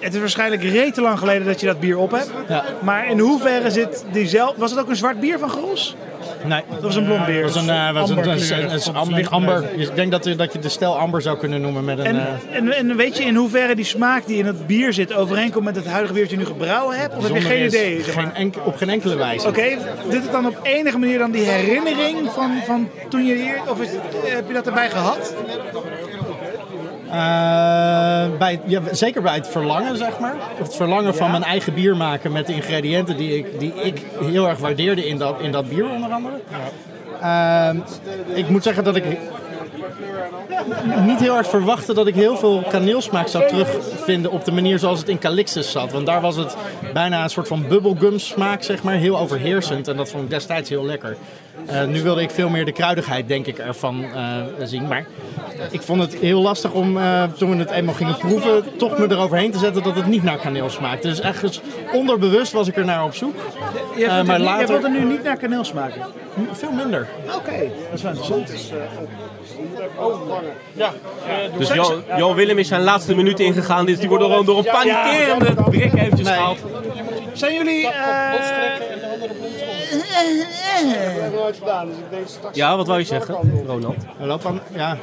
het is waarschijnlijk rete lang geleden dat je dat bier op hebt. Ja. Maar in hoeverre zit die zelf... Was het ook een zwart bier van Gros? Nee. Dat was een blond bier. Dat was een, eh, was een, Amberkleurig, een- amber. Ik denk dat, je- dat je de stijl amber zou kunnen noemen met een... En, eh, en, en weet je in hoeverre die smaak die in het bier zit overeenkomt met het huidige bier dat je nu gebrouwen hebt? Of heb je geen is. idee? zeg maar? Geen op geen enkele wijze. Oké, doet het dan op enige manier dan die herinnering van, van toen je hier, of is, heb je dat erbij gehad? Eh, bij, ja, zeker bij het verlangen, zeg maar. Het verlangen van mijn eigen bier maken met de ingrediënten die ik, die ik heel erg waardeerde in dat, in dat bier, onder andere. Ehm, ik moet zeggen dat ik niet heel erg verwachten dat ik heel veel kaneelsmaak zou terugvinden op de manier zoals het in Calixtus zat. Want daar was het bijna een soort van bubblegum smaak, zeg maar, heel overheersend. En dat vond ik destijds heel lekker. Eh, nu wilde ik veel meer de kruidigheid, denk ik, ervan eh, zien. Maar ik vond het heel lastig om, eh, toen we het eenmaal gingen proeven, toch me eroverheen te zetten dat het niet naar kaneel smaakte. Dus echt onderbewust was ik er naar op zoek. Je Eh, maar er, niet- later- je wilt er nu niet naar kaneel smaken? Veel minder. Oké, dat is wel interessant. Ja. Dus Jan, Jan Willem is zijn laatste minuut ingegaan. Dus die wordt gewoon door een panikerende Brik eventjes gehaald. Zijn jullie... eh, Dat heb ik nooit gedaan, dus ik denk straks... Ja, wat wou je zeggen, Ronald? Loop aan, ja.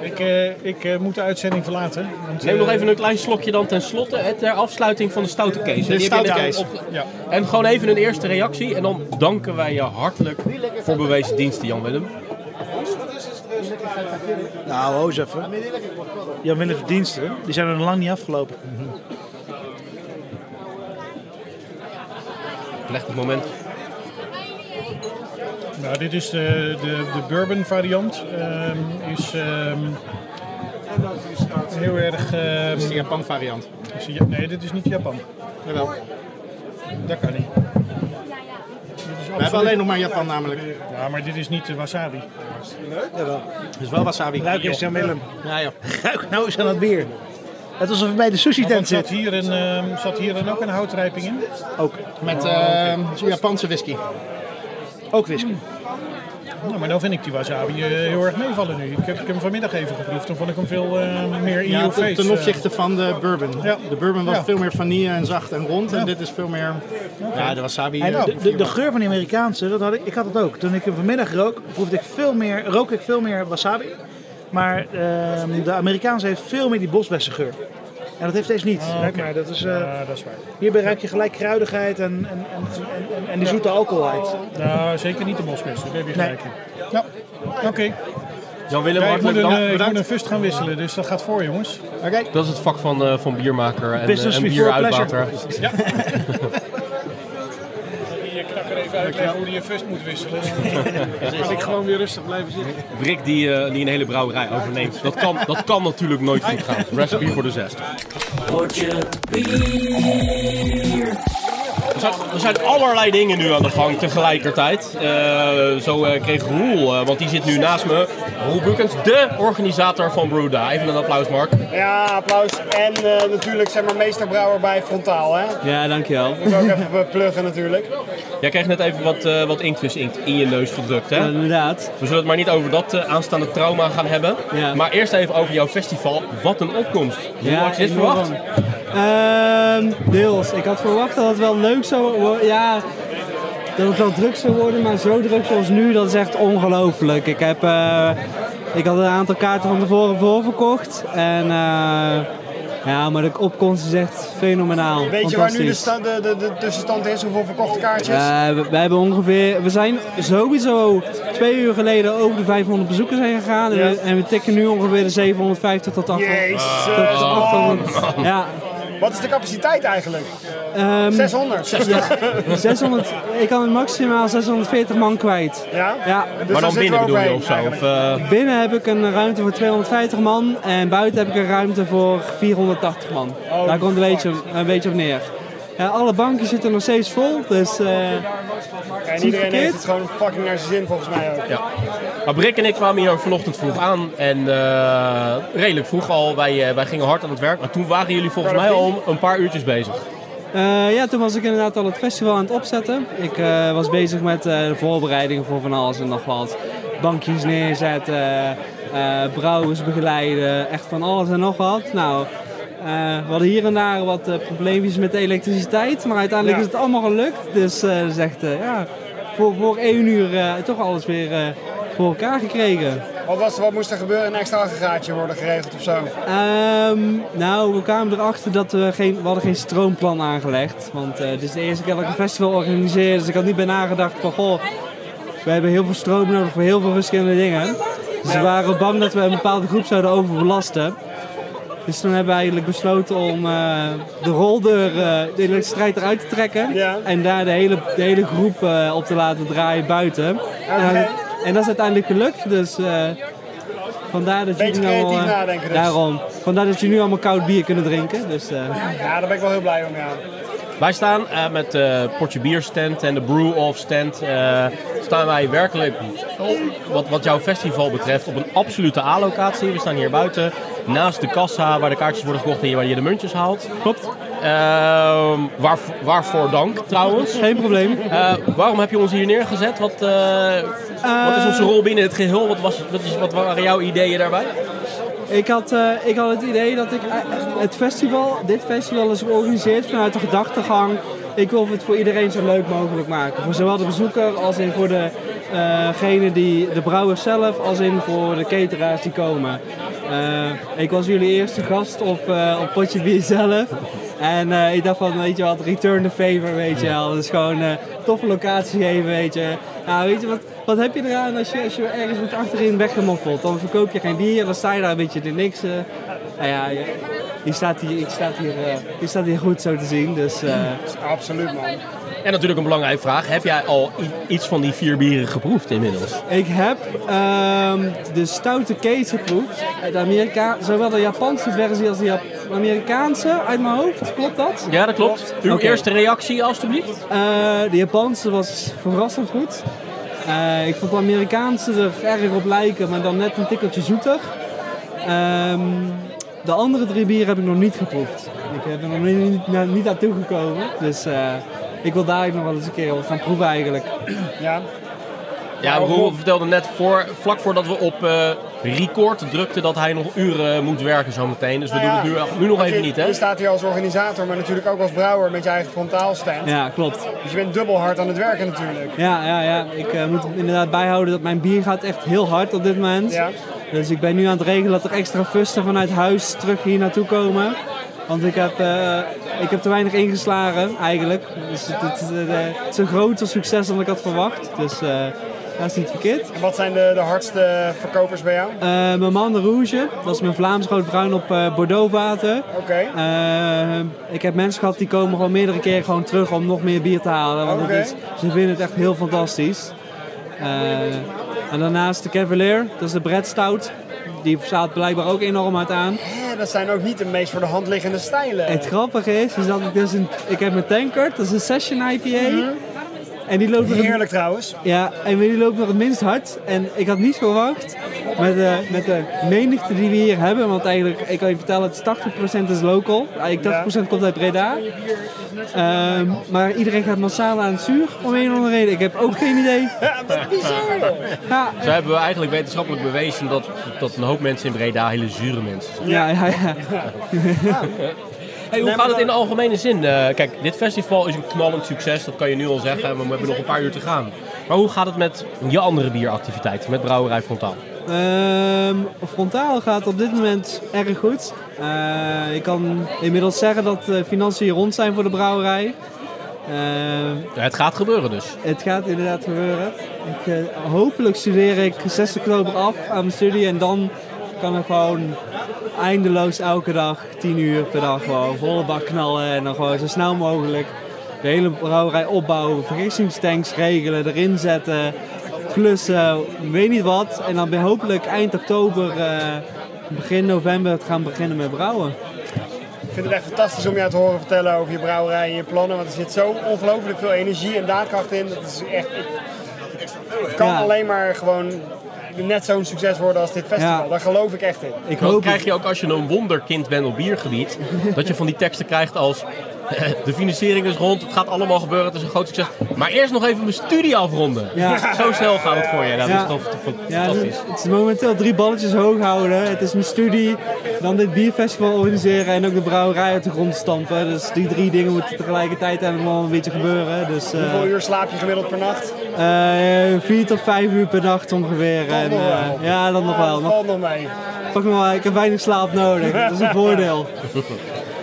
Ik, eh, ik eh, moet de uitzending verlaten. Want, Neem nog eh, even een klein slokje dan ten slotte hè, ter afsluiting van de stoute case. De stoute op- Ja. En gewoon even een eerste reactie en dan danken wij je hartelijk voor bewezen diensten, Jan Willem. Nou, ho eens even. Jan Willem verdiensten, die zijn er nog lang niet afgelopen. Leg het moment. Nou, dit is de, de, de bourbon variant. Ehm, is ehm, heel erg... Dat is de Japan variant. is nee, dit is niet Japan. Jawel. Dat kan niet. We hebben alleen nog maar Japan namelijk. Ja, maar dit is niet de wasabi. Jawel. Het is wel wasabi. Ruik eens Jan Willem. Ja, ja. Ruik nou eens aan het bier. Het is alsof je bij de sushi tent zat zit. hier, een, ehm, zat hier dan ook een houtrijping in? Ook. Met eh, Japanse whisky. Ook whisky. Nou, maar nou vind ik die wasabi eh, heel erg meevallen nu. Ik heb, ik hem vanmiddag even geproefd. Toen vond ik hem veel eh, meer in Ja, your ten, face. ten eh. opzichte van de bourbon. Ja. De bourbon was Ja. veel meer vanille en zacht en rond. En dit is veel meer... Ja, de wasabi... De, de, de geur van die Amerikaanse, dat had ik, ik had het ook. Toen ik hem vanmiddag rook, proefde ik veel meer, rook ik veel meer wasabi. Maar ehm, de Amerikaanse heeft veel meer die bosbessengeur. En dat heeft deze niet. Maar, dat is, eh, Ja, dat is waar. hierbij ruik je gelijk kruidigheid en, en, en, en, die zoete alcoholheid. Nou, zeker niet de bosbessen. Daar heb je Nee. gelijk in. Ja, oké. Jan Willem, Ja, ik moet een, eh, ik moet een fust gaan wisselen, dus dat gaat voor, jongens. Oké. Dat is het vak van, eh, van biermaker en, eh, en. Ja. Uitleggen hoe die je fust moet wisselen. Dan kan ik gewoon weer rustig blijven zitten. Brik die, eh, die een hele brouwerij overneemt. Dat kan, dat kan natuurlijk nooit goed gaan. Recipe voor de zest. Er zijn, er zijn allerlei dingen nu aan de gang tegelijkertijd. Eh, zo eh, kreeg Roel, eh, want die zit nu naast me. Roel Bukens, de organisator van Brewda. Even een applaus, Mark. Ja, applaus. En eh, natuurlijk zeg maar meesterbrouwer bij Frontaal, hè? Ja, dankjewel. Moet ik ook even pluggen natuurlijk. Jij kreeg net even wat, eh wat inktvis inkt in je neus gedrukt, hè? Inderdaad. We zullen het maar niet over dat aanstaande trauma gaan hebben. Ja. Maar eerst even over jouw festival. Wat een opkomst. Hoe had je dit verwacht? Ehm, deels. Ik had verwacht dat het wel leuk zou worden. Ja, dat het wel druk zou worden, maar zo druk zoals nu, dat is echt ongelooflijk. Ik, heb, eh, ik had een aantal kaarten van tevoren voorverkocht. En eh, ja, maar de opkomst is echt fenomenaal. Weet je waar nu de, sta- de, de, de tussenstand is? Hoeveel verkochte kaartjes? Eh, we, we hebben ongeveer, we zijn sowieso twee uur geleden over de 500 bezoekers heen gegaan. En, we, en we tikken nu ongeveer de 750 tot 800. Jezus, tot 800. man. Ja, Wat is de capaciteit eigenlijk? Ehm, 600. Ja, 600, ik kan maximaal 640 man kwijt. Ja? Ja. Dus maar dan binnen we bedoel je overheen of zo? Of, eigenlijk. eh, Binnen heb ik een ruimte voor 250 man en buiten heb ik een ruimte voor 480 man. Oh, Daar komt een beetje, een beetje op neer. Ja, alle banken zitten nog steeds vol, dus eh en niet iedereen heeft verkeerd. het gewoon fucking naar zijn zin volgens mij ook. Ja. Maar Brik en ik kwamen hier vanochtend vroeg aan. En eh, redelijk vroeg al. Wij, eh, wij gingen hard aan het werk. Maar toen waren jullie volgens mij al een paar uurtjes bezig. Eh, ja, toen was ik inderdaad al het festival aan het opzetten. Ik eh, was bezig met eh, de voorbereidingen voor van alles en nog wat. Bankjes neerzetten, eh brouwers begeleiden, echt van alles en nog wat. Nou, eh, we hadden hier en daar wat eh, probleempjes met de elektriciteit, maar uiteindelijk Ja. is het allemaal gelukt. Dus echt, eh, ja, voor, voor één uur toch alles weer voor elkaar gekregen. Wat, was, wat moest er gebeuren? Een extra aggregaatje worden geregeld of zo? Ehm, nou, we kwamen erachter dat we geen, we hadden geen stroomplan aangelegd. Want het is de eerste keer dat ik een festival organiseer. Dus ik had niet bij nagedacht van, goh, we hebben heel veel stroom nodig voor heel veel verschillende dingen. Dus we waren bang dat we een bepaalde groep zouden overbelasten. Dus toen hebben we eigenlijk besloten om eh, de roldeur, eh, de elektriciteit eruit te trekken. Ja. En daar de hele, de hele groep eh, op te laten draaien buiten. En, en dat is uiteindelijk gelukt. Dus vandaar dat Beetje jullie nou, nadenken dus. Daarom. Vandaar dat jullie nu allemaal koud bier kunnen drinken. Dus, Ja, daar ben ik wel heel blij om, ja. Wij staan eh, met de Portje Bier stand en de Brew Off stand. eh, staan wij werkelijk, wat, wat jouw festival betreft, op een absolute A-locatie. We staan hier buiten, naast de kassa waar de kaartjes worden gekocht en hier waar je de muntjes haalt. Klopt. waar, waarvoor dank trouwens. Geen probleem. Eh, waarom heb je ons hier neergezet? Wat, wat is onze rol binnen het geheel? Wat, was, wat, is, wat waren jouw ideeën daarbij? Ik had, eh, ik had het idee dat ik eh, het festival, dit festival is georganiseerd vanuit de gedachtegang. Ik wil het voor iedereen zo leuk mogelijk maken. Voor zowel de bezoeker als in voor de, eh, degene die, de brouwers zelf, als in voor de cateraars die komen. Ik was jullie eerste gast op, op Potje Bier zelf. En ik dacht van, weet je wat, return the favor, weet je wel. Dus gewoon toffe locatie geven, weet je. Nou, weet je, wat, wat heb je eraan als je, als je ergens wordt achterin weggemoffeld? Dan verkoop je geen bier, dan sta je daar een beetje de niks. nou ja, je, je staat hier, ik staat hier, eh, je staat hier goed zo te zien, dus... eh, Absoluut, man. En natuurlijk een belangrijke vraag. Heb jij al iets van die vier bieren geproefd inmiddels? Ik heb ehm, de stoute case geproefd. De Amerika zowel de Japanse versie als de Jap- Amerikaanse uit mijn hoofd. Klopt dat? Ja, dat klopt. Uw eerste reactie alstublieft? Eh, de Japanse was verrassend goed. Eh, ik vond de Amerikaanse er erg op lijken, maar dan net een tikkeltje zoeter. Ehm, de andere drie bieren heb ik nog niet geproefd. Ik heb er nog niet, niet naartoe gekomen. Dus eh, ik wil daar nog wel eens een keer gaan proeven eigenlijk. Ja. Ja, Roel vertelde net voor, vlak voordat we op eh, record drukten dat hij nog uren moet werken zometeen. Dus we Nou ja, doen het nu, nu nog even je- niet, hè? Je staat hier als organisator, maar natuurlijk ook als brouwer met je eigen frontaalstand. Ja, klopt. Dus je bent dubbel hard aan het werken natuurlijk. Ja, ja, ja. ik eh, moet inderdaad bijhouden dat mijn bier gaat echt heel hard op dit moment. Ja. Dus ik ben nu aan het regelen dat er extra fusten vanuit huis terug hier naartoe komen. Want ik heb, eh, ik heb te weinig ingeslagen eigenlijk. Dus het, het, het, het is een groter succes dan ik had verwacht. Dus eh, dat is niet verkeerd. En wat zijn de, de hardste verkopers bij jou? Eh, mijn man de Rouge, dat is mijn Vlaams roodbruin op eh Bordeaux water. Oké. Eh, ik heb mensen gehad die komen gewoon meerdere keren gewoon terug om nog meer bier te halen. Want is, ze vinden het echt heel fantastisch. En daarnaast de Cavalier, dat is de Brett Stout. Die staat blijkbaar ook enorm hard aan. Dat zijn ook niet de meest voor de hand liggende stijlen. Het grappige is, is dat ik dus een, ik heb mijn tankard, dat is een Session IPA. En die loopt nog het- Heerlijk trouwens. Ja, en die loopt nog het minst hard. En ik had niet verwacht, met de, met de menigte die we hier hebben, want eigenlijk, ik kan je vertellen, het is 80% is local. Eigenlijk 80% komt uit Breda. Ehm, maar iedereen gaat massaal aan het zuur, om een of andere reden. Ik heb ook geen idee. Ja, wat bizar joh. Ja, Zo hebben we eigenlijk wetenschappelijk bewezen dat, dat een hoop mensen in Breda hele zure mensen zijn. ja, ja. ja. Hey, hoe gaat het in de algemene zin? Eh, kijk, dit festival is een knallend succes, dat kan je nu al zeggen. maar We hebben nog een paar uur te gaan. Maar hoe gaat het met je andere bieractiviteiten, met Brouwerij Frontaal? Ehm, frontaal gaat op dit moment erg goed. Eh, ik kan inmiddels zeggen dat de financiën rond zijn voor de brouwerij. Ehm, Ja, het gaat gebeuren dus. Het gaat inderdaad gebeuren. Ik, eh, hopelijk studeer ik 6 oktober af aan mijn studie en dan kan ik gewoon eindeloos elke dag, 10 uur per dag, gewoon volle bak knallen en dan gewoon zo snel mogelijk de hele brouwerij opbouwen, vergissingstanks regelen, erin zetten, klussen, weet niet wat. En dan ben hopelijk eind oktober, eh, begin november het gaan beginnen met brouwen. Ik vind het echt fantastisch om jou te horen vertellen over je brouwerij en je plannen. Want er zit zo ongelooflijk veel energie en daadkracht in. Dat is echt... Ik, kan Ja. alleen maar gewoon net zo'n succes worden als dit festival. Ja. Daar geloof ik echt in. Ik Dan hoop krijg je ook als je een wonderkind bent op biergebied, dat je van die teksten krijgt als de financiering is rond, het gaat allemaal gebeuren, het is een groot succes. Maar eerst nog even mijn studie afronden. Ja. Zo snel gaat het voor je. Dat Ja. is toch toch Ja, het fantastisch. is, het is momenteel drie balletjes hoog houden. Het is mijn studie, dan dit bierfestival organiseren en ook de brouwerij uit de grond stampen. Dus die drie dingen moeten tegelijkertijd allemaal een beetje gebeuren. Dus, eh, Hoeveel uur slaap je gemiddeld per nacht? eh, vier tot vijf uur per nacht ongeveer. En, eh, ja, dat nog wel. Dat Nog, valt nog mee. pak nog wel. Ik heb weinig slaap nodig. Dat is een voordeel.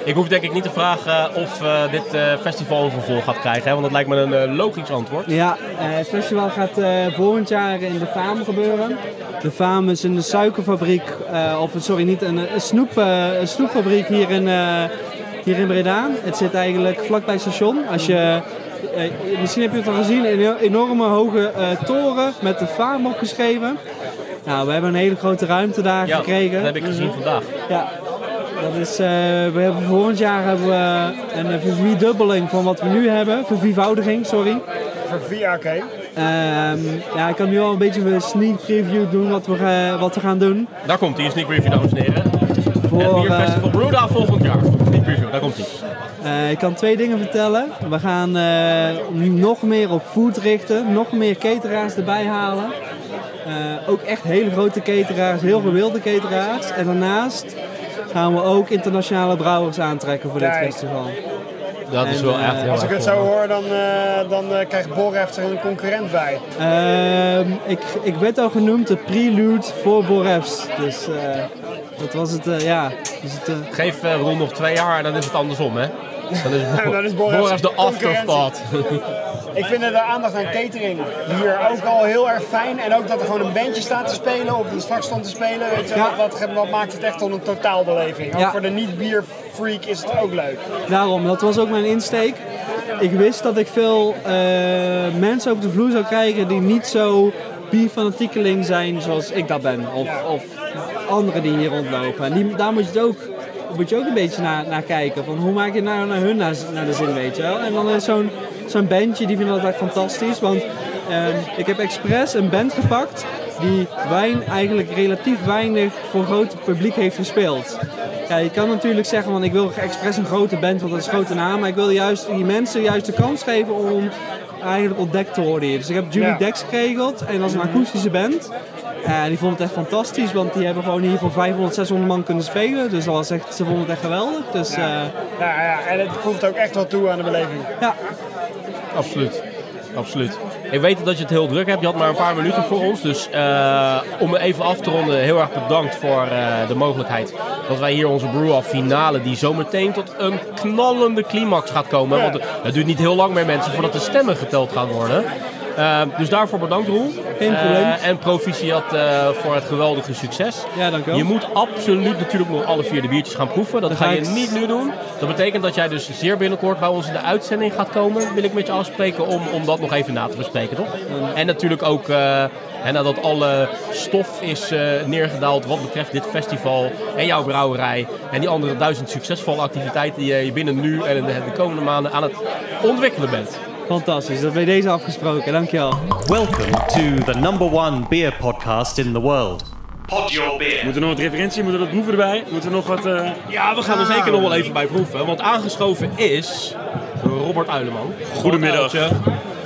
Ik hoef denk ik niet te vragen of eh, dit eh, festival een vervolg gaat krijgen, hè, want dat lijkt me een eh, logisch antwoord. Ja, het festival gaat volgend jaar in de Faam gebeuren. De Faam is een suikerfabriek, of sorry, niet een, een, snoep, een snoepfabriek hier in, hier in Breda. Het zit eigenlijk vlakbij het station. Als je, misschien heb je het al gezien, een enorme hoge toren met de Faam opgeschreven. Nou, we hebben een hele grote ruimte daar Ja, gekregen. dat heb ik gezien vandaag. Ja, dat is, eh, we hebben volgend jaar hebben we een eh, ververdubbeling van wat we nu hebben. Verviervoudiging, sorry. VR, oké. Ehm, ja, ik kan nu al een beetje een sneak preview doen wat we, eh, wat we gaan doen. Daar komt hij, een sneak preview, dames en heren. Voor, het eh, Bierfestival Brewda volgend jaar. Sneak preview, daar komt hij. Eh, ik kan twee dingen vertellen. We gaan eh, nog meer op food richten, nog meer cateraars erbij halen. Eh, ook echt hele grote cateraars, heel gewilde cateraars. En daarnaast gaan we ook internationale brouwers aantrekken voor dit festival. Dat is wel echt heel Als ik het zo hoor, dan, eh, dan eh, krijgt Borref er een concurrent bij. Ehm, ik, ik werd al genoemd de prelude voor Borefs. Dus eh, dat was het, eh, ja. Dus het, Geef eh, Ron nog twee jaar en dan is het andersom, hè? Dan is, En dan is de afterthought. Ik vind de aandacht aan catering hier ook al heel erg fijn. En ook dat er gewoon een bandje staat te spelen of er straks stond te spelen. Weet je, Ja. wat, wat, wat maakt het echt tot een totaalbeleving. Ook Ja. voor de niet-bierfreak is het ook leuk. Daarom, dat was ook mijn insteek. Ik wist dat ik veel eh, mensen over de vloer zou krijgen die niet zo bierfanatiekeling zijn zoals ik dat ben. Of, of anderen die hier rondlopen. En die, daar moet je het ook, moet je ook een beetje naar, naar kijken. Van hoe maak je nou naar hun naar, naar de zin, weet je wel. En dan is zo'n zo'n bandje, die vinden dat echt fantastisch. Want ehm, ik heb expres een band gepakt die wijn eigenlijk relatief weinig voor groot publiek heeft gespeeld. Ja, je kan natuurlijk zeggen, van ik wil expres een grote band, want dat is een grote naam. Maar ik wil juist die mensen juist de kans geven om eigenlijk ontdekt te worden hier. Dus ik heb Julie Ja. Dex geregeld en dat is een akoestische band. En die vonden het echt fantastisch, want die hebben gewoon hier voor 500, 600 man kunnen spelen. Dus dat was echt, ze vonden het echt geweldig. Dus Ja. ja, Ja, ja, en het voegt ook echt wel toe aan de beleving. ja. Absoluut. Absoluut. Ik weet dat je het heel druk hebt. Je had maar een paar minuten voor ons. Dus eh, om even af te ronden, heel erg bedankt voor eh, de mogelijkheid dat wij hier onze Brew-Off finale, die zometeen tot een knallende climax gaat komen. Ja. Want het- het duurt niet heel lang meer mensen voordat de stemmen geteld gaan worden. Eh, dus daarvoor bedankt Roel. Geen Eh, probleem. en proficiat eh, voor het geweldige succes. Ja, dankjewel. Je moet absoluut natuurlijk nog alle vier de biertjes gaan proeven. Dat Dat ga je ik- niet nu doen. Dat betekent dat jij dus zeer binnenkort bij ons in de uitzending gaat komen. Wil ik met je afspreken om, om dat nog even na te bespreken, toch? En natuurlijk ook nadat alle stof is neergedaald wat betreft dit festival en jouw brouwerij. En die andere duizend succesvolle activiteiten die je binnen nu en de komende maanden aan het ontwikkelen bent. Fantastisch. Dat bij deze afgesproken, dankjewel. Welcome to the number one beer podcast in the world. Pod Your Beer. Moeten we nog wat referentie? Moeten we wat proeven erbij? Moeten we nog wat... eh, Ja, we gaan er zeker nog wel even bij proeven. Want aangeschoven is Robert Uileman. Goedemiddag.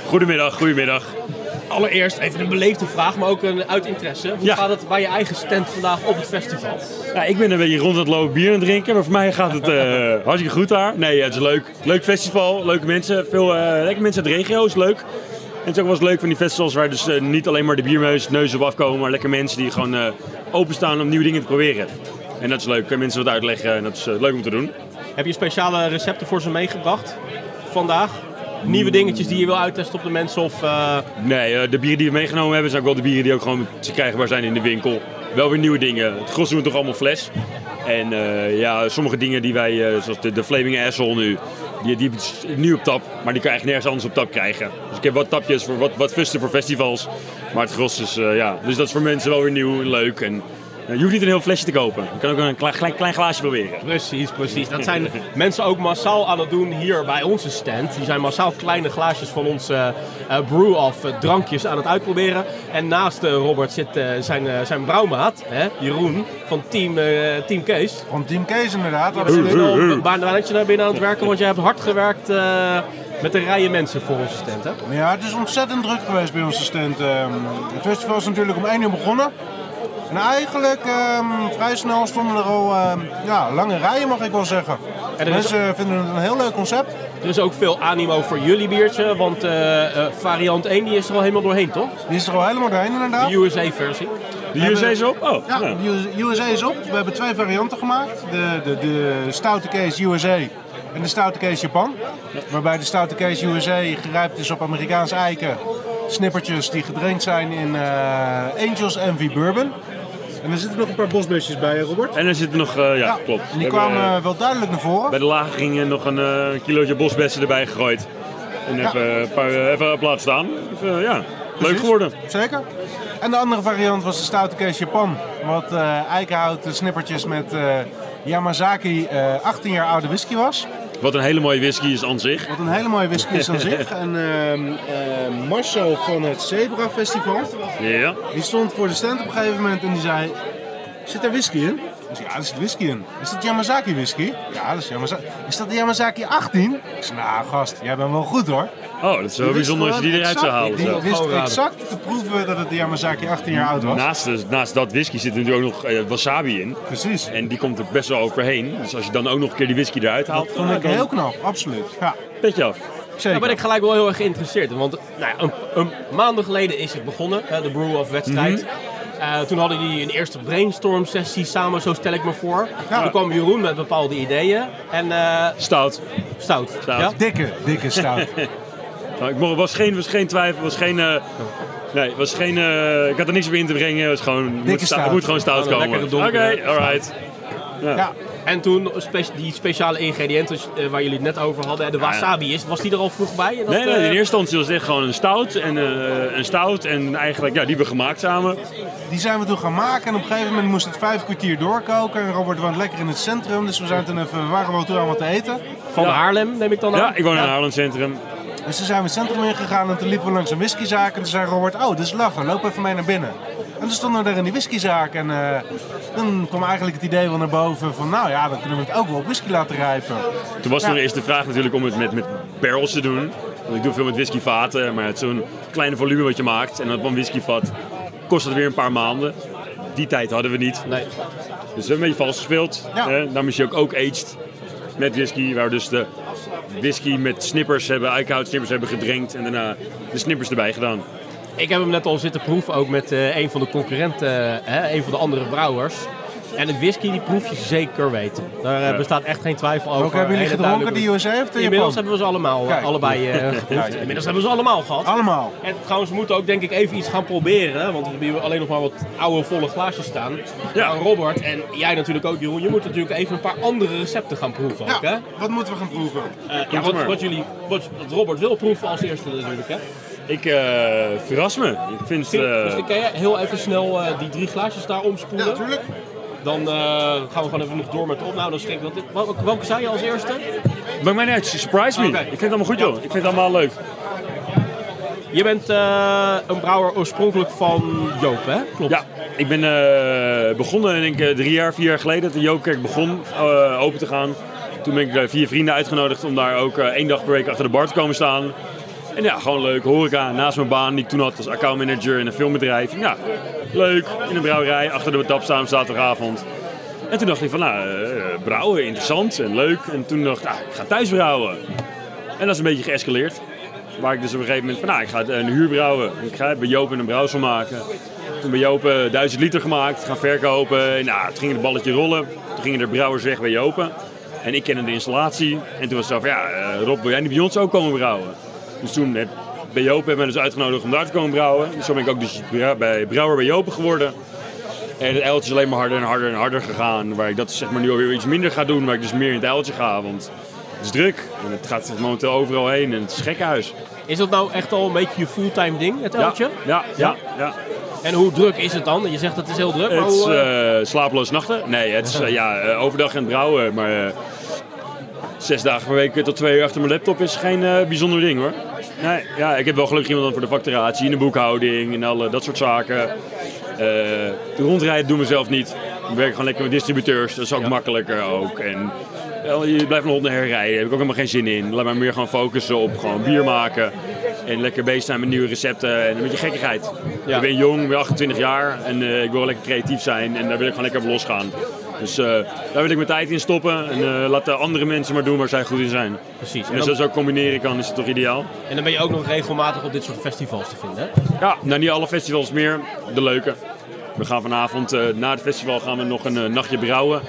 Goedemiddag, goedemiddag. Allereerst even een beleefde vraag, maar ook een uit interesse. Hoe Ja. gaat het bij je eigen stand vandaag op het festival? Ja, ik ben een beetje rond het lopen bier aan het drinken, maar voor mij gaat het eh, hartstikke goed daar. Nee, het is leuk. Leuk festival, leuke mensen. Veel lekker mensen uit de regio, is leuk. En het is ook wel eens leuk van die festivals waar dus eh, niet alleen maar de biermeus neus op afkomen, maar lekker mensen die gewoon openstaan om nieuwe dingen te proberen. En dat is leuk. Kunnen mensen wat uitleggen en dat is leuk om te doen. Heb je speciale recepten voor ze meegebracht vandaag? Nieuwe dingetjes die je wil uittesten op de mensen? Of, eh, Nee, eh, de bieren die we meegenomen hebben zijn ook wel de bieren die ook gewoon krijgbaar zijn in de winkel. Wel weer nieuwe dingen. Het gros doen toch allemaal fles. En eh, ja, sommige dingen die wij, zoals de, de Flaming Asshole nu, die, die nu op tap, maar die kan je eigenlijk nergens anders op tap krijgen. Dus ik heb wat tapjes voor wat, wat voor festivals. Maar het gros is, ja, dus dat is voor mensen wel weer nieuw en leuk. En je hoeft niet een heel flesje te kopen. Je kan ook een klein, klein, glaasje proberen. Precies, precies. Dat zijn mensen ook massaal aan het doen hier bij onze stand. Die zijn massaal kleine glaasjes van onze eh, brew-off eh, drankjes aan het uitproberen. En naast eh, Robert zit eh, zijn, eh, zijn brouwmaat, hè, Jeroen, van Team, eh, team Kees. Van Team Kees inderdaad. Waar waar je naar binnen aan het werken, want je hebt hard gewerkt eh, met een rijen mensen voor onze stand, hè? Ja, het is ontzettend druk geweest bij onze stand. Ehm, Het festival is natuurlijk om 1 uur begonnen. En eigenlijk ehm, vrij snel stonden er al ehm, ja, lange rijen, mag ik wel zeggen. is- Mensen vinden het een heel leuk concept. Er is ook veel animo voor jullie biertje, want eh, eh, variant 1 die is er al helemaal doorheen, toch? Die is er al helemaal doorheen inderdaad. De USA-versie. We hebben- Oh, ja, de USA is op. We hebben twee varianten gemaakt. De, de, de stoute case USA en de stoute case Japan. Waarbij de stoute case USA gerijpt is op Amerikaanse eiken. Snippertjes die gedrenkt zijn in eh, Angels Envy Bourbon. En er zitten nog een paar bosbusjes bij, Robert. En er zitten nog, eh, ja, klopt. En die hebben, kwamen eh, wel duidelijk naar voren. Bij de lagering nog een eh, kilootje bosbessen erbij gegooid. En even, een paar, even op laten staan. Even, ja. Precies. geworden. Zeker. En de andere variant was de stoute Kees Japan. Wat eh eikenhouten snippertjes met eh, Yamazaki eh 18 jaar oude whisky was. Wat een hele mooie whisky is aan zich. Wat een hele mooie whisky is aan zich. En ehm, eh, Marcel van het Zebra Festival, Ja. die stond voor de stand op een gegeven moment en die zei... Zit er whisky in? Ik zei, ja, er zit whisky in. Is dat Yamazaki whisky? Ja, dat is Yamazaki. Is dat de Yamazaki 18? Ik zei, nou gast, jij bent wel goed hoor. Oh, dat is wel bijzonder als je die eruit zou halen. Die zo. wist exact te proeven dat het de Yamazaki 18 jaar oud was. Naast, de- naast dat whisky zit er natuurlijk ook nog eh, wasabi in. Precies. En die komt er best wel overheen. Dus als je dan ook nog een keer die whisky eruit haalt... Dat vond ik dan- heel knap, absoluut. Ja. Petje af. Zeker. Daar ben ik gelijk wel heel erg geïnteresseerd in. Want nou ja, een, een maanden geleden is het begonnen, hè, de Brew of wedstrijd. Mhm. Eh, toen hadden die een eerste brainstorm sessie samen, zo stel ik me voor. Toen kwam Jeroen met bepaalde ideeën. En, eh, Stout. Stout. Stout. Ja? Dikke, dikke stout. Nou, ik mocht, was, geen, was geen twijfel, was geen... eh, nee, was geen... eh, ik had er niks op in te brengen. Het was gewoon... Het moet, stout. het moet gewoon stout komen. Oké, donkere alright. Ja. En toen spe- die speciale ingrediënten eh, waar jullie het net over hadden, de wasabi is, was die er al vroeg bij? En dat, Nee, nee, in eh, eerste instantie was het echt gewoon een stout. En, eh, een stout en eigenlijk, ja, die hebben we gemaakt samen. Die zijn we toen gaan maken en op een gegeven moment moest het vijf kwartier doorkoken. En Robert woont lekker in het centrum, dus we, zijn toen even, we waren wel toe aan wat te eten. Van Haarlem neem ik dan aan? Ja, ik woon in het Haarlem Centrum. Dus toen zijn we het centrum ingegaan en toen liepen we langs een whiskyzaak. En toen zei Robert, oh, dit is lachen, loop even mee naar binnen. En toen stonden we daar in die whiskyzaak en eh, toen kwam eigenlijk het idee wel naar boven van, nou ja, dan kunnen we het ook wel op whisky laten rijpen. Toen was Ja. nog eerst de vraag natuurlijk om het met, met barrels te doen. Want ik doe veel met whiskyvaten, maar het zo'n kleine volume wat je maakt. En dat een whiskyvat kost het weer een paar maanden. Die tijd hadden we niet. Nee. Dus we hebben een beetje vals gespeeld. Ja. Eh, daarom is hij ook, ook aged met whisky. Waar we dus de whisky met snippers hebben, eikenhout snippers hebben gedrenkt. En daarna de snippers erbij gedaan. Ik heb hem net al zitten proeven, ook met eh, een van de concurrenten, eh, hè, een van de andere brouwers. En de whisky, die proef je zeker weten. Daar eh, Ja. bestaat echt geen twijfel over. Ook hebben jullie Hele gedronken, de USA de Inmiddels Japan? hebben we ze allemaal, Kijk. allebei eh, geproefd. Ja, ja. Inmiddels hebben we ze allemaal gehad. Allemaal. En trouwens, we moeten ook denk ik even iets gaan proberen. hè, Want we hebben alleen nog maar wat oude volle glaasjes staan. Ja. Robert en jij natuurlijk ook, Jeroen. Je moet natuurlijk even een paar andere recepten gaan proeven ook, hè? Ja, wat moeten we gaan proeven? Eh, ja, wat, wat, jullie, wat, wat Robert wil proeven als eerste natuurlijk, hè? Ik eh, verras me. Ik vind het... eh, Dus dan kan je heel even snel eh, die drie glaasjes daar omspoelen. Ja, natuurlijk. Dan eh, gaan we gewoon even nog door met de opname. Dan schenk ik dat in. Welke, zei je als eerste? Maakt mij niet uit. Surprise me. Ik vind het allemaal goed, joh. Ik vind het allemaal leuk. Je bent eh, een brouwer oorspronkelijk van Joop, hè? Klopt. Ja, ik ben eh, begonnen, denk ik, drie jaar, vier jaar geleden, dat de Joopkerk begon eh, open te gaan. Toen ben ik vier vrienden uitgenodigd om daar ook één dag per week achter de bar te komen staan. En ja, gewoon leuk. Horeca naast mijn baan die ik toen had als accountmanager in een filmbedrijf. Ja, leuk. In een brouwerij, achter de tap staan zaterdagavond. En toen dacht ik van, nou, eh, brouwen, interessant en leuk. En toen dacht ik, ah, ik ga thuis brouwen. En dat is een beetje geëscaleerd. Waar ik dus op een gegeven moment van, nou, ik ga een huur brouwen. Ik ga bij Joop een brouwsel maken. Toen bij Joop eh, 1000 liter gemaakt, gaan verkopen. En, nou, toen ging het balletje rollen. Toen gingen er brouwers weg bij Jopen. En ik kende de installatie. En toen was het zo van, ja, eh, Rob, wil jij niet bij ons ook komen brouwen? Dus toen heb, bij Jopen hebben we dus uitgenodigd om daar te komen brouwen. Dus zo ben ik ook dus bij brouwer bij Jopen geworden. En het eiltje is alleen maar harder en harder en harder gegaan. Waar ik dat zeg maar nu alweer iets minder ga doen. Waar ik dus meer in het eiltje ga. Want het is druk. En het gaat momenteel overal heen. En het is gekhuis. Is dat nou echt al een beetje je fulltime ding, het eltje? Ja, ja, ja. En hoe druk is het dan? Je zegt dat het is heel druk, Het is hoe... eh, eh, slapeloze nachten. Nee, het is eh, ja, overdag het brouwen. Maar zes dagen per week tot twee uur achter mijn laptop is geen bijzonder ding hoor. Nee, ja, ik heb wel gelukkig iemand voor de facturatie, in de boekhouding en alle, dat soort zaken. De rondrijden doen we zelf niet. We werken gewoon lekker met distributeurs, dat is ook makkelijker ook. En je blijft nog hond en her rijden, daar heb ik ook helemaal geen zin in. Laat maar meer gewoon focussen op gewoon bier maken. En lekker bezig zijn met nieuwe recepten en een beetje gekkigheid. Ik ben jong, ik ben 28 jaar en eh, ik wil wel lekker creatief zijn en daar wil ik gewoon lekker op losgaan. Dus eh, daar wil ik mijn tijd in stoppen en eh laat de andere mensen maar doen waar zij goed in zijn. Precies. En En als dat zo combineren kan, is het toch ideaal? En dan ben je ook nog regelmatig op dit soort festivals te vinden, hè? Ja, nou niet alle festivals meer, de leuke. We gaan vanavond, eh, na het festival, gaan we nog een nachtje brouwen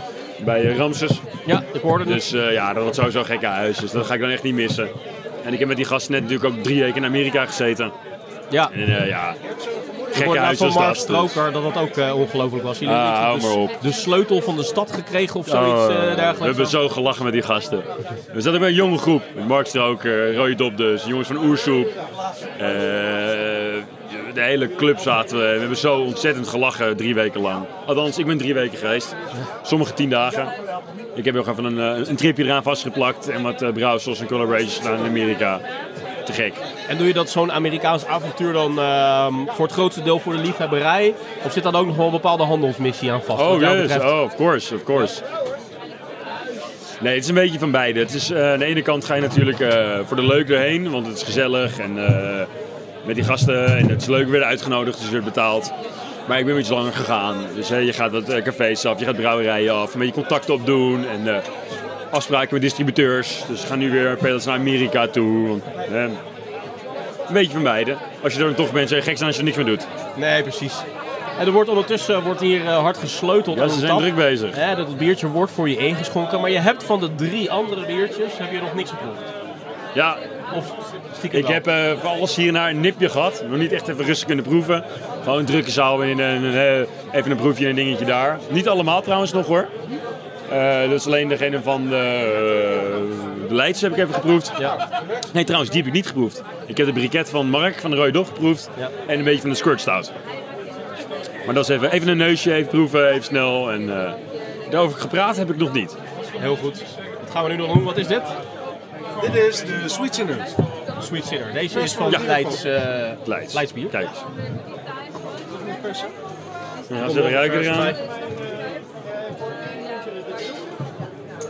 bij Ramses. Ja, ik hoorde het. Dus ja, dat wordt sowieso een gekke huis, dus dat ga ik dan echt niet missen. En ik heb met die gasten net natuurlijk ook drie weken in Amerika gezeten. Ja. En ja, Hoorde nou van Mark dat. dus. Stroker dat dat ook eh, ongelooflijk was. Jullie Ah, hou dus maar op. de sleutel van de stad gekregen of zoiets Oh, eh, dergelijks. we hebben zo gelachen met die gasten. We zaten bij een jonge groep. Mark Stroker, Roy Dop dus, jongens van Oersoep. eh de hele club zaten we. We hebben zo ontzettend gelachen drie weken lang. Althans, ik ben drie weken geweest. Sommige tien dagen. Ik heb nog even een, eh, een tripje eraan vastgeplakt en wat uh, brouwsels en collaborations gedaan in Amerika. Te gek. En doe je dat zo'n Amerikaans avontuur dan ehm, voor het grootste deel voor de liefhebberij? Of zit dan ook nog wel een bepaalde handelsmissie aan vast? Oh, yes. betreft? Oh, of course, of course. Nee, het is een beetje van beide. Het is, eh, aan de ene kant ga je natuurlijk eh, voor de leuk erheen, want het is gezellig en eh, met die gasten en het is leuk weer uitgenodigd, dus weer betaald. Maar ik ben iets langer gegaan. Dus je gaat wat cafés af, je gaat brouwerijen af, een beetje contacten opdoen en afspraken met distributeurs. Dus we gaan nu weer pedals naar Amerika toe. want, eh, een beetje van beide. Als je er dan toch bent, je gek zijn als je er niks meer doet. Nee, precies. En er wordt ondertussen wordt hier eh, hard gesleuteld Ja, ze zijn tap. druk bezig. Hè, dat het biertje wordt voor je ingeschonken. Maar je hebt van de drie andere biertjes heb je nog niks geproefd. Ja, Of stiekem Ik wel. heb eh, voor alles hier naar een nipje gehad. Nog niet echt even rustig kunnen proeven. Gewoon een drukke zaal en eh, even een proefje en een dingetje daar. Niet allemaal trouwens nog hoor. Eh dat is alleen degene van de, de Leidse heb ik even geproefd. Nee trouwens, die heb ik niet geproefd. Ik heb de briket van Mark van de Rode Dog geproefd. En een beetje van de Squirt Stout. Maar dat is even, even een neusje, even proeven, even snel. En eh, daarover gepraat heb ik nog niet. Heel goed. Wat gaan we nu nog doen? Wat is dit? Dit is de Sweet Sinner. Sweet Sinner. Deze is van Ja. Leids, eh Leids. Leidsbier. Kijk eens. Ja, ze ruiken eraan.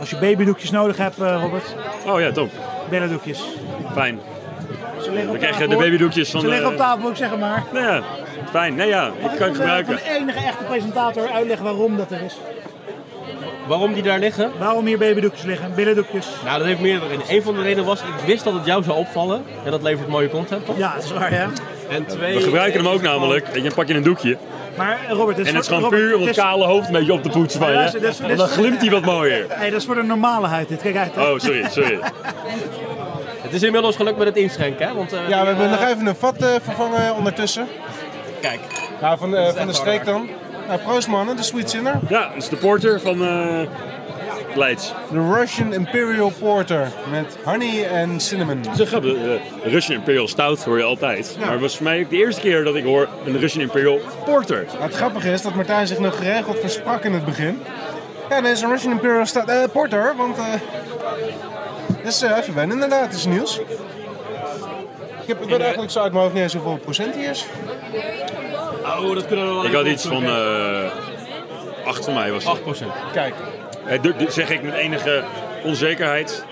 Als je babydoekjes nodig hebt, eh, Robert. Oh ja, top. Billendoekjes. Fijn. Ze liggen Dan op krijg je tafel, de babydoekjes van... Ze liggen op tafel, ik zeg het maar. Nou ja, fijn. Nee ja, ik kan het gebruiken. de enige echte presentator uitleggen waarom dat er is. Waarom die daar liggen? Waarom hier babydoekjes liggen, billendoekjes. Nou, dat heeft meerdere redenen. Eén van de redenen was, ik wist dat het jou zou opvallen. En dat levert mooie content op. Ja, dat is waar, ja. En twee... We gebruiken hem ook namelijk. Je, dan pak je een doekje. Maar eh, Robert, dit En het is gewoon Robert, puur om het kale hoofd een beetje op te poetsen van je. En dan glimt hij wat mooier. Nee, dat is voor de normale huid dit. Kijk uit. hè. Oh, sorry, sorry. Het is inmiddels gelukt met het inschenken, hè? Want, eh, Ja, we hebben nog even een vat eh, vervangen ondertussen. Kijk. Nou, van, van de streek dan. Nou, proost mannen, de Sweet Sinner. Ja, dat is de porter van eh Leids. De Russian Imperial Porter met honey en cinnamon. Dat is een grappig. eh, Russian Imperial Stout hoor je altijd. Maar het was voor mij ook de eerste keer dat ik hoor een Russian Imperial Porter. Nou, het grappige is dat Martijn zich nog geregeld versprak in het begin. Ja, dit is een Russian Imperial Stout, eh, Porter, want... eh dus eh, even wennen inderdaad, het is nieuws. Ik, heb, ik weet eigenlijk zo uit mijn hoofd niet eens hoeveel procent hij is. Oh, dat kunnen we wel Ik had iets van opzoeken. eh 8 van mij was het. 8 procent. Kijk. Eh, dit zeg ik met enige onzekerheid.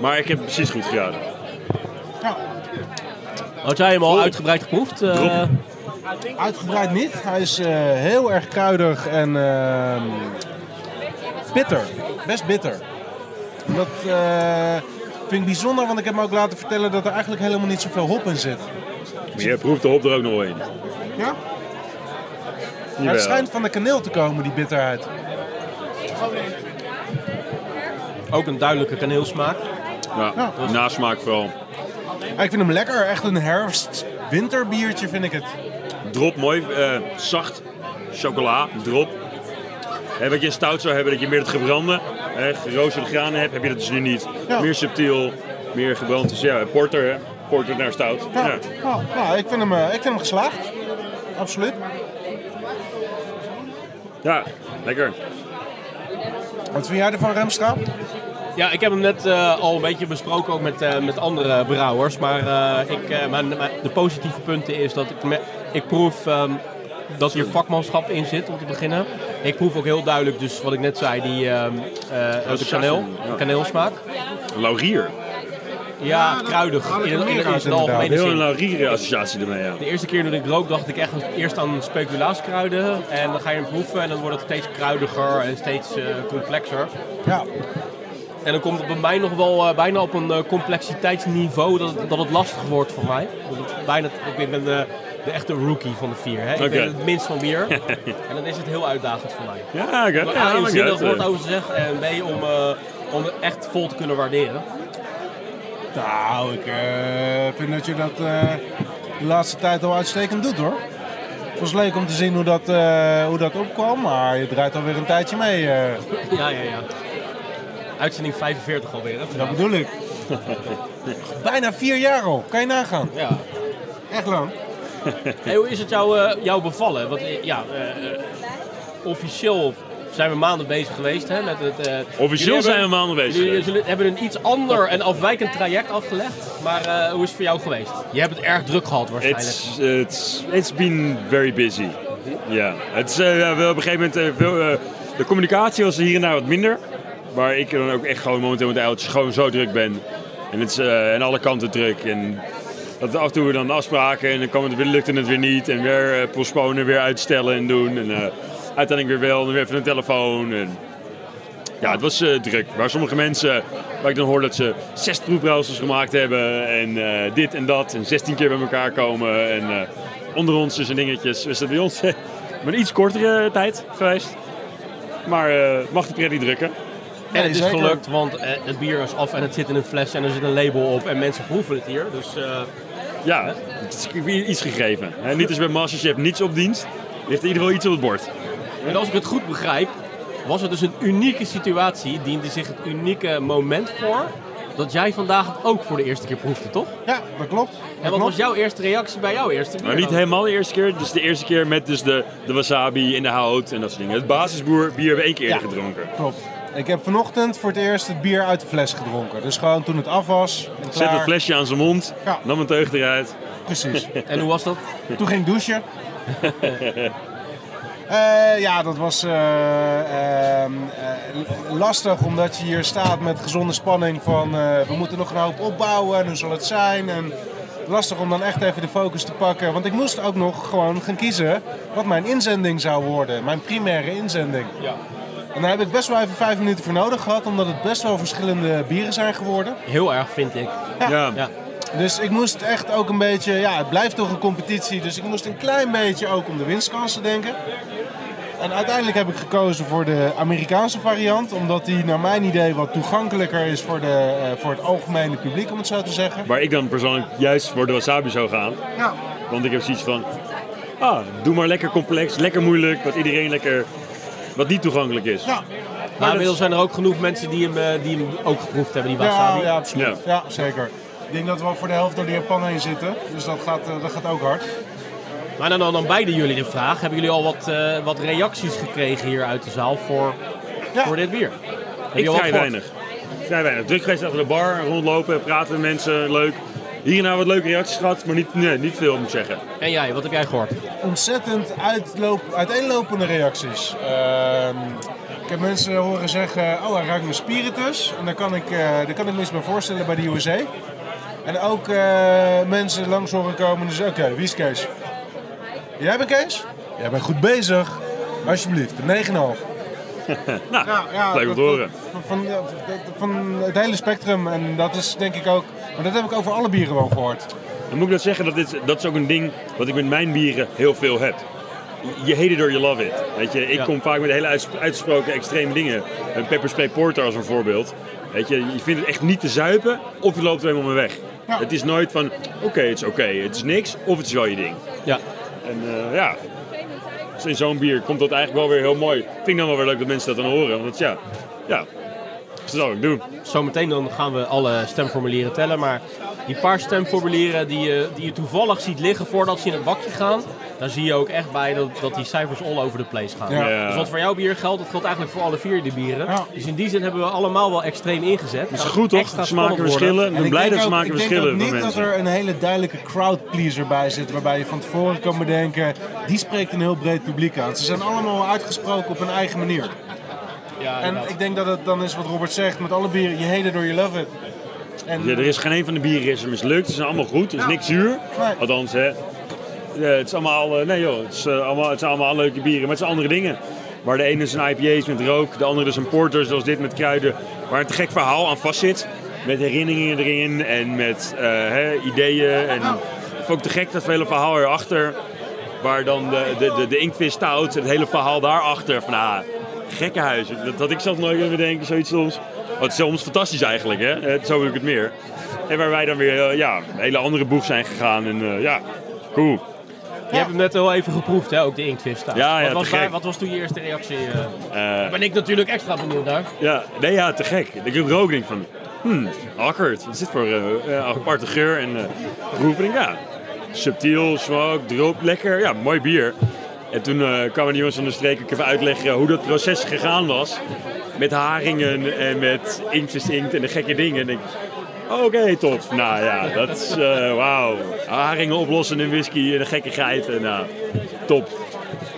Maar ik heb het precies goed geraden. Had jij hem al uitgebreid geproefd? eh? Drop. Uitgebreid niet. Hij is eh, heel erg kruidig en ehm, bitter. Best bitter. Dat eh, vind ik bijzonder, want ik heb me ook laten vertellen dat er eigenlijk helemaal niet zoveel hop in zit. Maar je proeft de hop er ook nog wel in. Ja? Jawel. Het schijnt van de kaneel te komen, die bitterheid. Ook een duidelijke kaneelsmaak. Ja, nasmaak vooral. Ah, ik vind hem lekker. Echt een herfst-winterbiertje vind ik het. Drop mooi, eh, zacht. Chocola, drop. Hè, wat je in stout zou hebben, dat je meer het gebrande, hè, geroosterde granen hebt, heb je dat dus nu niet. Meer subtiel, meer gebrand. Dus ja, porter, hè. porter naar stout. Ja. Ja. Nou, ik, vind hem, eh, ik vind hem geslaagd. Absoluut. ja, lekker. Wat vind jij ervan, Remstra? Ja, ik heb hem net eh, al een beetje besproken ook met, eh, met andere brouwers. Maar eh, ik, eh, mijn, mijn- de positieve punten is dat ik, me, ik proef ehm, dat hier vakmanschap in zit om te beginnen. Ik proef ook heel duidelijk, dus wat ik net zei, die ehm, eh, de kaneel, Ja. kaneelsmaak. Laurier. Ja, kruidig. In, in, in, in de algemene Heel een zin. laurier associatie ermee, ja. De eerste keer toen ik rook dacht ik echt eerst aan speculaaskruiden. En dan ga je hem proeven en dan wordt het steeds kruidiger en steeds eh, complexer. Ja. En dan komt het bij mij nog wel eh, bijna op een eh, complexiteitsniveau dat, het- dat het lastig wordt voor mij. Bijna, ik ben de, de echte rookie van de vier. Hè? Ik ben het minst van bier. en dan is het heel uitdagend voor mij. Ja, oké. Om Ja, A, niet uit, woord eh. over te zeggen en B, om, eh, om het echt vol te kunnen waarderen. Nou, ik eh, vind dat je dat eh, de laatste tijd al uitstekend doet hoor. Het was leuk om te zien hoe dat, eh, hoe dat opkwam, maar je draait alweer een tijdje mee. eh. Ja, ja, ja. Uitzending 45 alweer. Hè, dat bedoel ik. Bijna vier jaar al, kan je nagaan. Ja. Echt lang. Hey, hoe is het jou, eh, jou bevallen? Want eh, ja, eh, eh, officieel zijn we maanden bezig geweest hè, met het... eh, Officieel jullie zijn we maanden bezig Jullie geweest. zullen- hebben een iets ander en afwijkend traject afgelegd. Maar eh, hoe is het voor jou geweest? Je hebt het erg druk gehad waarschijnlijk. It's, it's, it's been very busy. Ja, het is ja, wel op een gegeven moment veel, de communicatie was hier en daar wat minder. Waar ik dan ook echt gewoon momenteel met de gewoon zo druk ben. En het is eh, alle kanten druk. En dat af en toe dan afspraken en dan het, weer- lukte het weer niet. En weer eh, postponen, weer uitstellen en doen. En eh, uiteindelijk weer wel, en weer even een telefoon. En, ja, het was druk. Waar sommige mensen, waar ik dan hoor dat ze zes proefbrouwsels gemaakt hebben. En dit en dat. En 16 keer bij elkaar komen. En onder ons dus en dingetjes. Dus dat bij ons een iets kortere tijd geweest. Maar mag de pret niet drukken. En het is gelukt, want eh, het bier is af en het zit in een fles en er zit een label op en mensen proeven het hier. Dus eh, Ja, het is iets gegeven. Hè, niet als bij Masterchef niets op dienst. Er ligt in ieder geval iets op het bord. En als ik het goed begrijp, was het dus een unieke situatie. Diende zich het unieke moment voor dat jij vandaag het ook voor de eerste keer proefde, toch? Ja, dat klopt. En wat was jouw eerste reactie bij jouw eerste bier? Maar niet helemaal de eerste keer. Dus de eerste keer met dus de, de wasabi in de hout en dat soort dingen. Het basisboer bier hebben we één keer eerder gedronken. Klopt. Ik heb vanochtend voor het eerst het bier uit de fles gedronken. Dus gewoon toen het af was. Zet klaar. het flesje aan zijn mond, nam een teug eruit. Precies. En hoe was dat? Toen ging ik douchen. Eh, ja, dat was eh, ehm, eh, lastig omdat je hier staat met gezonde spanning van eh, we moeten nog een hoop opbouwen en hoe zal het zijn. En lastig om dan echt even de focus te pakken. Want ik moest ook nog gewoon gaan kiezen wat mijn inzending zou worden. Mijn primaire inzending. Ja. En daar heb ik best wel even vijf minuten voor nodig gehad, omdat het best wel verschillende bieren zijn geworden. Heel erg, vind ik. Ja. Ja. Dus ik moest echt ook een beetje, ja, het blijft toch een competitie, dus ik moest een klein beetje ook om de winstkansen denken. En uiteindelijk heb ik gekozen voor de Amerikaanse variant, omdat die naar mijn idee wat toegankelijker is voor, de, eh, voor het algemene publiek, om het zo te zeggen. Waar ik dan persoonlijk juist voor de wasabi zou gaan. Ja. Want ik heb zoiets van, ah, doe maar lekker complex, lekker moeilijk, wat iedereen lekker, wat niet toegankelijk is. Ja. Maar inmiddels zijn er ook genoeg mensen die hem, eh, die hem ook geproefd hebben, die wasabi. Ja, ja, absoluut. Ja. zeker. Ik denk dat we al voor de helft door de Japan heen zitten, dus dat gaat, eh, dat gaat ook hard. Maar dan, dan, dan beide jullie de vraag. Hebben jullie al wat, eh, wat reacties gekregen hier uit de zaal voor, voor dit bier? Heb Ik vrij weinig. Vrij weinig. Druk geweest achter de bar, rondlopen, praten met mensen, leuk. Hier en daar wat leuke reacties gehad, maar niet, nee, niet veel moet ik zeggen. En jij, wat heb jij gehoord? ontzettend uitloop, uiteenlopende reacties. Ehm, ik heb mensen horen zeggen, oh hij ruikt naar spiritus. En daar kan ik, eh daar kan ik me eens bij voorstellen bij de USA. En ook eh, mensen langs horen komen en zeggen, oké, wie is Kees? Jij bent Kees? Jij bent goed bezig. Alsjeblieft, een 9,5. nou, ja, ja, leuk om te horen. Van, van, van het hele spectrum. En dat is denk ik ook, maar dat heb ik over alle bieren wel gehoord. Dan moet ik dat zeggen, dat, dit, dat is ook een ding wat ik met mijn bieren heel veel heb. Je hate it or you love it. Weet je, ik Ja. kom vaak met hele uitgesproken extreme dingen. Een pepper spray porter als een voorbeeld. Weet je, je vindt het echt niet te zuipen of je loopt er helemaal mee weg. Het is nooit van, oké, het is oké, het is niks of het is wel je ding. Ja. En eh, ja, dus in zo'n bier komt dat eigenlijk wel weer heel mooi. Vind ik dan wel weer leuk dat mensen dat dan horen. Want ja, ja, dat ik doen. Zometeen dan gaan we alle stemformulieren tellen. Maar die paar stemformulieren die je, die je toevallig ziet liggen voordat ze in het bakje gaan. Daar zie je ook echt bij dat, dat die cijfers all over the place gaan. Ja. Ja. Dus wat voor jouw bier geldt, dat geldt eigenlijk voor alle vier de bieren. Dus in die zin hebben we allemaal wel extreem ingezet. Dat is goed toch? Smaken verschillen. Ik ben blij dat smaken Ik verschillen denk ook van niet dat er een hele duidelijke crowdpleaser bij zit. Waarbij je van tevoren kan bedenken, die spreekt een heel breed publiek aan. Ze zijn allemaal uitgesproken op hun eigen manier. Ja, en inderdaad. ik denk dat het dan is wat Robert zegt. Met alle bieren, je hate it or you love it. En, Ja, er is geen een van de bieren is er mislukt. Ze zijn allemaal goed. Er is niks zuur. Althans, hè. Ja, het is allemaal, eh, nee joh, het, is, eh, allemaal, het zijn allemaal leuke bieren, maar het zijn andere dingen. Waar de ene is een IPA's met rook, de andere is een porter zoals dit met kruiden. Waar een te gek verhaal aan vast zit. Met herinneringen erin en met eh, hè, ideeën. En ik vind ook te gek dat hele verhaal erachter. Waar dan de, de, de, de inktvis stout, het hele verhaal daarachter. Van ah, gekkenhuis. Dat had ik zelf nooit kunnen bedenken, zoiets soms. Wat is soms fantastisch eigenlijk, hè? Eh, Zo wil ik het meer. En waar wij dan weer eh, ja, een hele andere boeg zijn gegaan. En eh, ja, cool. Je hebt hem net al even geproefd, hè? ook de inktvis. Ja, ja, wat, was daar- wat was toen je eerste reactie? ben ik natuurlijk extra benieuwd naar. Ja, nee, ja, te gek. Ik heb rook denk van, hmm, awkward. Wat is dit voor aparte geur en proef? En ik, ja, subtiel, smoke, drop, lekker. Ja, mooi bier. En toen eh, kwamen die jongens van de streek ook even uitleggen hoe dat proces gegaan was. Met haringen en met inktjes inkt en de gekke dingen. En ik, oké, top. Nou ja, dat is, eh, wauw. Haringen oplossen in whisky en de gekkigheid. En, nou, top.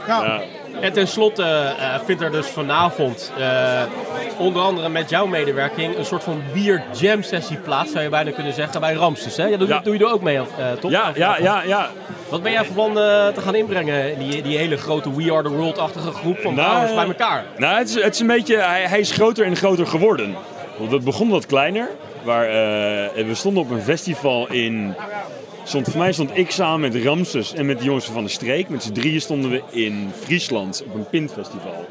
Ja. En tenslotte eh, vindt er dus vanavond, eh, onder andere met jouw medewerking, een soort van bier jam sessie plaats, zou je bijna kunnen zeggen, bij Ramses. Hè? Ja, doe, Ja. doe je er ook mee, eh, toch? Ja, ja, ja, ja. Wat ben jij van plan te gaan inbrengen in die, die hele grote We Are The World-achtige groep van brouwers bij elkaar? Nou, het is, het is een beetje, hij, hij is groter en groter geworden. Want het begon wat kleiner. Waar, we stonden op een festival in. Stond, voor mij stond ik samen met Ramses en met de jongens van de streek. Met z'n drieën stonden we in Friesland op een pintfestival.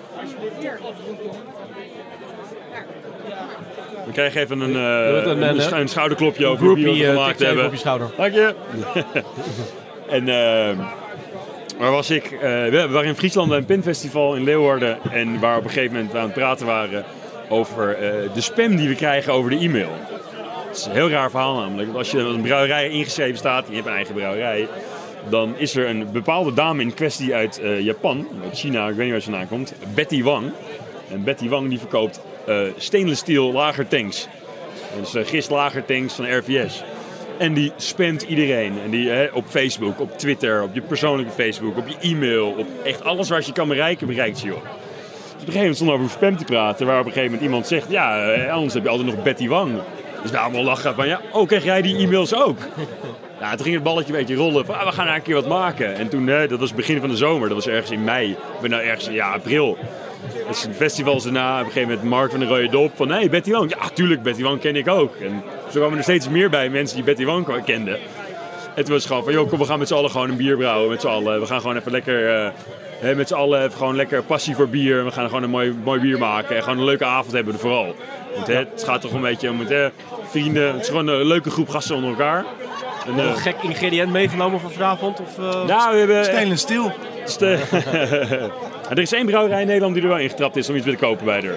We krijgen even een, eh, een, een, schouderklopje over hoe we eh, gemaakt hebben. op je schouder. Dank je. en eh, waar was ik? We waren in Friesland bij een pinfestival in Leeuwarden. En waar op een gegeven moment we aan het praten waren over de spam die we krijgen over de e-mail. Het is een heel raar verhaal namelijk. Als je een brouwerij ingeschreven staat je hebt een eigen brouwerij... dan is er een bepaalde dame in kwestie uit eh, Japan, uit China, ik weet niet waar ze vandaan komt, Betty Wang. En Betty Wang die verkoopt eh stainless steel lagertanks. Dus uh, gist lagertanks van RVS. En die spamt iedereen. En die op Facebook, op Twitter, op je persoonlijke Facebook, op je e-mail, op echt alles waar je kan bereiken, bereikt je joh. Dus op een gegeven moment stonden we over spam te praten, waar op een gegeven moment iemand zegt, ja, eh, anders heb je altijd nog Betty Wang. Dus we allemaal lachen van, ja, oh, krijg jij die e-mails ook? Ja, toen ging het balletje een beetje rollen van, ah, we gaan nou een keer wat maken. En toen, dat was het begin van de zomer, dat was ergens in mei. Of nou ergens, ja, april. Dus een festivals daarna, op een gegeven moment Mark van de Rode Dop. Van, hé, Betty Wang. Ja, tuurlijk, Betty Wang ken ik ook. En zo kwamen er steeds meer bij, mensen die Betty Wang kenden. En toen was het gewoon van, joh, kom, we gaan met z'n allen gewoon een bier brouwen. Met z'n allen. We gaan gewoon even lekker, eh, met z'n allen even gewoon lekker passie voor bier. We gaan gewoon een mooi, mooi bier maken. En gewoon een leuke avond hebben vooral. Want hè, het gaat toch een beetje om het, hè, vrienden. Het is gewoon een leuke groep gasten onder elkaar. En, Nog eh, een gek ingrediënt meegenomen voor vanavond? Of, eh, nou, we hebben... Steel. Ste- er is één brouwerij in Nederland die er wel ingetrapt is om iets te kopen bij haar.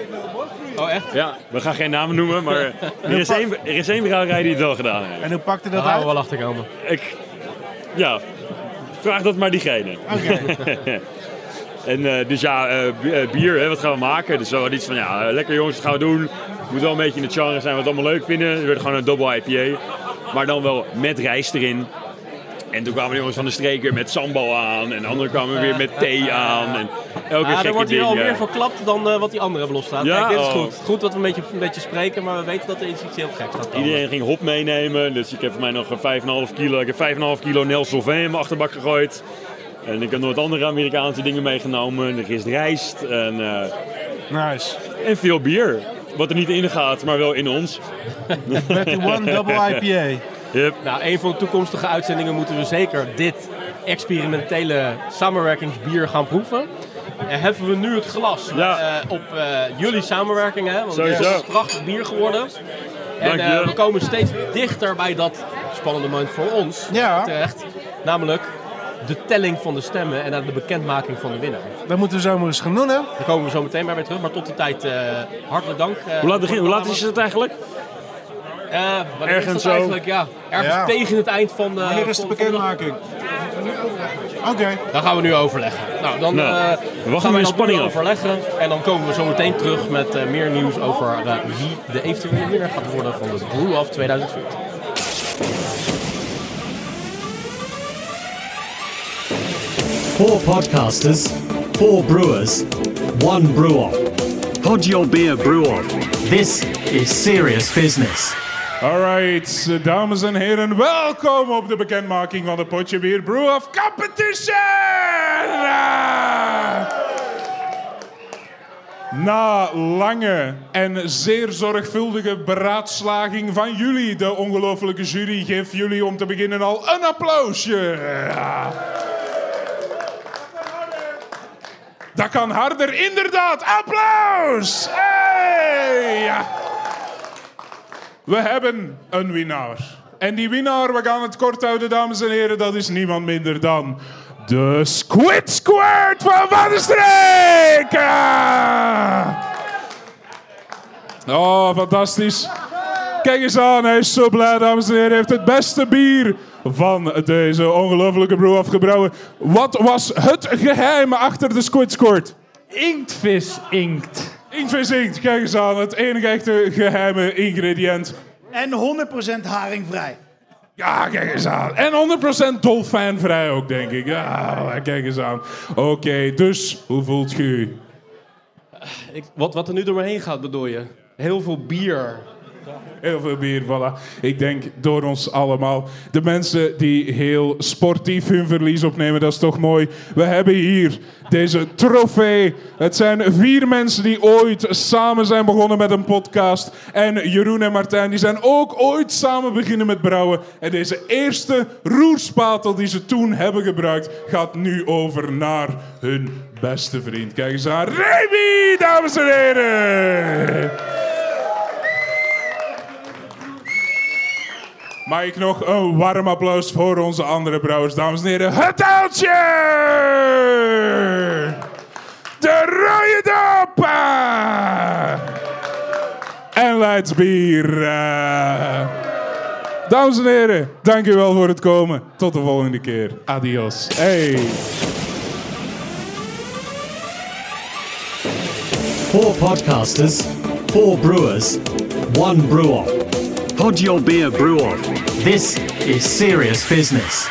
Oh, echt? Ja, we gaan geen namen noemen, maar er is één, er is één brouwerij die het wel gedaan heeft. En hoe pakte dat gaan we uit? wel achter komen. Ik, ja, vraag dat maar diegene. en eh, dus ja, eh, eh, bier, hè, wat gaan we maken? Dus we hadden iets van, ja, lekker jongens, wat gaan we doen? Het moet wel een beetje in het genre zijn wat we allemaal leuk vinden. Het werd gewoon een double IPA, maar dan wel met rijst erin. En toen kwamen de jongens van de streker met sambal aan. En anderen kwamen weer met thee aan. En elke Ja, er wordt hier ding, al ja. meer verklapt dan eh, wat die anderen hebben losstaan. Ja, Kijk, dit is oh. goed. Goed dat we een beetje, een beetje spreken, maar we weten dat er iets, iets heel geks gaat komen. Iedereen ging hop meenemen. Dus ik heb voor mij nog een 5,5 kilo. Ik heb 5,5 kilo Nel Sauvin in mijn achterbak gegooid. En ik heb nog wat andere Amerikaanse dingen meegenomen. Er is rijst en, eh, Nice. en veel bier. Wat er niet in gaat, maar wel in ons. Betty One Double IPA. Yep. Nou, een van de toekomstige uitzendingen moeten we zeker dit experimentele samenwerkingsbier gaan proeven. En heffen we nu het glas Ja. eh, op eh, jullie samenwerking, hè? Want Sowieso. het is een prachtig bier geworden. En Dank je. eh, we komen steeds dichter bij dat spannende moment voor ons Ja. terecht. Namelijk de telling van de stemmen en dan de bekendmaking van de winnaar. Dat moeten we zomaar eens gaan doen, hè? Daar komen we zo meteen bij weer terug. Maar tot die tijd eh, hartelijk dank. eh, Hoe laat, begin, hoe laat is het eigenlijk? Eh, wanneer Ergens zo. eigenlijk? Ja, ergens Ja. tegen het eind van de... Wanneer is de bekendmaking? Oké. Dan gaan we nu overleggen. Nou, dan Nou, eh, we gaan we dat spanning overleggen. En dan komen we zo meteen terug met eh, meer nieuws over wie de eventuele winnaar gaat worden van de Brew of 2014. Four podcasters, four brewers, one brew off. Pod your beer brew off. This is serious business. Alright, dames en heren, welkom op de bekendmaking van de Potje Bier Brew of Competition! Na lange en zeer zorgvuldige beraadslaging van jullie, de ongelofelijke jury, geef jullie om te beginnen al een applausje. Dat kan harder, inderdaad. Applaus! Hey! We hebben een winnaar. En die winnaar, we gaan het kort houden, dames en heren, dat is niemand minder dan de Squid Squirt van Van! Ah. Oh, fantastisch. Kijk eens aan, hij is zo blij, dames en heren. Hij heeft het beste bier van deze ongelofelijke brew afgebrouwen. Wat was het geheim achter de Squid Squirt? Inktvis inkt. Inkt, kijk eens aan. Het enige echte geheime ingrediënt. En 100% haringvrij. Ja, kijk eens aan. En 100% dolfijnvrij ook, denk ik. Ja, kijk eens aan. Oké, dus hoe voelt je u? Ik, wat, wat er nu door me heen gaat, bedoel je? Heel veel bier. Heel veel bier, voilà. Ik denk door ons allemaal. De mensen die heel sportief hun verlies opnemen, dat is toch mooi. We hebben hier deze trofee. Het zijn vier mensen die ooit samen zijn begonnen met een podcast. En Jeroen en Martijn, die zijn ook ooit samen beginnen met brouwen. En deze eerste roerspatel die ze toen hebben gebruikt, gaat nu over naar hun beste vriend. Kijk eens aan. Remy, dames en heren! Mag ik nog een warm applaus voor onze andere brouwers, dames en heren. Het uiltje! De rode dop! En Leids bier. Dames en heren, dank u wel voor het komen. Tot de volgende keer. Adios. Hey. Four podcasters, four brewers, one brew off. Pod your beer brew off. This is serious business.